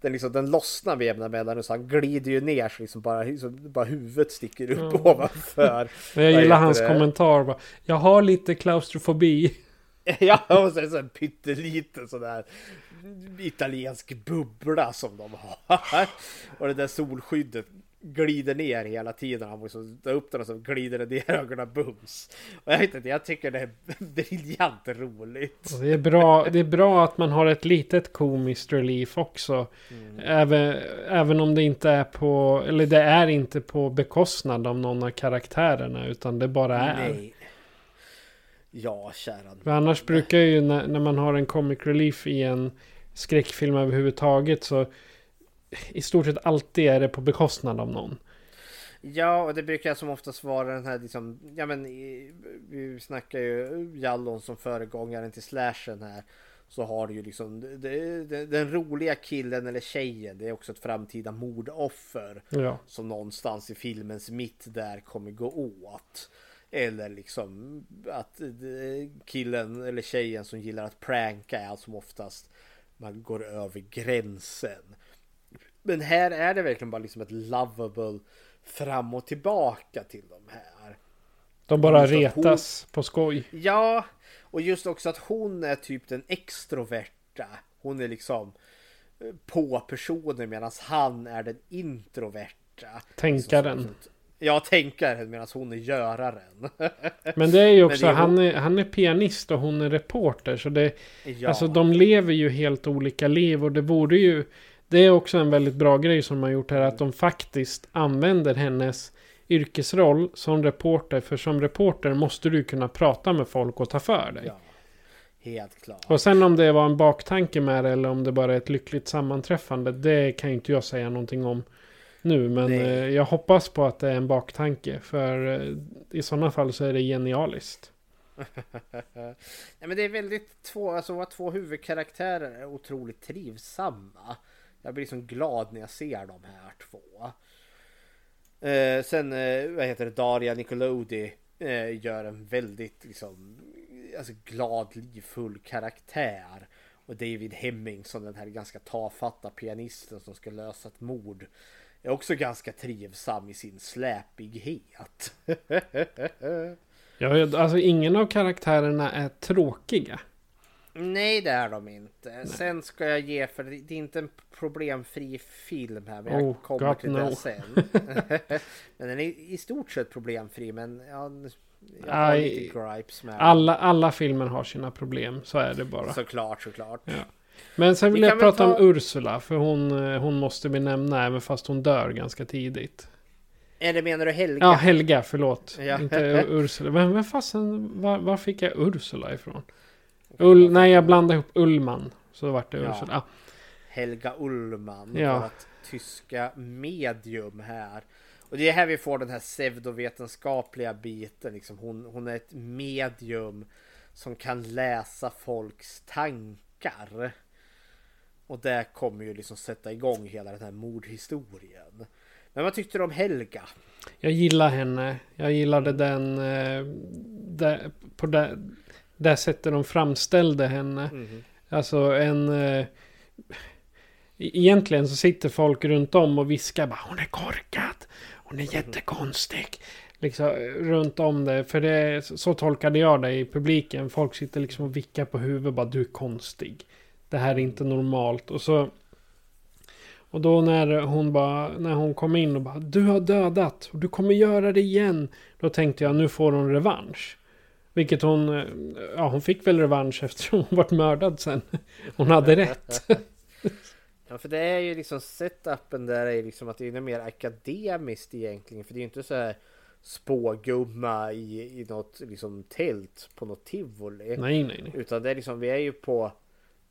Den, liksom, den lossnar med jämna mellanrum så han glider ju ner så liksom bara, liksom, bara huvudet sticker upp
Ja.
ovanför.
Men jag gillar hans
det?
kommentar. Bara, jag har lite klaustrofobi.
Ja, och sen så en pytteliten sån där italiensk bubbla som de har. Och det där solskyddet glider ner hela tiden. Han måste ta upp den och så glider det ner ögonen bums. Och jag vet inte, jag tycker det är briljant roligt.
Och Det är, bra, det är bra att man har ett litet komiskt relief också.
Mm.
Även, även om det inte är på, eller det är inte på bekostnad av någon av karaktärerna. Utan det bara är.
Nej. Ja, kära.
För annars brukar ju när, när man har en comic relief i en skräckfilm överhuvudtaget så i stort sett alltid är det på bekostnad av någon.
Ja, och det brukar som oftast vara den här liksom, ja men vi snackar ju Jallon som föregångaren till slashen här. Så har du ju liksom det, det, den roliga killen eller tjejen. Det är också ett framtida mordoffer.
Ja.
Som någonstans i filmens mitt där kommer gå åt. Eller liksom att killen eller tjejen som gillar att pranka är allt som oftast man går över gränsen. Men här är det verkligen bara liksom ett lovable fram och tillbaka till de här.
De bara retas hon... på skoj.
Ja, och just också att hon är typ den extroverta. Hon är liksom eh, på personen medan han är den introverta.
Tänkaren.
Ja, tänkaren medan hon är göraren.
Men det är ju också, är han, är, han är pianist och hon är reporter. Så det, ja. alltså de lever ju helt olika liv och det borde ju, det är också en väldigt bra grej som har gjort här, att de faktiskt använder hennes yrkesroll som reporter. För som reporter måste du kunna prata med folk och ta för dig. Ja,
helt klart.
Och sen om det var en baktanke med det eller om det bara är ett lyckligt sammanträffande. Det kan inte jag säga någonting om nu. Men Nej. Eh, jag hoppas på att det är en baktanke. För eh, i sådana fall så är det genialiskt.
Nej, men det är väldigt två, alltså två huvudkaraktärer är otroligt trivsamma. Jag blir liksom glad när jag ser de här två. Eh, sen eh, vad heter det, Daria Nicolodi eh, gör en väldigt liksom, alltså, glad, livfull karaktär. Och David Hemming som den här ganska tafatta pianisten som ska lösa ett mord. Är också ganska trivsam i sin släpighet.
ja, alltså ingen av karaktärerna är tråkiga.
Nej det är de inte. Nej. Sen ska jag ge för det är inte en problemfri film här. Men jag oh, kommer God till no. det sen. men den är i stort sett problemfri. Men ja, jag har Aj, lite gripes med
alla, alla filmer har sina problem. Så är det bara.
Såklart, såklart.
Ja. Men sen vill vi jag prata ta... om Ursula. För hon, eh, hon måste vi nämna även fast hon dör ganska tidigt.
Eller menar du Helga?
Ja, Helga, förlåt. Ja. Inte Ursula. Men, men fasen, var, var fick jag Ursula ifrån? Ull, nej, jag blandade ihop Ullman. Så vart det Ursula. Ja.
Helga Ullman. Ja. Vårt tyska medium här. Och det är här vi får den här pseudovetenskapliga biten. Liksom hon, hon är ett medium som kan läsa folks tankar. Och det kommer ju liksom sätta igång hela den här mordhistorien. Men vad tyckte du om Helga?
Jag gillar henne. Jag gillade den... Eh, där, på det, det sättet de framställde henne. Mm. Alltså en... Eh, egentligen så sitter folk runt om och viskar bara hon är korkad. Hon är mhm. jättekonstig. Liksom runt om det. För det, så tolkade jag det i publiken. Folk sitter liksom och vickar på huvudet bara du är konstig. Det här är inte normalt. Och så... Och då när hon bara, när hon kom in och bara du har dödat och du kommer göra det igen. Då tänkte jag nu får hon revansch. Vilket hon, ja hon fick väl revansch eftersom hon vart mördad sen. Hon hade rätt.
Ja för det är ju liksom setupen där är liksom att det är mer akademiskt egentligen. För det är ju inte så här spågumma i, i något liksom tält på något tivoli.
Nej, nej, nej.
Utan det är liksom, vi är ju på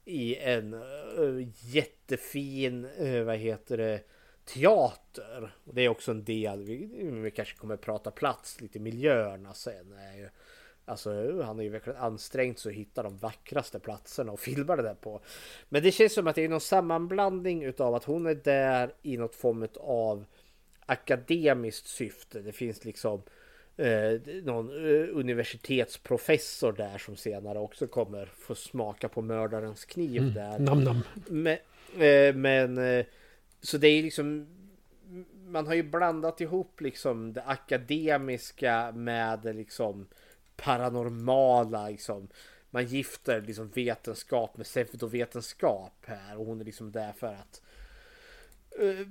i en uh, jättefin, uh, vad heter det, teater. Och det är också en del, vi, vi kanske kommer prata plats, lite miljöerna sen. Är ju, Alltså han har ju verkligen ansträngt sig att hitta de vackraste platserna och filma det där på. Men det känns som att det är någon sammanblandning utav att hon är där i något form av akademiskt syfte. Det finns liksom eh, någon eh, universitetsprofessor där som senare också kommer få smaka på mördarens kniv mm, där.
Nam, nam.
Men, eh, men eh, så det är liksom man har ju blandat ihop liksom det akademiska med liksom paranormala liksom. Man gifter liksom vetenskap med pseudovetenskap här och hon är liksom där för att uh,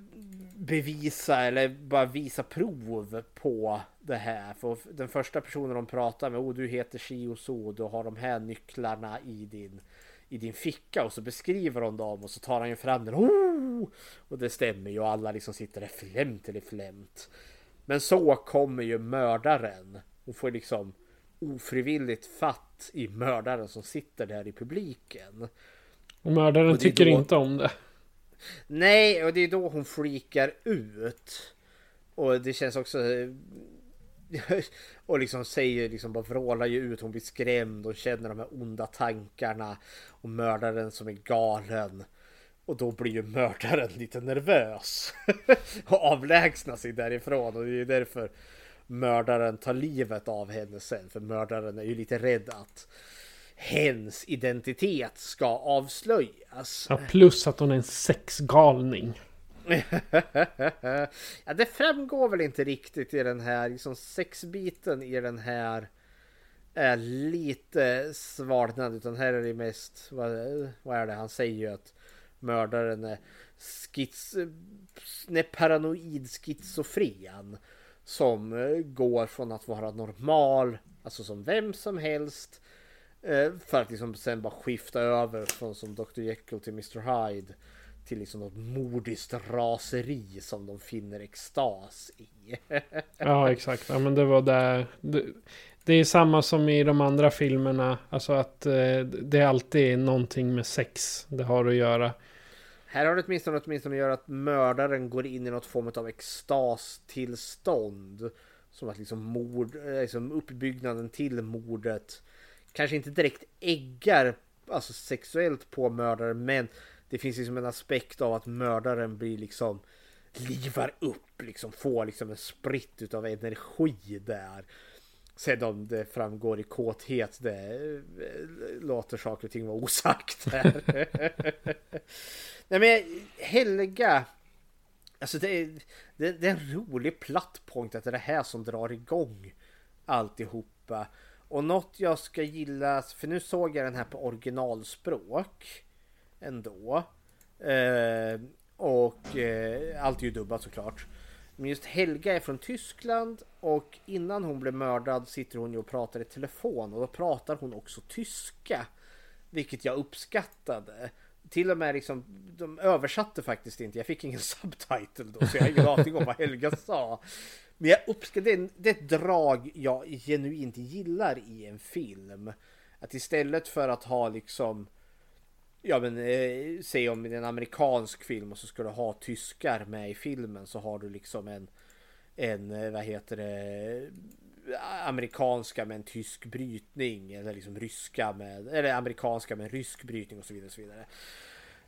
bevisa eller bara visa prov på det här. För den första personen de pratar med, oh du heter si och så, du har de här nycklarna i din i din ficka och så beskriver hon dem och så tar han ju fram den. Oh! Och det stämmer ju och alla liksom sitter där flämt eller flämt. Men så kommer ju mördaren. Hon får liksom ofrivilligt fatt i mördaren som sitter där i publiken.
Och mördaren och tycker då... inte om det.
Nej, och det är då hon freakar ut. Och det känns också och liksom säger liksom bara vrålar ju ut. Hon blir skrämd och känner de här onda tankarna och mördaren som är galen. Och då blir ju mördaren lite nervös och avlägsnar sig därifrån och det är ju därför mördaren tar livet av henne sen. För mördaren är ju lite rädd att hens identitet ska avslöjas.
Ja, plus att hon är en sexgalning
ja, det framgår väl inte riktigt i den här liksom sexbiten i den här är lite svalnad utan här är det mest vad, vad är det han säger ju att mördaren är skiz, nej, paranoid schizofren som eh, går från att vara normal, alltså som vem som helst eh, för att liksom sen bara skifta över från som Dr. Jekyll till Mr. Hyde till liksom något mordiskt raseri som de finner extas i.
ja, exakt. Ja, men det var där. Det, det, är samma som i de andra filmerna. Alltså att eh, det är alltid någonting med sex det har att göra.
Här har det åtminstone, åtminstone att göra att mördaren går in i något form av extastillstånd. Som att liksom mord, eh, liksom uppbyggnaden till mordet kanske inte direkt äggar alltså sexuellt på mördaren men det finns liksom en aspekt av att mördaren blir liksom livar upp, liksom får liksom en spritt utav energi där. Sen om det framgår i kåthet, det eh, låter saker och ting vara osagt här. Nej men Helga, alltså det är, det, det är en rolig plattpunkt att det är det här som drar igång alltihopa. Och något jag ska gilla, för nu såg jag den här på originalspråk ändå. Eh, och eh, allt är ju dubbat såklart. Men just Helga är från Tyskland och innan hon blev mördad sitter hon ju och pratar i telefon och då pratar hon också tyska. Vilket jag uppskattade. Till och med liksom, de översatte faktiskt inte. Jag fick ingen subtitle då så jag har ingen aning om vad Helga sa. Men jag uppskattar, det, det är ett drag jag genuint gillar i en film. Att istället för att ha liksom Ja men eh, säg om det är en amerikansk film och så ska du ha tyskar med i filmen så har du liksom en en eh, vad heter det amerikanska med en tysk brytning eller liksom ryska med eller amerikanska med en rysk brytning och så vidare. Och så vidare.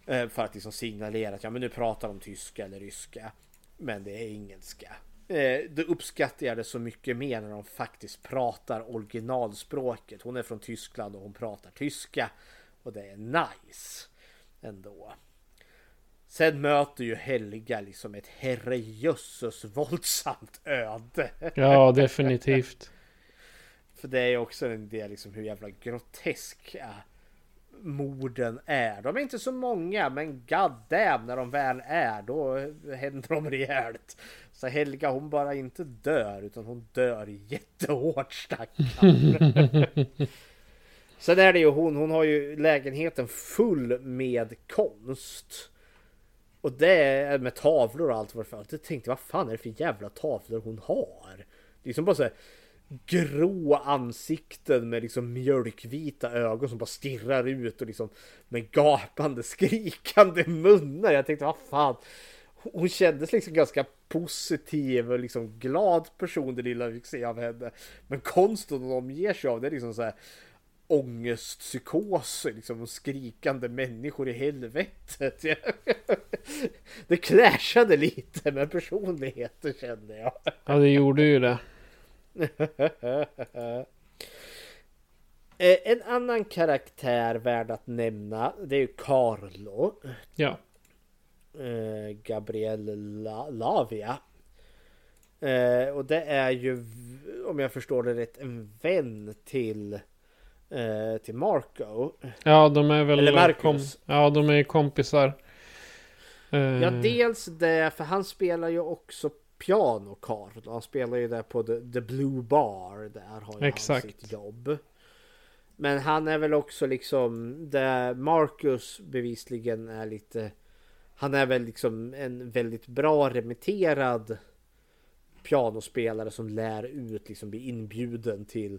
Eh, för att liksom signalera att ja men nu pratar de tyska eller ryska. Men det är engelska. Eh, då uppskattar jag det så mycket mer när de faktiskt pratar originalspråket. Hon är från Tyskland och hon pratar tyska. Och det är nice ändå. Sen möter ju Helga liksom ett herrejösses våldsamt öde.
Ja, definitivt.
För det är också en del liksom hur jävla groteska morden är. De är inte så många men god damn när de väl är då händer de rejält. Så Helga hon bara inte dör utan hon dör jättehårt stackarn. Sen är det ju hon, hon har ju lägenheten full med konst. Och det är med tavlor och allt vad det Jag tänkte vad fan är det för jävla tavlor hon har? Det är som bara så här grå ansikten med liksom mjölkvita ögon som bara stirrar ut och liksom med gapande skrikande munnar. Jag tänkte vad fan. Hon kändes liksom ganska positiv och liksom glad person det lilla vi fick se av henne. Men konsten hon omger sig av det är liksom så här ångestpsykos, liksom skrikande människor i helvetet. Det clashade lite med personligheten kände jag.
Ja, det gjorde ju det.
Eh, en annan karaktär värd att nämna, det är ju Carlo.
Ja.
Eh, Gabriel Lavia. Eh, och det är ju, om jag förstår det rätt, en vän till eh, till Marco.
Ja, de är väl...
Eller Marcus.
ja, de är kompisar.
Eh. Ja, dels det, för han spelar ju också piano, Carl. Han spelar ju där på The, The Blue Bar. Där har ju Exakt. han sitt jobb. Men han är väl också liksom där Marcus bevisligen är lite Han är väl liksom en väldigt bra remitterad pianospelare som lär ut, liksom blir inbjuden till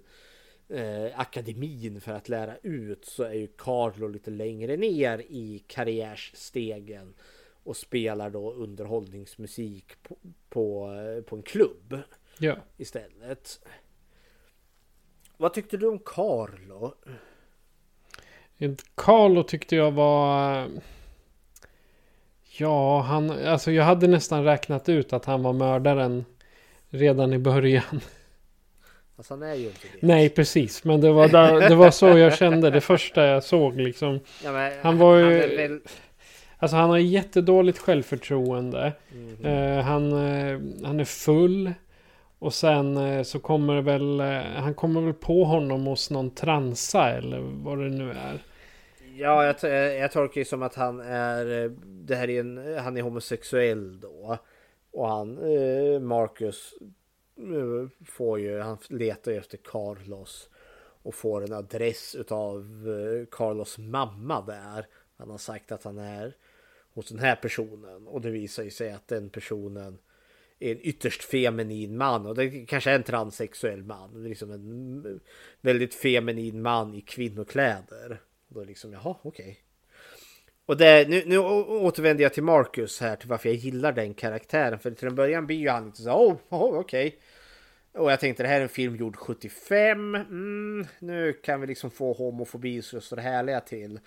eh, akademin för att lära ut så är ju Carlo lite längre ner i karriärsstegen. och spelar då underhållningsmusik på, på, på en klubb.
Ja.
Istället. Vad tyckte du om Carlo?
Carlo tyckte jag var... Ja, han... Alltså jag hade nästan räknat ut att han var mördaren redan i början.
Alltså han är ju inte det.
Nej, precis. Men det var, där, det var så jag kände det första jag såg liksom.
Ja, men,
han var ju...
Han väl...
Alltså han har jättedåligt självförtroende.
Mm.
Uh, han, uh, han är full. Och sen uh, så kommer det väl, han kommer väl på honom hos någon transa eller vad det nu är.
Ja, jag, jag tolkar det som att han är, det här är en, han är homosexuell då. Och han, Marcus, Eh, får ju, han letar ju efter Carlos. Och får en adress utav eh, Carlos mamma där. Han har sagt att han är hos den här personen och det visar ju sig att den personen är en ytterst feminin man och det kanske är en transsexuell man. Liksom en väldigt feminin man i kvinnokläder. Och då liksom, jaha, okej. Okay. Och det, nu, nu återvänder jag till Marcus här till varför jag gillar den karaktären. För till en början blir ju han lite så oh, oh okej. Okay. Och jag tänkte det här är en film gjord 75. Mm, nu kan vi liksom få homofobi så det står härliga till.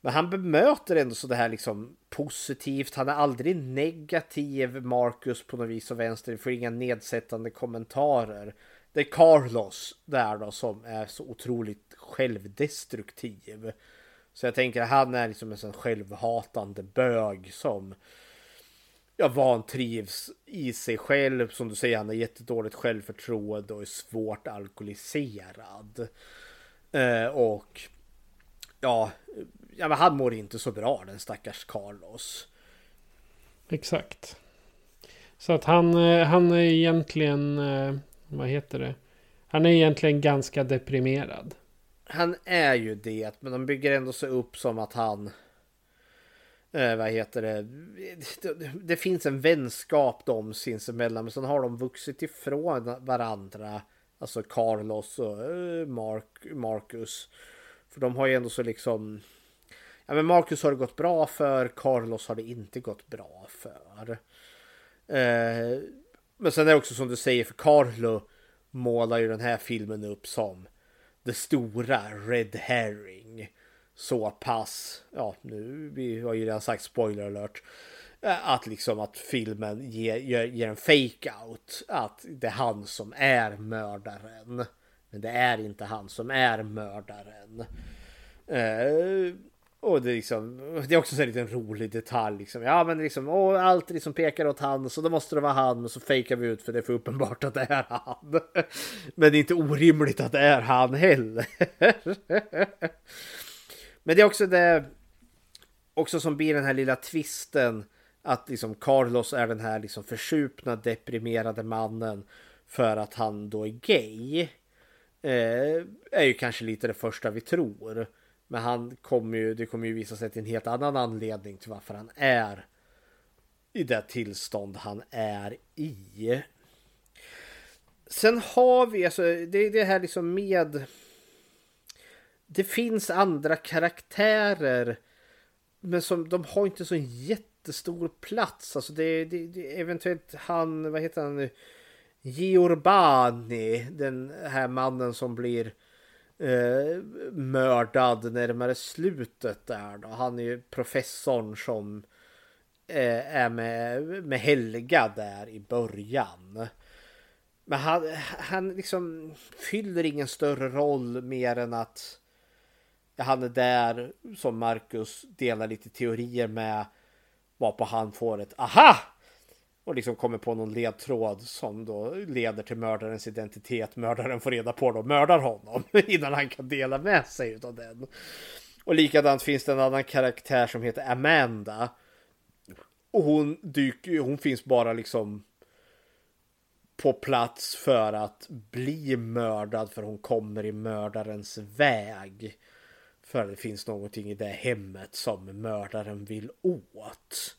Men han bemöter ändå så det här liksom positivt. Han är aldrig negativ, Marcus på något vis och vänster. Det får inga nedsättande kommentarer. Det är Carlos där då som är så otroligt självdestruktiv. Så jag tänker att han är liksom en sån självhatande bög som ja, vantrivs i sig själv. Som du säger, han har jättedåligt självförtroende och är svårt alkoholiserad. Eh, och ja, ja, men han mår inte så bra den stackars Carlos.
Exakt. Så att han, eh, han är egentligen, eh, vad heter det? Han är egentligen ganska deprimerad.
Han är ju det, men de bygger ändå sig upp som att han... Eh, vad heter det? det? Det finns en vänskap de sinsemellan, men sen har de vuxit ifrån varandra. Alltså Carlos och eh, Mark, Marcus. För de har ju ändå så liksom ja, men Marcus har det gått bra för, Carlos har det inte gått bra för. Eh, men sen är det också som du säger, för Carlo målar ju den här filmen upp som det stora Red Herring. Så pass, ja nu, vi har ju redan sagt spoiler alert. Eh, att liksom att filmen ger, ger, ger en fake out. Att det är han som är mördaren. Men det är inte han som är mördaren. Eh, och det är, liksom, det är också en liten rolig detalj. Liksom. Ja, men liksom, och allt liksom pekar åt han, så då måste det vara han. Och så fejkar vi ut för det är för uppenbart att det är han. Men det är inte orimligt att det är han heller. Men det är också det också som blir den här lilla twisten. Att liksom Carlos är den här liksom försupna, deprimerade mannen. För att han då är gay. Eh, är ju kanske lite det första vi tror. Men han kommer ju, det kommer ju visa sig till en helt annan anledning till varför han är i det tillstånd han är i. Sen har vi alltså, det är det här liksom med. Det finns andra karaktärer. Men som de har inte så jättestor plats. Alltså det, det, det eventuellt han, vad heter han nu? Giurbani, den här mannen som blir eh, mördad närmare slutet där då. Han är ju professorn som eh, är med, med Helga där i början. Men han, han liksom fyller ingen större roll mer än att han är där som Marcus delar lite teorier med. Varpå han får ett aha! Och liksom kommer på någon ledtråd som då leder till mördarens identitet. Mördaren får reda på det och mördar honom innan han kan dela med sig av den. Och likadant finns det en annan karaktär som heter Amanda. Och hon dyker hon finns bara liksom på plats för att bli mördad för hon kommer i mördarens väg. För det finns någonting i det hemmet som mördaren vill åt.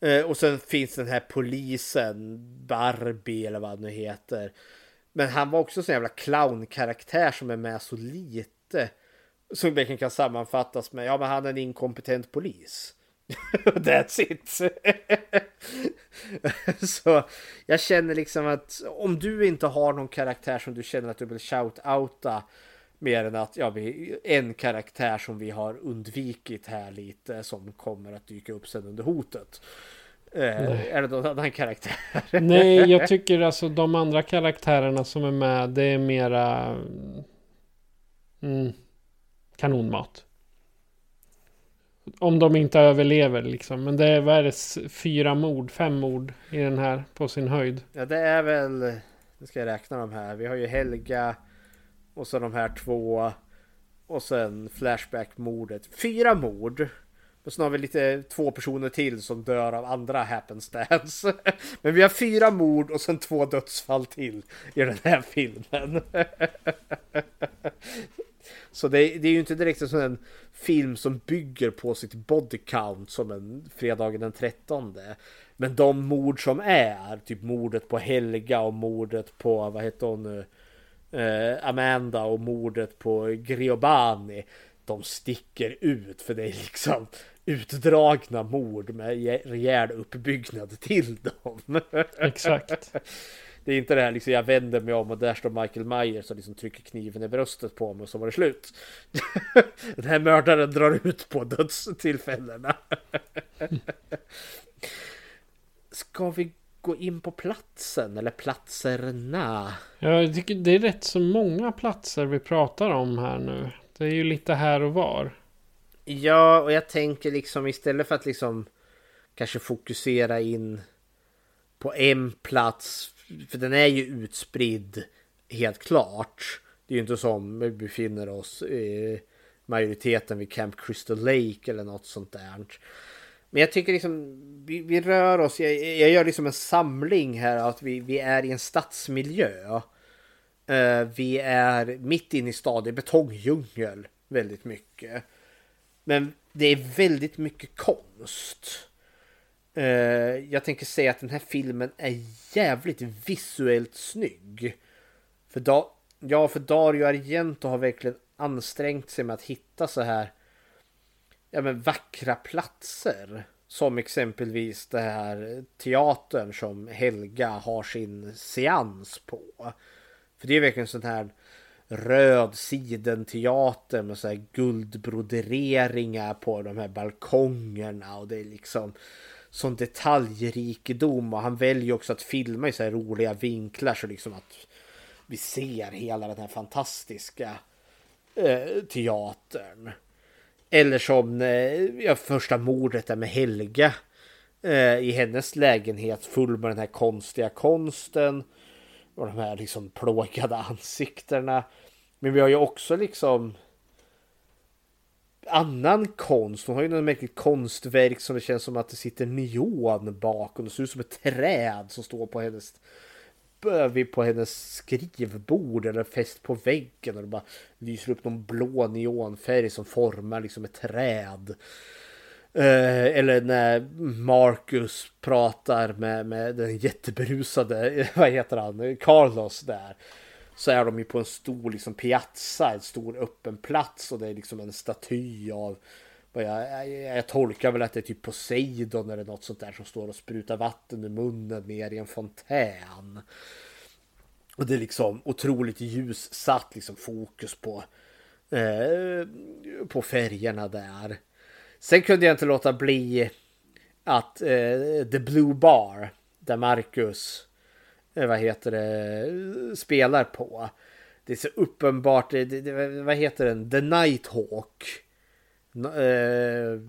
Eh, och sen finns den här polisen, Barbie eller vad han nu heter. Men han var också en sån jävla clownkaraktär som är med så lite. Som verkligen kan sammanfattas med, ja men han är en inkompetent polis. That's it. så jag känner liksom att om du inte har någon karaktär som du känner att du vill shout-outa mer än att ja, vi, en karaktär som vi har undvikit här lite som kommer att dyka upp sen under hotet. Eh, är det någon annan karaktär?
Nej, jag tycker alltså de andra karaktärerna som är med, det är mera mm, kanonmat. Om de inte överlever liksom. Men det är, vad är det, fyra mord, fem mord i den här på sin höjd.
Ja, det är väl, nu ska jag räkna de här. Vi har ju Helga och så de här två. Och sen Flashback-mordet. Fyra mord. Och sen har vi lite två personer till som dör av andra happenstance. Men vi har fyra mord och sen två dödsfall till i den här filmen. Så det, det är ju inte direkt en sån här film som bygger på sitt body count som en fredagen den 13. Men de mord som är, typ mordet på Helga och mordet på, vad heter hon nu? Eh, Amanda och mordet på Griobani. De sticker ut för det är liksom utdragna mord med rejäl uppbyggnad till dem.
Exakt.
Det är inte det här liksom jag vänder mig om och där står Michael Myers och liksom trycker kniven i bröstet på mig och så var det slut. Den här mördaren drar ut på dödstillfällena. Ska vi gå in på platsen eller platserna?
Ja, jag tycker det är rätt så många platser vi pratar om här nu. Det är ju lite här och var.
Ja, och jag tänker liksom istället för att liksom kanske fokusera in på en plats. För den är ju utspridd helt klart. Det är ju inte som vi befinner oss i majoriteten vid Camp Crystal Lake eller något sånt där. Men jag tycker liksom vi, vi rör oss. Jag, jag, gör liksom en samling här att vi, vi är i en stadsmiljö. Uh, vi är mitt inne i staden, betongdjungel väldigt mycket. Men det är väldigt mycket konst. Uh, jag tänker säga att den här filmen är jävligt visuellt snygg. För da ja, för Dario Argento har verkligen ansträngt sig med att hitta så här ja, men vackra platser. Som exempelvis det här teatern som Helga har sin seans på. För det är verkligen sån här röd sidenteater med så här guldbroderingar på de här balkongerna och det är liksom sån detaljrikedom och han väljer också att filma i så här roliga vinklar så liksom att vi ser hela den här fantastiska eh, teatern. Eller som eh, ja, första mordet där med Helga eh, i hennes lägenhet full med den här konstiga konsten och de här liksom plågade ansiktena. Men vi har ju också liksom annan konst. Hon har ju något märkligt konstverk som det känns som att det sitter neon bakom. Det ser ut som ett träd som står på hennes på hennes skrivbord eller fäst på väggen och det bara lyser upp någon blå neonfärg som formar liksom ett träd. Eh, eller när Marcus pratar med, med den jätteberusade, vad heter han, Carlos där. Så är de ju på en stor liksom piazza, en stor öppen plats och det är liksom en staty av jag, jag, jag, tolkar väl att det är typ Poseidon eller något sånt där som står och sprutar vatten ur munnen ner i en fontän. Och det är liksom otroligt ljussatt liksom fokus på, eh, på färgerna där. Sen kunde jag inte låta bli att eh, The Blue Bar, där Marcus, eh, vad heter det, spelar på. Det är så uppenbart, det, det, vad heter den, The Nighthawk. Eh,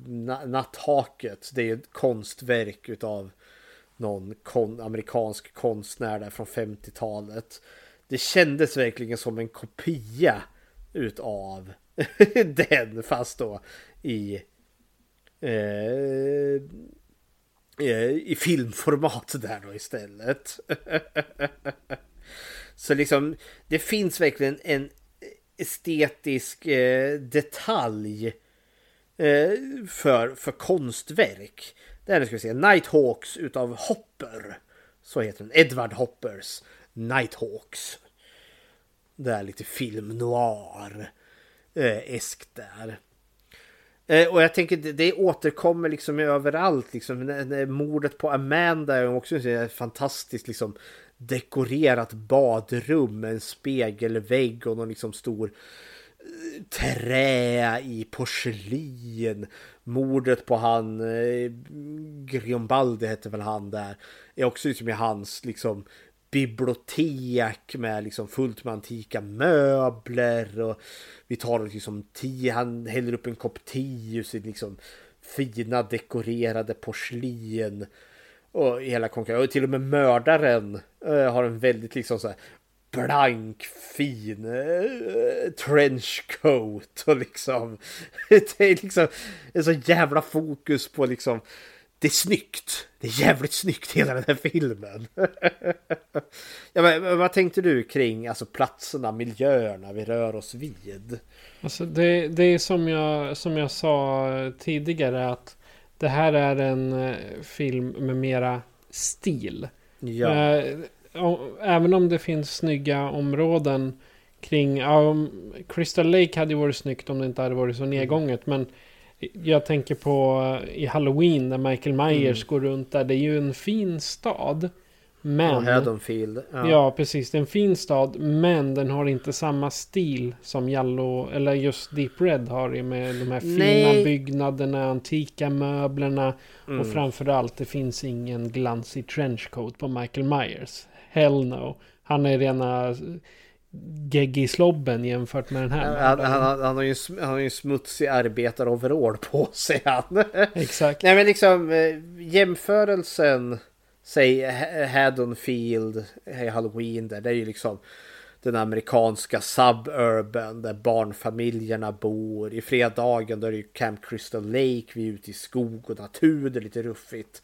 natthaket, det är ett konstverk utav någon kon amerikansk konstnär där från 50-talet. Det kändes verkligen som en kopia utav den fast då i eh, eh, i filmformat där då istället. Så liksom det finns verkligen en estetisk eh, detalj eh, Eh, för, för konstverk. Det är ska vi se, Nighthawks utav Hopper. Så heter den, Edward Hoppers Nighthawks. Det är lite film noir eh, eskt där. Eh, och jag tänker det, återkommer liksom överallt. Liksom. Mordet på Amanda är också ett fantastiskt liksom, dekorerat badrum med en spegelvägg och någon liksom stor eh, trä i porslin. Mordet på han eh, Grionbaldi hette väl han där. Är också liksom i hans liksom bibliotek med liksom fullt med antika möbler och vi tar liksom te, han häller upp en kopp te ur sitt liksom fina dekorerade porslin och hela konkurrensen. Och till och med mördaren äh, har en väldigt liksom så här blank fin äh, trenchcoat och liksom det är liksom en så jävla fokus på liksom det är snyggt. Det är jävligt snyggt hela den här filmen. ja, men, vad tänkte du kring alltså, platserna, miljöerna vi rör oss vid?
Alltså det, det är som jag, som jag sa tidigare att det här är en eh, film med mera stil. Ja. Eh, även om det finns snygga områden kring... Um, Crystal Lake hade ju varit snyggt om det inte hade varit så nedgånget. Men jag tänker på eh, i Halloween när Michael Myers mm. går runt där. Det är ju en fin stad. Men...
Och Haddonfield.
Ja. ja, precis. Det är en fin stad. Men den har inte samma stil som Yellow, eller just Deep Red har med de här fina Nej. byggnaderna, antika möblerna. Mm. Och framförallt det finns ingen glansig trenchcoat på Michael Myers. Hell no. Han är rena slobben jämfört med den här.
Han, han, han, har ju, han har ju smutsig arbetaroverall på sig. Han.
Exakt.
Nej men liksom eh, jämförelsen säg Haddonfield, Halloween där, det är ju liksom den amerikanska suburban där barnfamiljerna bor. I fredagen då är det ju Camp Crystal Lake, vi är ute i skog och natur, det är lite ruffigt.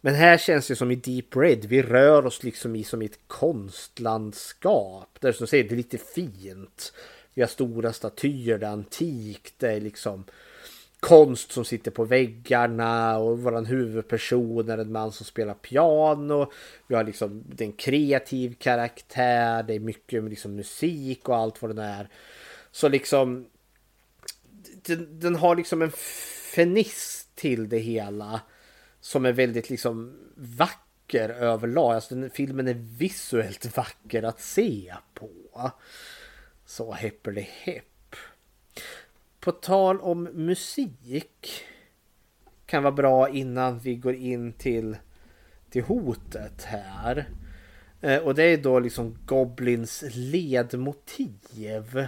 Men här känns det som i Deep Red, vi rör oss liksom i som i ett konstlandskap. Där som säger, det är lite fint. Vi har stora statyer, det är antikt, det är liksom konst som sitter på väggarna och våran huvudperson är en man som spelar piano. Vi har liksom en kreativ karaktär, det är mycket liksom musik och allt vad det är. Så liksom den, den har liksom en feniss till det hela som är väldigt liksom vacker överlag. Alltså den, filmen är visuellt vacker att se på. Så heppeli hepp. På tal om musik kan vara bra innan vi går in till, till hotet här. Eh, och det är då liksom Goblins ledmotiv.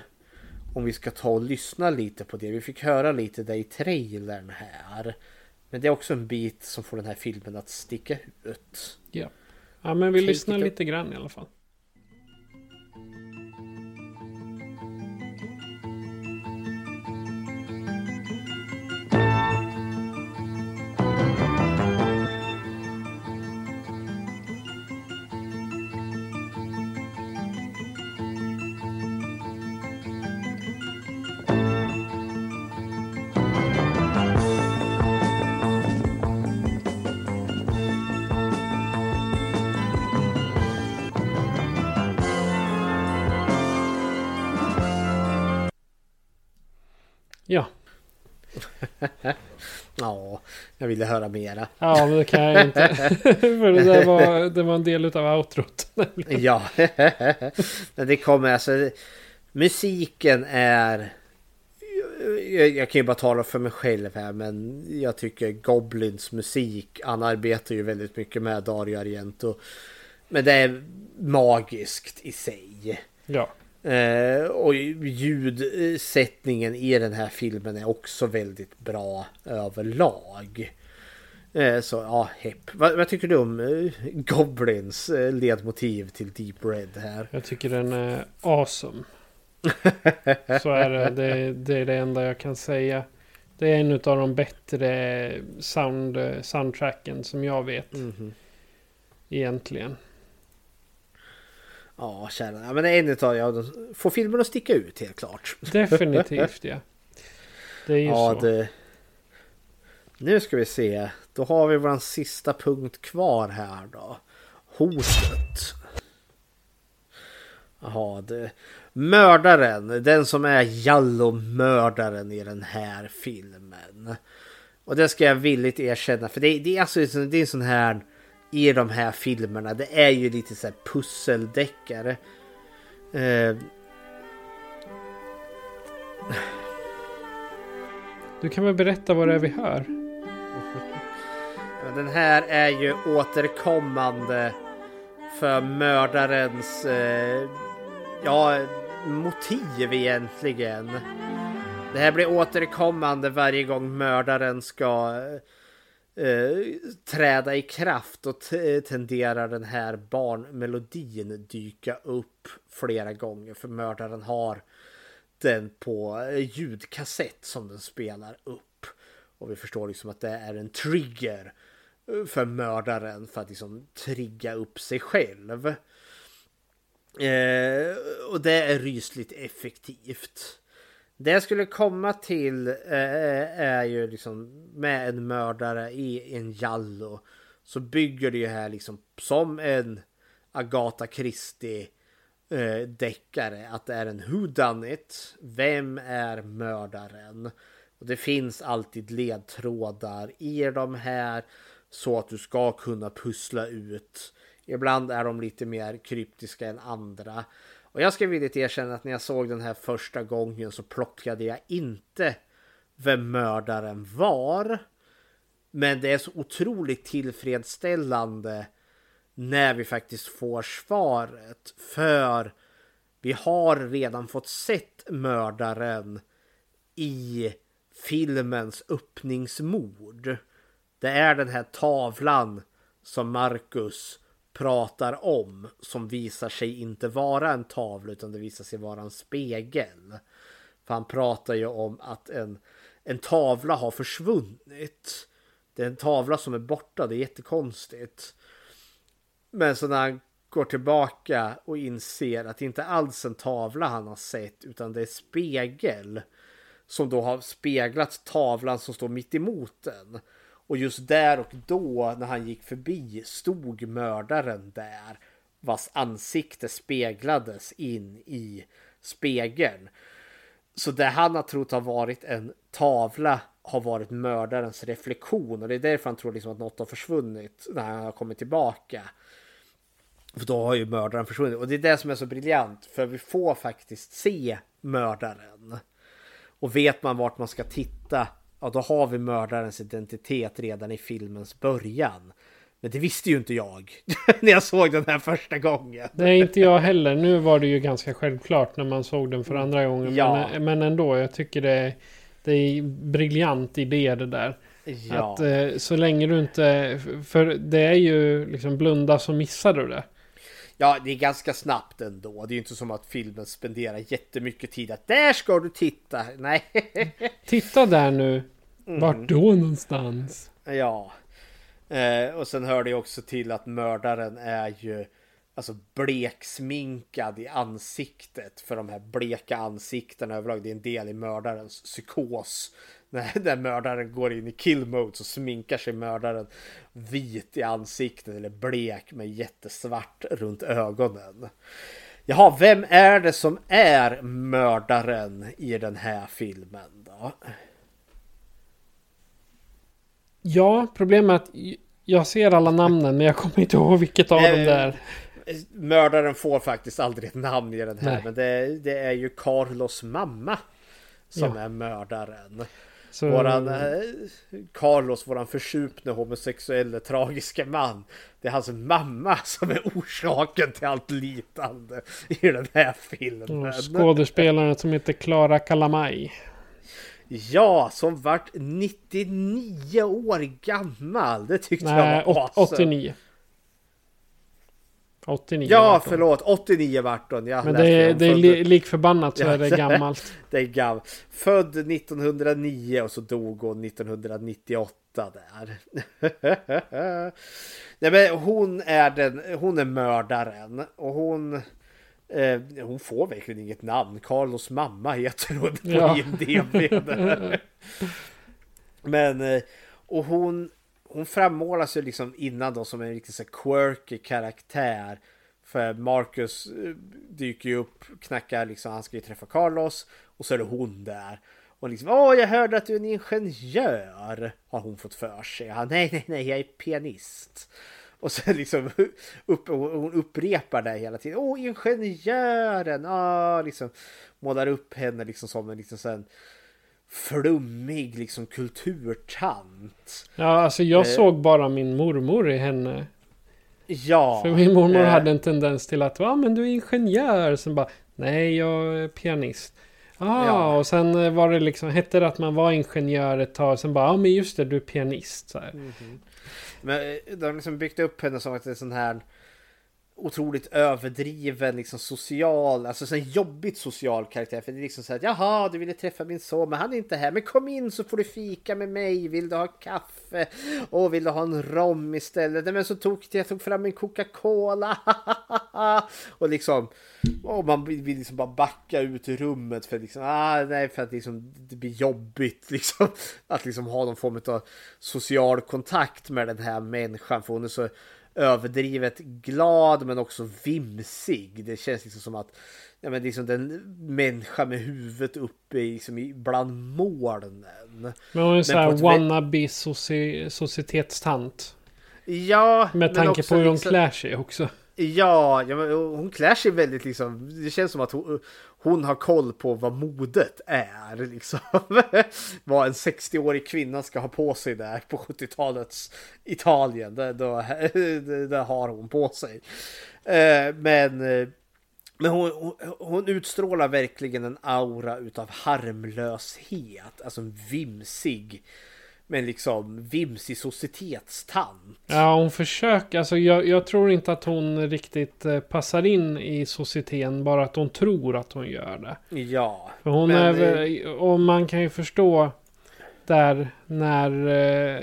Om vi ska ta och lyssna lite på det. Vi fick höra lite det i trailern här. Men det är också en bit som får den här filmen att sticka ut.
Ja, ja men vi lyssnar lite grann i alla fall.
Jag ville höra mera.
Ja, men det kan jag inte. För det där var, det var en del av outrot.
ja, men det kommer alltså. Musiken är... Jag, jag, kan ju bara tala för mig själv här men jag tycker Goblins musik, han arbetar ju väldigt mycket med Dario Argento. Men det är magiskt i sig.
Ja.
Eh, och ljudsättningen i den här filmen är också väldigt bra överlag. Eh, så ja, hepp. Vad, vad, tycker du om eh, Goblins eh, ledmotiv till Deep Red här?
Jag tycker den är awesome. så är det. det. Det är det enda jag kan säga. Det är en av de bättre sound, soundtracken som jag vet. Mm -hmm. Egentligen.
Ja, kära. Ja, men en utav ja, får filmen att sticka ut helt klart.
Definitivt ja. Det är ju ja, så. Det...
Nu ska vi se. Då har vi vår sista punkt kvar här då. Hotet. Jaha, det... mördaren, den som är Jallo-mördaren i den här filmen. Och det ska jag villigt erkänna, för det, det är alltså det är en sån här i de här filmerna. Det är ju lite så här pusseldeckare. Eh,
Du kan väl berätta vad det är vi hör?
Den här är ju återkommande för mördarens eh, ja, motiv egentligen. Det här blir återkommande varje gång mördaren ska eh, träda i kraft och eh, tenderar den här barnmelodin dyka upp flera gånger för mördaren har den på eh, ljudkassett som den spelar upp. Och vi förstår liksom att det är en trigger eh, för mördaren för att liksom trigga upp sig själv. Eh, och det är rysligt effektivt. Det jag skulle komma till eh, eh, är ju liksom med en mördare i en jallo så bygger det ju här liksom som en Agatha Christie eh, deckare att det är en who done it. Vem är mördaren? Och det finns alltid ledtrådar i de här så att du ska kunna pussla ut. Ibland är de lite mer kryptiska än andra. Och jag ska villigt erkänna att när jag såg den här första gången så plockade jag inte vem mördaren var. Men det är så otroligt tillfredsställande när vi faktiskt får svaret. För vi har redan fått sett mördaren i filmens öppningsmord. Det är den här tavlan som Marcus pratar om som visar sig inte vara en tavla utan det visar sig vara en spegel. För han pratar ju om att en, en tavla har försvunnit. Det är en tavla som är borta, det är jättekonstigt. Men så när han går tillbaka och inser att det inte alls är en tavla han har sett utan det är spegel. Som då har speglat tavlan som står mitt emot den. Och just där och då när han gick förbi stod mördaren där. Vars ansikte speglades in i spegeln. Så det han har trott har varit en tavla har varit mördarens reflektion. Och det är därför han tror liksom att något har försvunnit när han har kommit tillbaka. För då har ju mördaren försvunnit. Och det är det som är så briljant. För vi får faktiskt se mördaren. Och vet man vart man ska titta. Ja, då har vi mördarens identitet redan i filmens början. Men det visste ju inte jag när jag såg den här första gången.
Nej, inte jag heller. Nu var det ju ganska självklart när man såg den för andra gången.
Ja.
Men, men ändå, jag tycker det är, det är briljant idé det där.
Ja.
Att eh, så länge du inte... För det är ju liksom blunda så missar du det.
Ja, det är ganska snabbt ändå. Det är ju inte som att filmen spenderar jättemycket tid att där ska du titta. Nej.
Titta där nu.
Mm.
Vart då någonstans?
Ja. Eh, och sen hör det också till att mördaren är ju alltså bleksminkad i ansiktet. För de här bleka ansiktena överlag. Det är en del i mördarens psykos. När, när mördaren går in i kill mode så sminkar sig mördaren vit i ansiktet eller blek med jättesvart runt ögonen. Jaha, vem är det som är mördaren i den här filmen då?
Ja, problemet är att jag ser alla namnen men jag kommer inte ihåg vilket av dem det är.
Mördaren får faktiskt aldrig ett namn i den här.
Nej.
Men det, det är ju Carlos mamma som
Ja.
är mördaren.
Så-
Våran eh, Carlos, våran försupne homosexuella tragiska man. Det är hans mamma som är orsaken till allt lidande i den här filmen.
Och Skådespelaren som heter Clara Kalamaj.
Ja, som vart 99 år gammal. Det tyckte
Nej,
jag var
åt-
awesome.
89. 89
Ja,
vart
förlåt. 89 vart hon. Jag
Men det är, det är li, lik förbannat så
Ja,
är det gammalt.
det är gammalt. Född 1909 och så dog hon 1998 där. Nej, men hon är den, hon är mördaren och hon eh, hon får verkligen inget namn. Carlos mamma heter hon på
Ja.
IMDB. Men eh, och hon hon frammålas ju liksom innan då som en riktigt så quirky karaktär. För Marcus eh, dyker ju upp, knackar liksom, han ska ju träffa Carlos och så är det hon där. Och liksom, åh jag hörde att du är en ingenjör, har hon fått för sig. Han, nej, nej, nej, jag är pianist. Och sen liksom upp, hon upprepar det hela tiden. Åh, ingenjören! Ah, liksom målar upp henne liksom som en liksom sån flummig liksom kulturtant.
Ja, alltså jag eh. såg bara min mormor i henne.
Ja.
För min mormor eh. hade en tendens till att, ja men du är ingenjör. Sen bara, nej jag är pianist. Ah, ja. och sen eh, var det liksom, hette det att man var ingenjör ett tag. Sen bara, ja men just det, du är pianist. Så mm -hmm.
Men eh, de har liksom byggt upp henne som att det är sån här otroligt överdriven, liksom social, alltså så en jobbigt social karaktär. För det är liksom så här, jaha, du ville träffa min son, men han är inte här. Men kom in så får du fika med mig. Vill du ha kaffe? Och vill du ha en rom istället? Nej, men så tog jag tog fram en Coca-Cola. och liksom, och man vill liksom bara backa ut ur rummet för liksom, ah, nej, för att liksom, det blir jobbigt liksom. Att liksom ha någon form av social kontakt med den här människan. För hon är så överdrivet glad men också vimsig. Det känns liksom som att ja, men liksom den människa med huvudet uppe i, liksom bland molnen.
Men hon är en sån här wannabe soci societetstant.
Ja.
Med tanke på hur hon liksom, klär sig också.
Ja, ja hon klär sig väldigt liksom. Det känns som att hon, hon har koll på vad modet är. Liksom. vad en 60-årig kvinna ska ha på sig där på 70-talets Italien. Det, då, det, det, har hon på sig. Eh, men eh, men hon, hon, hon, utstrålar verkligen en aura utav harmlöshet. Alltså en vimsig men liksom vimsig societetstant.
Ja, hon försöker. Alltså, jag, jag, tror inte att hon riktigt eh, passar in i societeten. Bara att hon tror att hon gör det.
Ja.
För hon är väl, och man kan ju förstå där när, eh,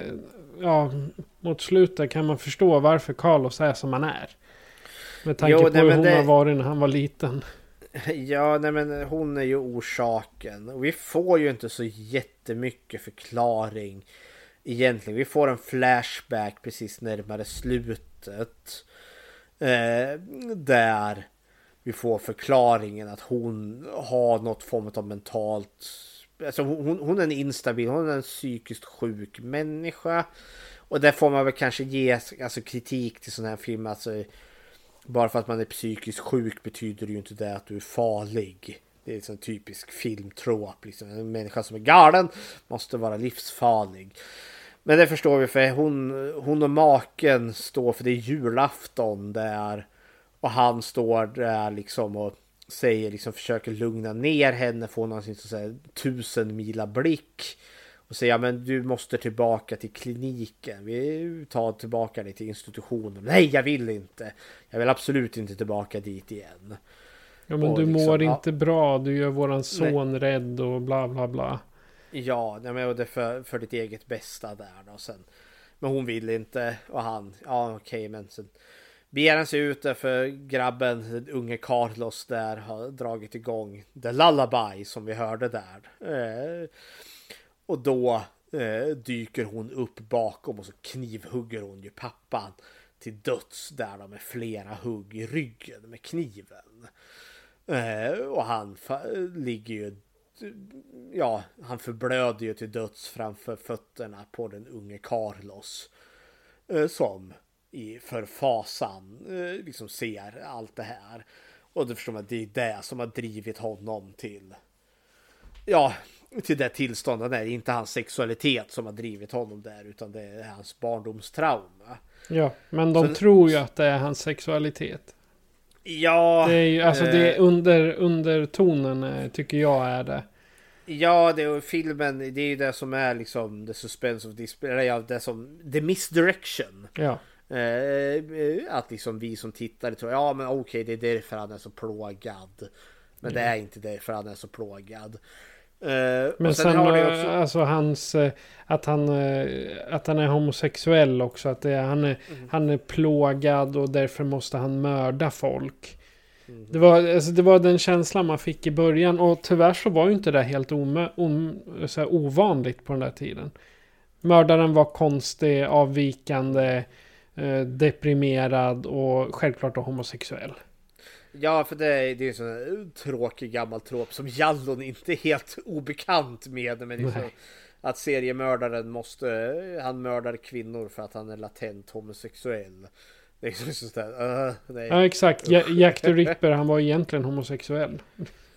ja, mot slutet kan man förstå varför Carlos är som han är. Med tanke jo, på nej, hur hon det... har varit när han var liten.
Ja, nej men hon är ju orsaken. Och vi får ju inte så jättemycket förklaring egentligen. Vi får en flashback precis närmare slutet. Eh, där vi får förklaringen att hon har något form av mentalt... Alltså hon, hon är en instabil, hon är en psykiskt sjuk människa. Och där får man väl kanske ge alltså, kritik till sådana här filmer. Alltså, bara för att man är psykiskt sjuk betyder det ju inte det att du är farlig. Det är liksom en typisk filmtråp. Liksom. En människa som är galen måste vara livsfarlig. Men det förstår vi för hon, hon och maken står för det är julafton där. Och han står där liksom och säger liksom försöker lugna ner henne. Får hon sin så här, tusen mila blick och säga men du måste tillbaka till kliniken. Vi tar tillbaka dig till institutionen. Nej, jag vill inte. Jag vill absolut inte tillbaka dit igen.
Ja, men och du liksom, mår inte bra. Du gör våran son nej. rädd och bla bla bla.
Ja, men och det för, för ditt eget bästa där då sen. Men hon vill inte och han, ja okej okay, men sen beger han sig ut för grabben, den unge Carlos där har dragit igång The Lullaby som vi hörde där. Eh, och då eh, dyker hon upp bakom och så knivhugger hon ju pappan till döds där då med flera hugg i ryggen med kniven. Eh, och han ligger ju ja, han förblöder ju till döds framför fötterna på den unge Carlos. Eh, som i förfasan eh, liksom ser allt det här. Och då förstår man att det är det som har drivit honom till ja, till det tillståndet. Det är inte hans sexualitet som har drivit honom där utan det är hans barndomstrauma.
Ja, men de Så, tror ju att det är hans sexualitet.
Ja.
Det är ju, alltså det är eh, under, undertonen eh, tycker jag är det.
Ja, det är filmen, det är ju det som är liksom the suspense of disbelief, eller det som, the misdirection.
Ja.
Eh, att liksom vi som tittare tror, ja men okej okay, det är därför han är så plågad. Men det är inte därför han är så plågad.
Uh, Men sen, sen också... alltså hans, uh, att han, att han är homosexuell också. Att det han, är, mm. han är plågad och därför måste han mörda folk. Mm. Det, var, alltså, det var den känslan man fick i början. Och tyvärr så var ju inte det helt om, om, så ovanligt på den där tiden. Mördaren var konstig, avvikande. eh, deprimerad och självklart då homosexuell.
Ja, för det är, det är en sån tråkig gammal trop som Jallon inte är helt obekant med. Men liksom, att seriemördaren måste, han mördar kvinnor för att han är latent homosexuell. Det är liksom sådär, uh, nej.
Ja, exakt. Jack the Ripper, han var egentligen homosexuell.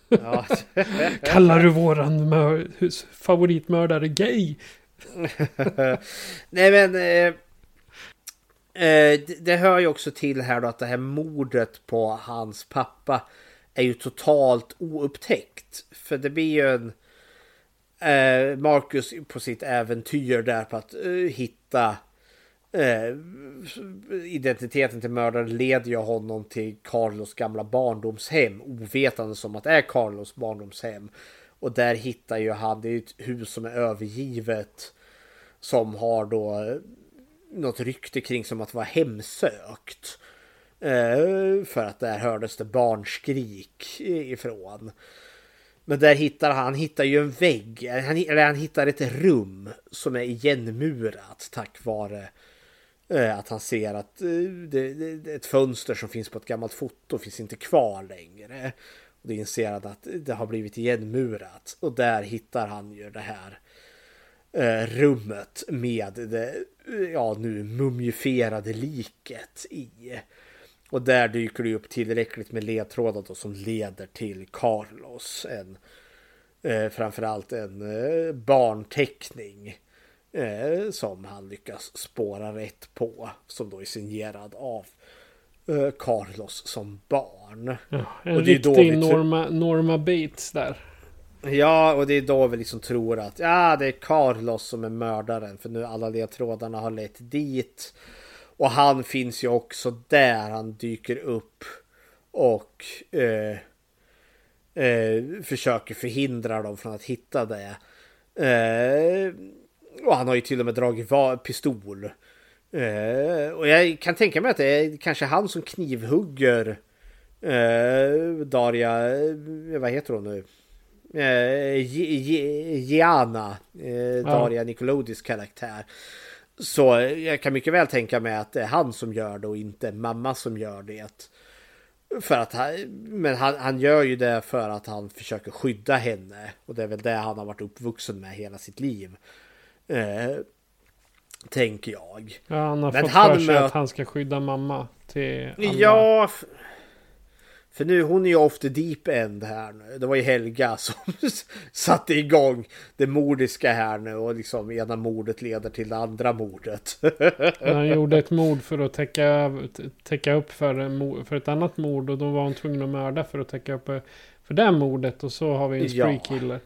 Ja.
Kallar du våran favoritmördare gay?
nej men... Eh, eh, det hör ju också till här då att det här mordet på hans pappa är ju totalt oupptäckt. För det blir ju en... Eh, Marcus på sitt äventyr där på att eh, hitta eh, identiteten till mördaren leder ju honom till Carlos gamla barndomshem ovetande som att det är Carlos barndomshem. Och där hittar ju han, det är ett hus som är övergivet som har då eh, något rykte kring som att vara hemsökt. Eh, för att där hördes det barnskrik ifrån. Men där hittar han, han hittar ju en vägg, han, eller han hittar ett rum som är igenmurat tack vare eh, att han ser att eh, det, det, ett fönster som finns på ett gammalt foto finns inte kvar längre. Och det inser han att det har blivit igenmurat. Och där hittar han ju det här rummet med det ja, nu mumifierade liket i. Och där dyker det upp tillräckligt med ledtrådar då som leder till Carlos. En, eh, framförallt en eh, barnteckning eh, som han lyckas spåra rätt på. Som då är signerad av eh, Carlos som barn.
Ja, en och det riktig är Norma, Norma Bates där.
Ja, och det är då vi liksom tror att ja, det är Carlos som är mördaren. För nu alla ledtrådarna har lett dit. Och han finns ju också där. Han dyker upp och eh, eh, försöker förhindra dem från att hitta det. Eh, och han har ju till och med dragit pistol. Eh, och jag kan tänka mig att det är kanske han som knivhugger eh, Daria, eh, vad heter hon nu? Eh, Gianna, eh, Daria ja. Nicolodis karaktär. Så jag kan mycket väl tänka mig att det är han som gör det och inte mamma som gör det. För att han, men han, han gör ju det för att han försöker skydda henne. Och det är väl det han har varit uppvuxen med hela sitt liv. Eh, tänker jag.
Ja, han har Men fått han för sig att han ska skydda mamma till alla.
Ja. För nu, hon är ju off the deep end här nu. Det var ju Helga som satte igång det mordiska här nu och liksom ena mordet leder till det andra mordet.
Han gjorde ett mord för att täcka, täcka upp för, för ett annat mord och då var hon tvungen att mörda för att täcka upp för det mordet och så har vi en spree killer. Ja.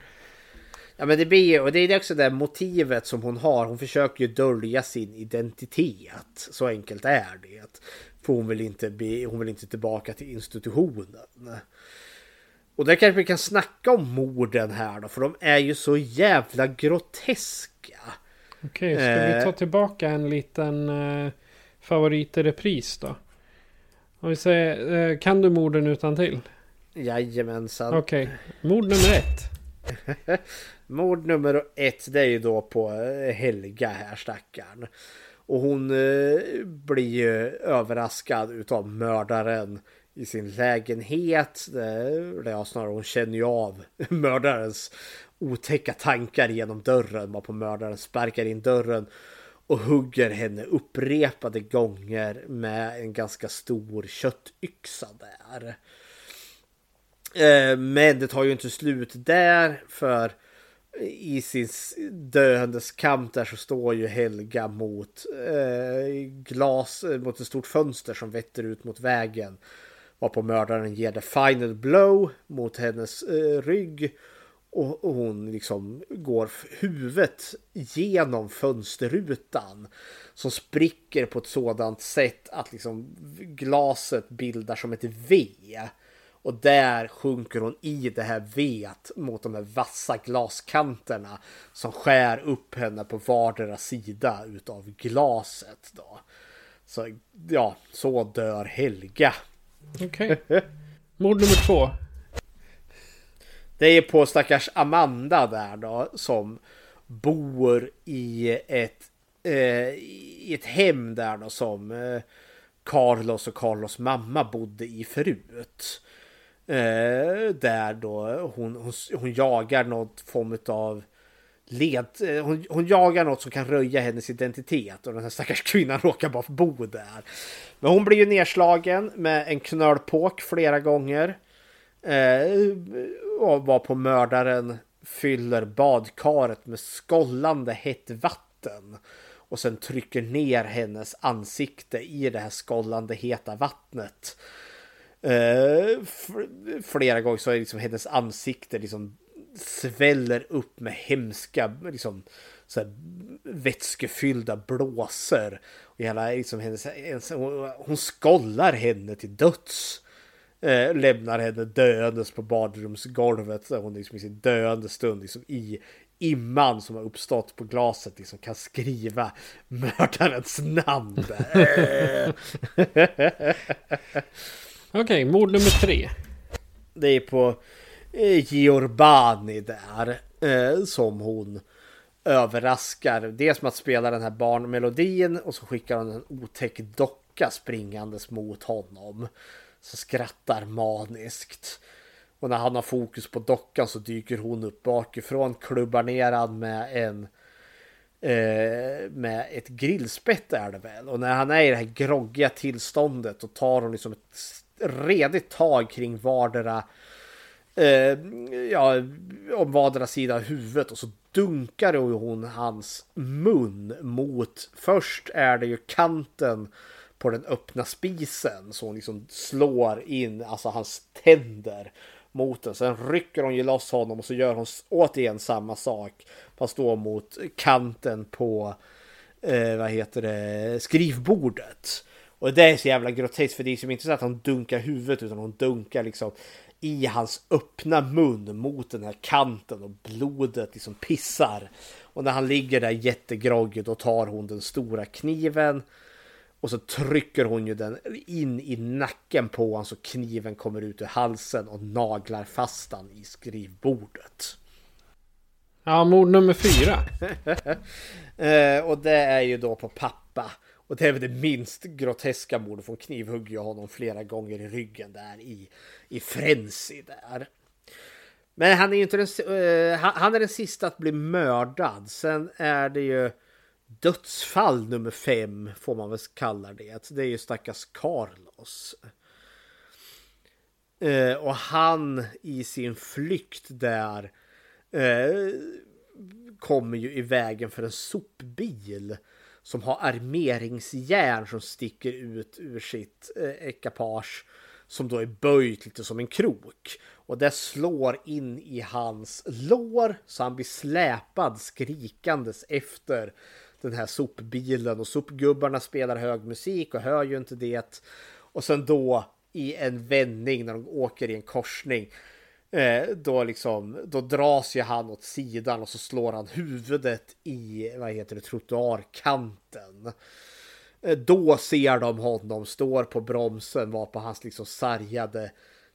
Ja men det blir och det är också det motivet som hon har. Hon försöker ju dölja sin identitet. Så enkelt är det. För hon vill inte, bli, hon vill inte tillbaka till institutionen. Och där kanske vi kan snacka om morden här då. För de är ju så jävla groteska.
Okej, ska eh, vi ta tillbaka en liten eh, favorit i repris då? Om vi säger, eh, kan du morden utan till?
Jajamensan.
Okej, okay. mord nummer ett.
Mord nummer ett det är ju då på eh, Helga här stackaren. Och hon eh, blir ju överraskad utav mördaren i sin lägenhet. Eller ja, snarare hon känner ju av mördarens otäcka tankar genom dörren. Varpå mördaren sparkar in dörren och hugger henne upprepade gånger med en ganska stor köttyxa där. Eh, men det tar ju inte slut där för i sin döendes kamp där så står ju Helga mot eh, glas, eh, mot ett stort fönster som vetter ut mot vägen. Varpå mördaren ger the final blow mot hennes eh, rygg. Och, och, hon liksom går huvudet genom fönsterrutan. Som spricker på ett sådant sätt att liksom glaset bildar som ett V. Och där sjunker hon i det här vet mot de här vassa glaskanterna som skär upp henne på vardera sida utav glaset. Då. Så ja, så dör Helga.
Okej. Okay. Mord nummer två.
Det är på stackars Amanda där då som bor i ett eh, i ett hem där då som eh, Carlos och Carlos mamma bodde i förut. Eh, där då hon, hon, hon jagar något form av led, eh, hon, hon, jagar något som kan röja hennes identitet och den här stackars kvinnan råkar bara bo där. Men hon blir ju nedslagen med en knölpåk flera gånger. Eh, och var på mördaren fyller badkaret med skållande hett vatten och sen trycker ner hennes ansikte i det här skållande heta vattnet. Eh, flera gånger så är liksom hennes ansikte liksom sväller upp med hemska liksom, så här, vätskefyllda blåsor. Och hela, liksom, hennes, hon skollar henne till döds. Eh, lämnar henne döendes på badrumsgolvet. Där hon liksom i sin döende stund liksom, i imman som har uppstått på glaset liksom, kan skriva mördarens namn.
Okej, okay, mord nummer tre.
Det är på Eh, Giordani där eh, som hon överraskar. Dels med att spela den här barnmelodin och så skickar hon en otäck docka springandes mot honom. Så skrattar maniskt. Och när han har fokus på dockan så dyker hon upp bakifrån, klubbar ner han med en eh, med ett grillspett är det väl. Och när han är i det här groggiga tillståndet och tar hon liksom ett redigt tag kring vardera eh, ja, om vardera sida av huvudet och så dunkar hon hans mun mot, först är det ju kanten på den öppna spisen så hon liksom slår in alltså hans tänder mot den. Sen rycker hon ju loss honom och så gör hon återigen samma sak. Fast då mot kanten på eh, vad heter det, skrivbordet. Och det är så jävla groteskt för det är som inte så att hon dunkar huvudet utan hon dunkar liksom i hans öppna mun mot den här kanten och blodet liksom pissar. Och när han ligger där jättegroggig då tar hon den stora kniven och så trycker hon ju den in i nacken på honom så kniven kommer ut ur halsen och naglar fast han i skrivbordet.
Ja, mord nummer fyra.
eh, och det är ju då på pappa. Och det är väl det minst groteska mordet. För hon knivhugger honom flera gånger i ryggen där i, i Frenzy där. Men han är ju inte den, uh, han är den sista att bli mördad. Sen är det ju dödsfall nummer fem får man väl kalla det. Alltså, det är ju stackars Carlos. Uh, och han i sin flykt där uh, kommer ju i vägen för en sopbil som har armeringsjärn som sticker ut ur sitt eh, ekipage som då är böjt lite som en krok. Och det slår in i hans lår så han blir släpad skrikandes efter den här sopbilen och sopgubbarna spelar hög musik och hör ju inte det. Och sen då i en vändning när de åker i en korsning Eh, då liksom, då dras ju han åt sidan och så slår han huvudet i, vad heter det, trottoarkanten. Eh, då ser de honom, står på bromsen, var på hans liksom sargade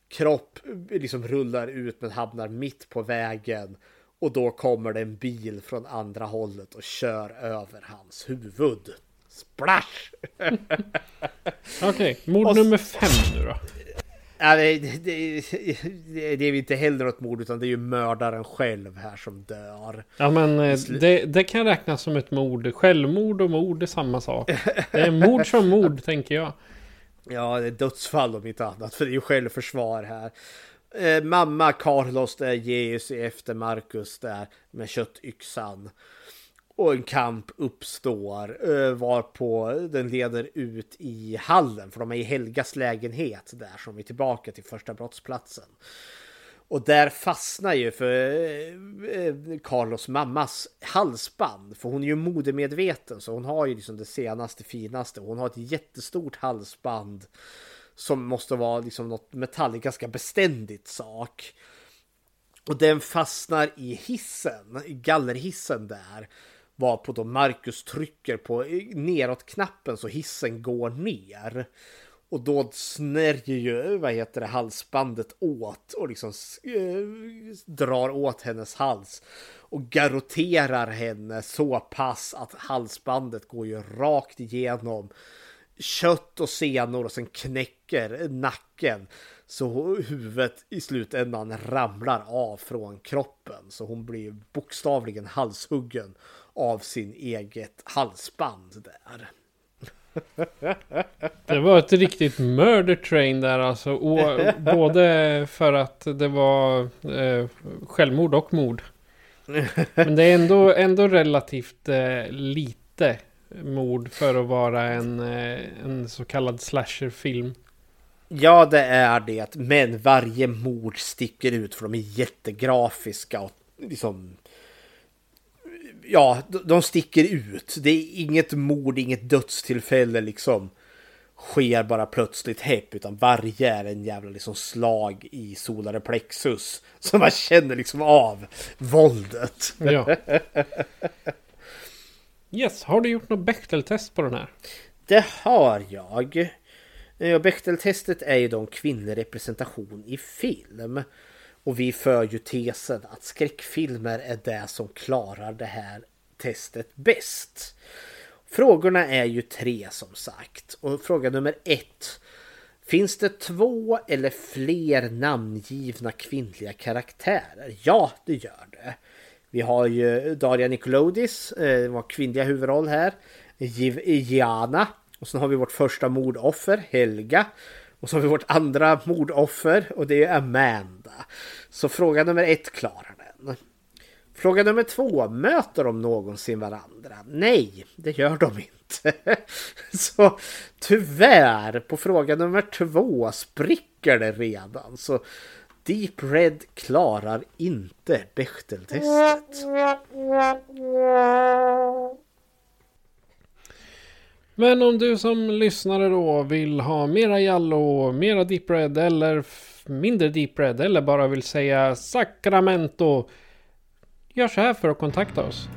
kropp, liksom rullar ut men hamnar mitt på vägen. Och då kommer det en bil från andra hållet och kör över hans huvud. Splash!
Okej, okay, mord nummer fem nu då.
Det, det, det, det är inte heller något mord utan det är ju mördaren själv här som dör.
Ja men eh, det, det kan räknas som ett mord. Självmord och mord är samma sak. Det är mord som mord tänker jag.
Ja, det är dödsfall om inte annat. För det är ju självförsvar här. Eh, mamma Carlos där ger sig efter Marcus där med köttyxan och en kamp uppstår eh, varpå den leder ut i hallen för de är i Helgas lägenhet där som är tillbaka till första brottsplatsen. Och där fastnar ju för eh, eh, Carlos mammas halsband. För hon är ju modemedveten så hon har ju liksom det senaste finaste. Hon har ett jättestort halsband som måste vara liksom något metall, ganska beständigt sak. Och den fastnar i hissen, i gallerhissen där. Varpå då Marcus trycker på neråt-knappen så hissen går ner. Och då snärjer ju, vad heter det, halsbandet åt och liksom eh, drar åt hennes hals. Och garroterar henne så pass att halsbandet går ju rakt igenom kött och senor och sen knäcker nacken. Så huvudet i slutändan ramlar av från kroppen. Så hon blir bokstavligen halshuggen av sin eget halsband där.
Det var ett riktigt murder train där alltså. Och, både för att det var eh, självmord och mord. Men det är ändå, ändå relativt eh, lite mord för att vara en, eh, en så kallad slasherfilm.
Ja, det är det. Men varje mord sticker ut för de är jättegrafiska och liksom... Ja, de sticker ut. Det är inget mord, inget dödstillfälle liksom sker bara plötsligt häpp utan varje är en jävla liksom slag i solare plexus. Så man känner liksom av våldet. Ja.
Yes, har du gjort något Bechteltest på den här?
Det har jag. Bechteltestet är ju då kvinnorepresentation i film. Och vi för ju tesen att skräckfilmer är det som klarar det här testet bäst. Frågorna är ju tre som sagt. Och fråga nummer ett. Finns det två eller fler namngivna kvinnliga karaktärer? Ja, det gör det. Vi har ju Daria Nikolodis, det eh, var kvinnliga huvudroll här. Gianna. Och sen har vi vårt första mordoffer, Helga. Och så har vi vårt andra mordoffer och det är Amanda. Så fråga nummer ett klarar den. Fråga nummer två, möter de någonsin varandra? Nej, det gör de inte. Så tyvärr, på fråga nummer två spricker det redan. Så Deep Red klarar inte Bechteltestet.
Men om du som lyssnare då vill ha mera Jallo, mera Deep Red eller mindre Deep Red eller bara vill säga Sacramento. Gör så här för att kontakta oss.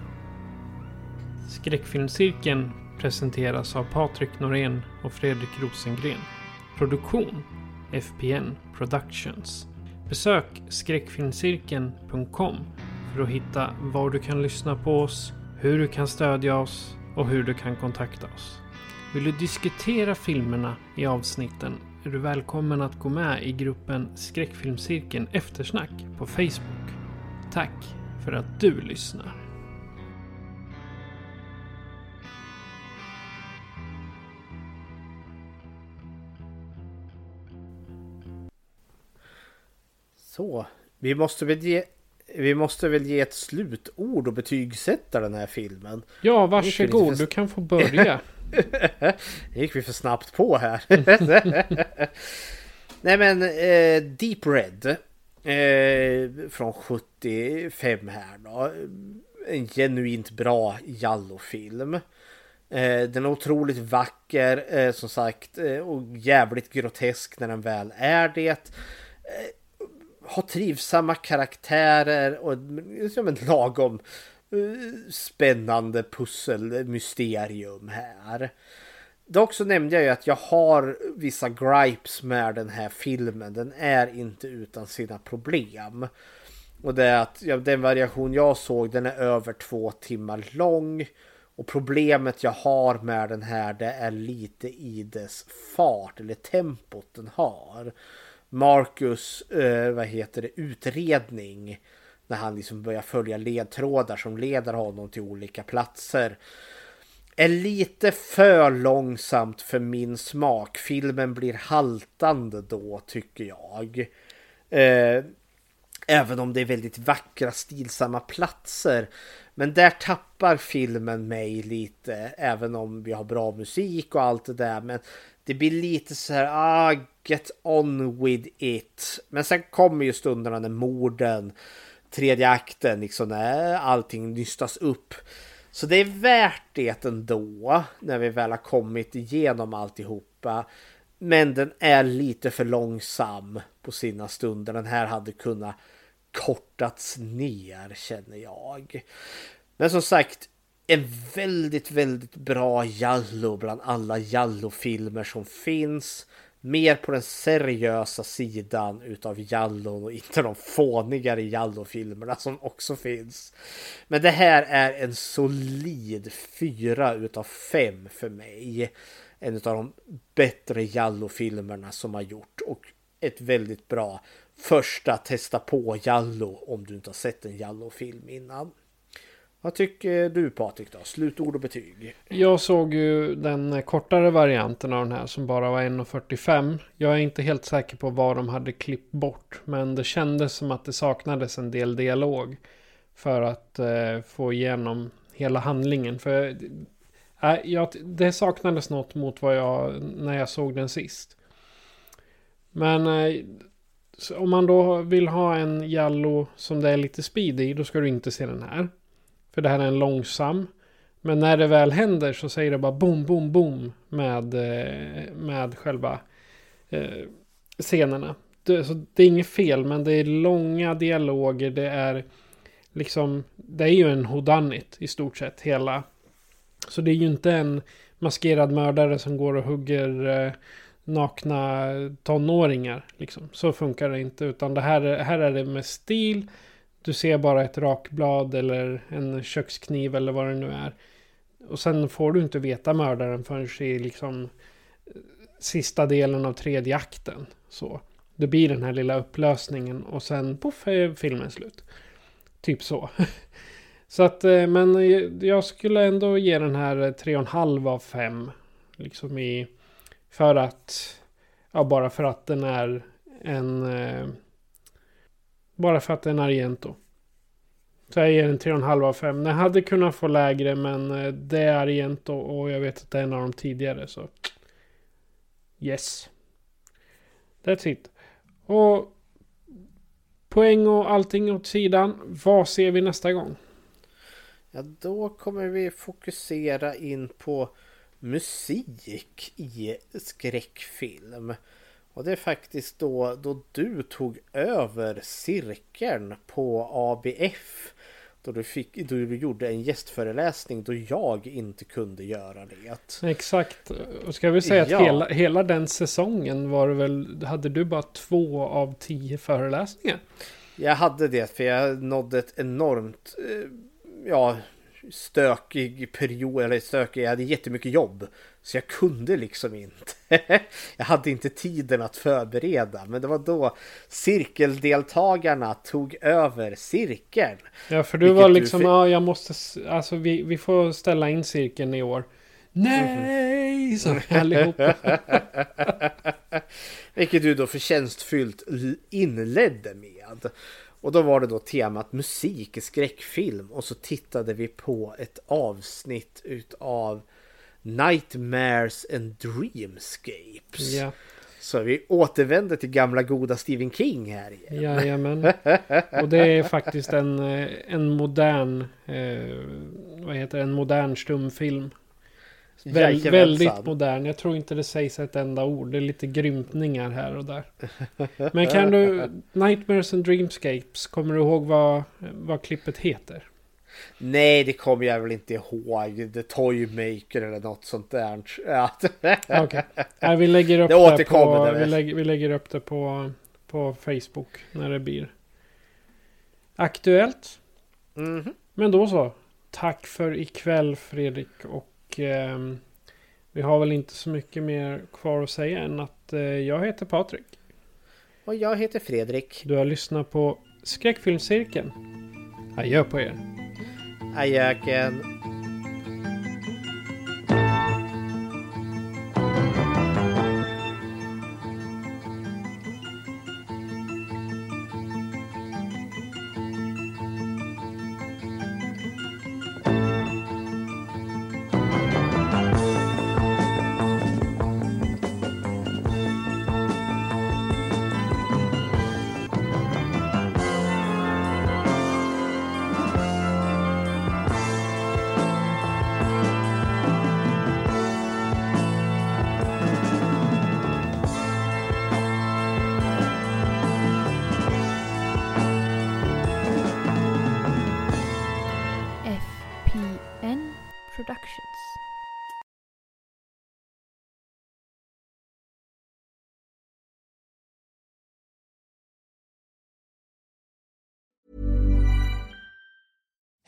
Skräckfilmscirkeln presenteras av Patrik Norén och Fredrik Rosengren. Produktion FPN Productions. Besök skräckfilmscirkeln.com för att hitta var du kan lyssna på oss, hur du kan stödja oss och hur du kan kontakta oss. Vill du diskutera filmerna i avsnitten är du välkommen att gå med i gruppen Skräckfilmscirkeln Eftersnack på Facebook. Tack för att du lyssnar.
Så, vi måste väl ge vi måste väl ge ett slutord och betygsätta den här filmen.
Ja, varsågod. Du kan få börja.
gick vi för snabbt på här. Nej men eh, Deep Red. Eh, från 75 här då. En genuint bra Jallo-film. Eh, den är otroligt vacker eh, som sagt eh, och jävligt grotesk när den väl är det. Eh, har trivsamma karaktärer och som en lagom Eh, spännande pusselmysterium här. Dock så nämnde jag ju att jag har vissa gripes med den här filmen. Den är inte utan sina problem. Och det är att ja, den variation jag såg den är över två timmar lång. Och problemet jag har med den här det är lite i dess fart eller tempot den har. Marcus, eh, vad heter det, utredning. När han liksom börjar följa ledtrådar som leder honom till olika platser. Är lite för långsamt för min smak. Filmen blir haltande då tycker jag. Eh, även om det är väldigt vackra stilsamma platser. Men där tappar filmen mig lite. Även om vi har bra musik och allt det där. Men det blir lite så här, ah, get on with it. Men sen kommer ju stunderna när morden, tredje akten, liksom när allting nystas upp. Så det är värt det ändå när vi väl har kommit igenom alltihopa. Men den är lite för långsam på sina stunder. Den här hade kunnat kortats ner känner jag. Men som sagt, en väldigt, väldigt bra Jallo bland alla Jallo-filmer som finns. Mer på den seriösa sidan utav Jallo och inte de fånigare Jallo-filmerna som också finns. Men det här är en solid fyra utav fem för mig. En av de bättre Jallo-filmerna som har gjort och ett väldigt bra första testa på Jallo om du inte har sett en Jallo-film innan. Vad tycker du Patrik då? Slutord och betyg?
Jag såg ju den kortare varianten av den här som bara var 1.45. Jag är inte helt säker på vad de hade klippt bort. Men det kändes som att det saknades en del dialog. För att eh, få igenom hela handlingen. För eh, äh, jag, det saknades något mot vad jag när jag såg den sist. Men eh, om man då vill ha en Jallo som det är lite speed i. Då ska du inte se den här. För det här är en långsam. Men när det väl händer så säger det bara boom, boom, boom med, eh, med själva eh, scenerna. Det, så det är inget fel, men det är långa dialoger. Det är liksom, det är ju en hodanit i stort sett hela. Så det är ju inte en maskerad mördare som går och hugger eh, nakna tonåringar. Liksom. Så funkar det inte, utan det här, här är det med stil. Du ser bara ett rakblad eller en kökskniv eller vad det nu är. Och sen får du inte veta mördaren förrän i liksom eh, sista delen av tredje akten. Så. Det blir den här lilla upplösningen och sen poff är filmen slut. Typ så. Så att, eh, men eh, jag skulle ändå ge den här 3,5 av 5. Liksom i... För att... Ja, bara för att den är en... Bara för att det är en Argento. Så jag ger den 3,5 av 5. Den hade kunnat få lägre men eh, det är Argento och jag vet att det är en av de tidigare så. Yes. That's it. Och poäng och allting åt sidan. Vad ser vi nästa gång?
Ja, då kommer vi fokusera in på musik i skräckfilm. Och det är faktiskt då, då du tog över cirkeln på ABF. Då du, fick, då du gjorde en gästföreläsning då jag inte kunde göra det.
Exakt. Och ska vi säga att ja. hela, hela den säsongen var det väl, hade du bara två av tio föreläsningar?
Jag hade det för jag nådde ett enormt, eh, ja, stökig period, eller stökig, jag hade jättemycket jobb. Så jag kunde liksom inte. jag hade inte tiden att förbereda. Men det var då cirkeldeltagarna tog över cirkeln.
Ja, för du var liksom, du... ja, jag måste, alltså vi, vi får ställa in cirkeln i år. Nej, sa allihopa.
Vilket du då förtjänstfullt inledde med. Och då var det då temat musik i skräckfilm. Och så tittade vi på ett avsnitt utav Nightmares and Dreamscapes. Ja. Så vi återvänder till gamla goda Stephen King här igen.
Jajamän. Och det är faktiskt en, eh, en modern, eh, vad heter det, en modern stumfilm. Väl, väldigt modern. Jag tror inte det sägs ett enda ord. Det är lite grymtningar här och där. Men kan du... Nightmares and Dreamscapes. Kommer du ihåg vad, vad klippet heter?
Nej, det kommer jag väl inte ihåg. The Toymaker eller något sånt där.
Okay. vi lägger upp det, det på, vi, lägger, vi lägger upp det på, på Facebook när det blir aktuellt. Mm -hmm. Men då så. Tack för ikväll Fredrik och eh, vi har väl inte så mycket mer kvar att säga än att eh, jag heter Patrik.
Och jag heter Fredrik.
Du har lyssnat på Skräckfilmscirkeln. Adjö på er.
Adjöken.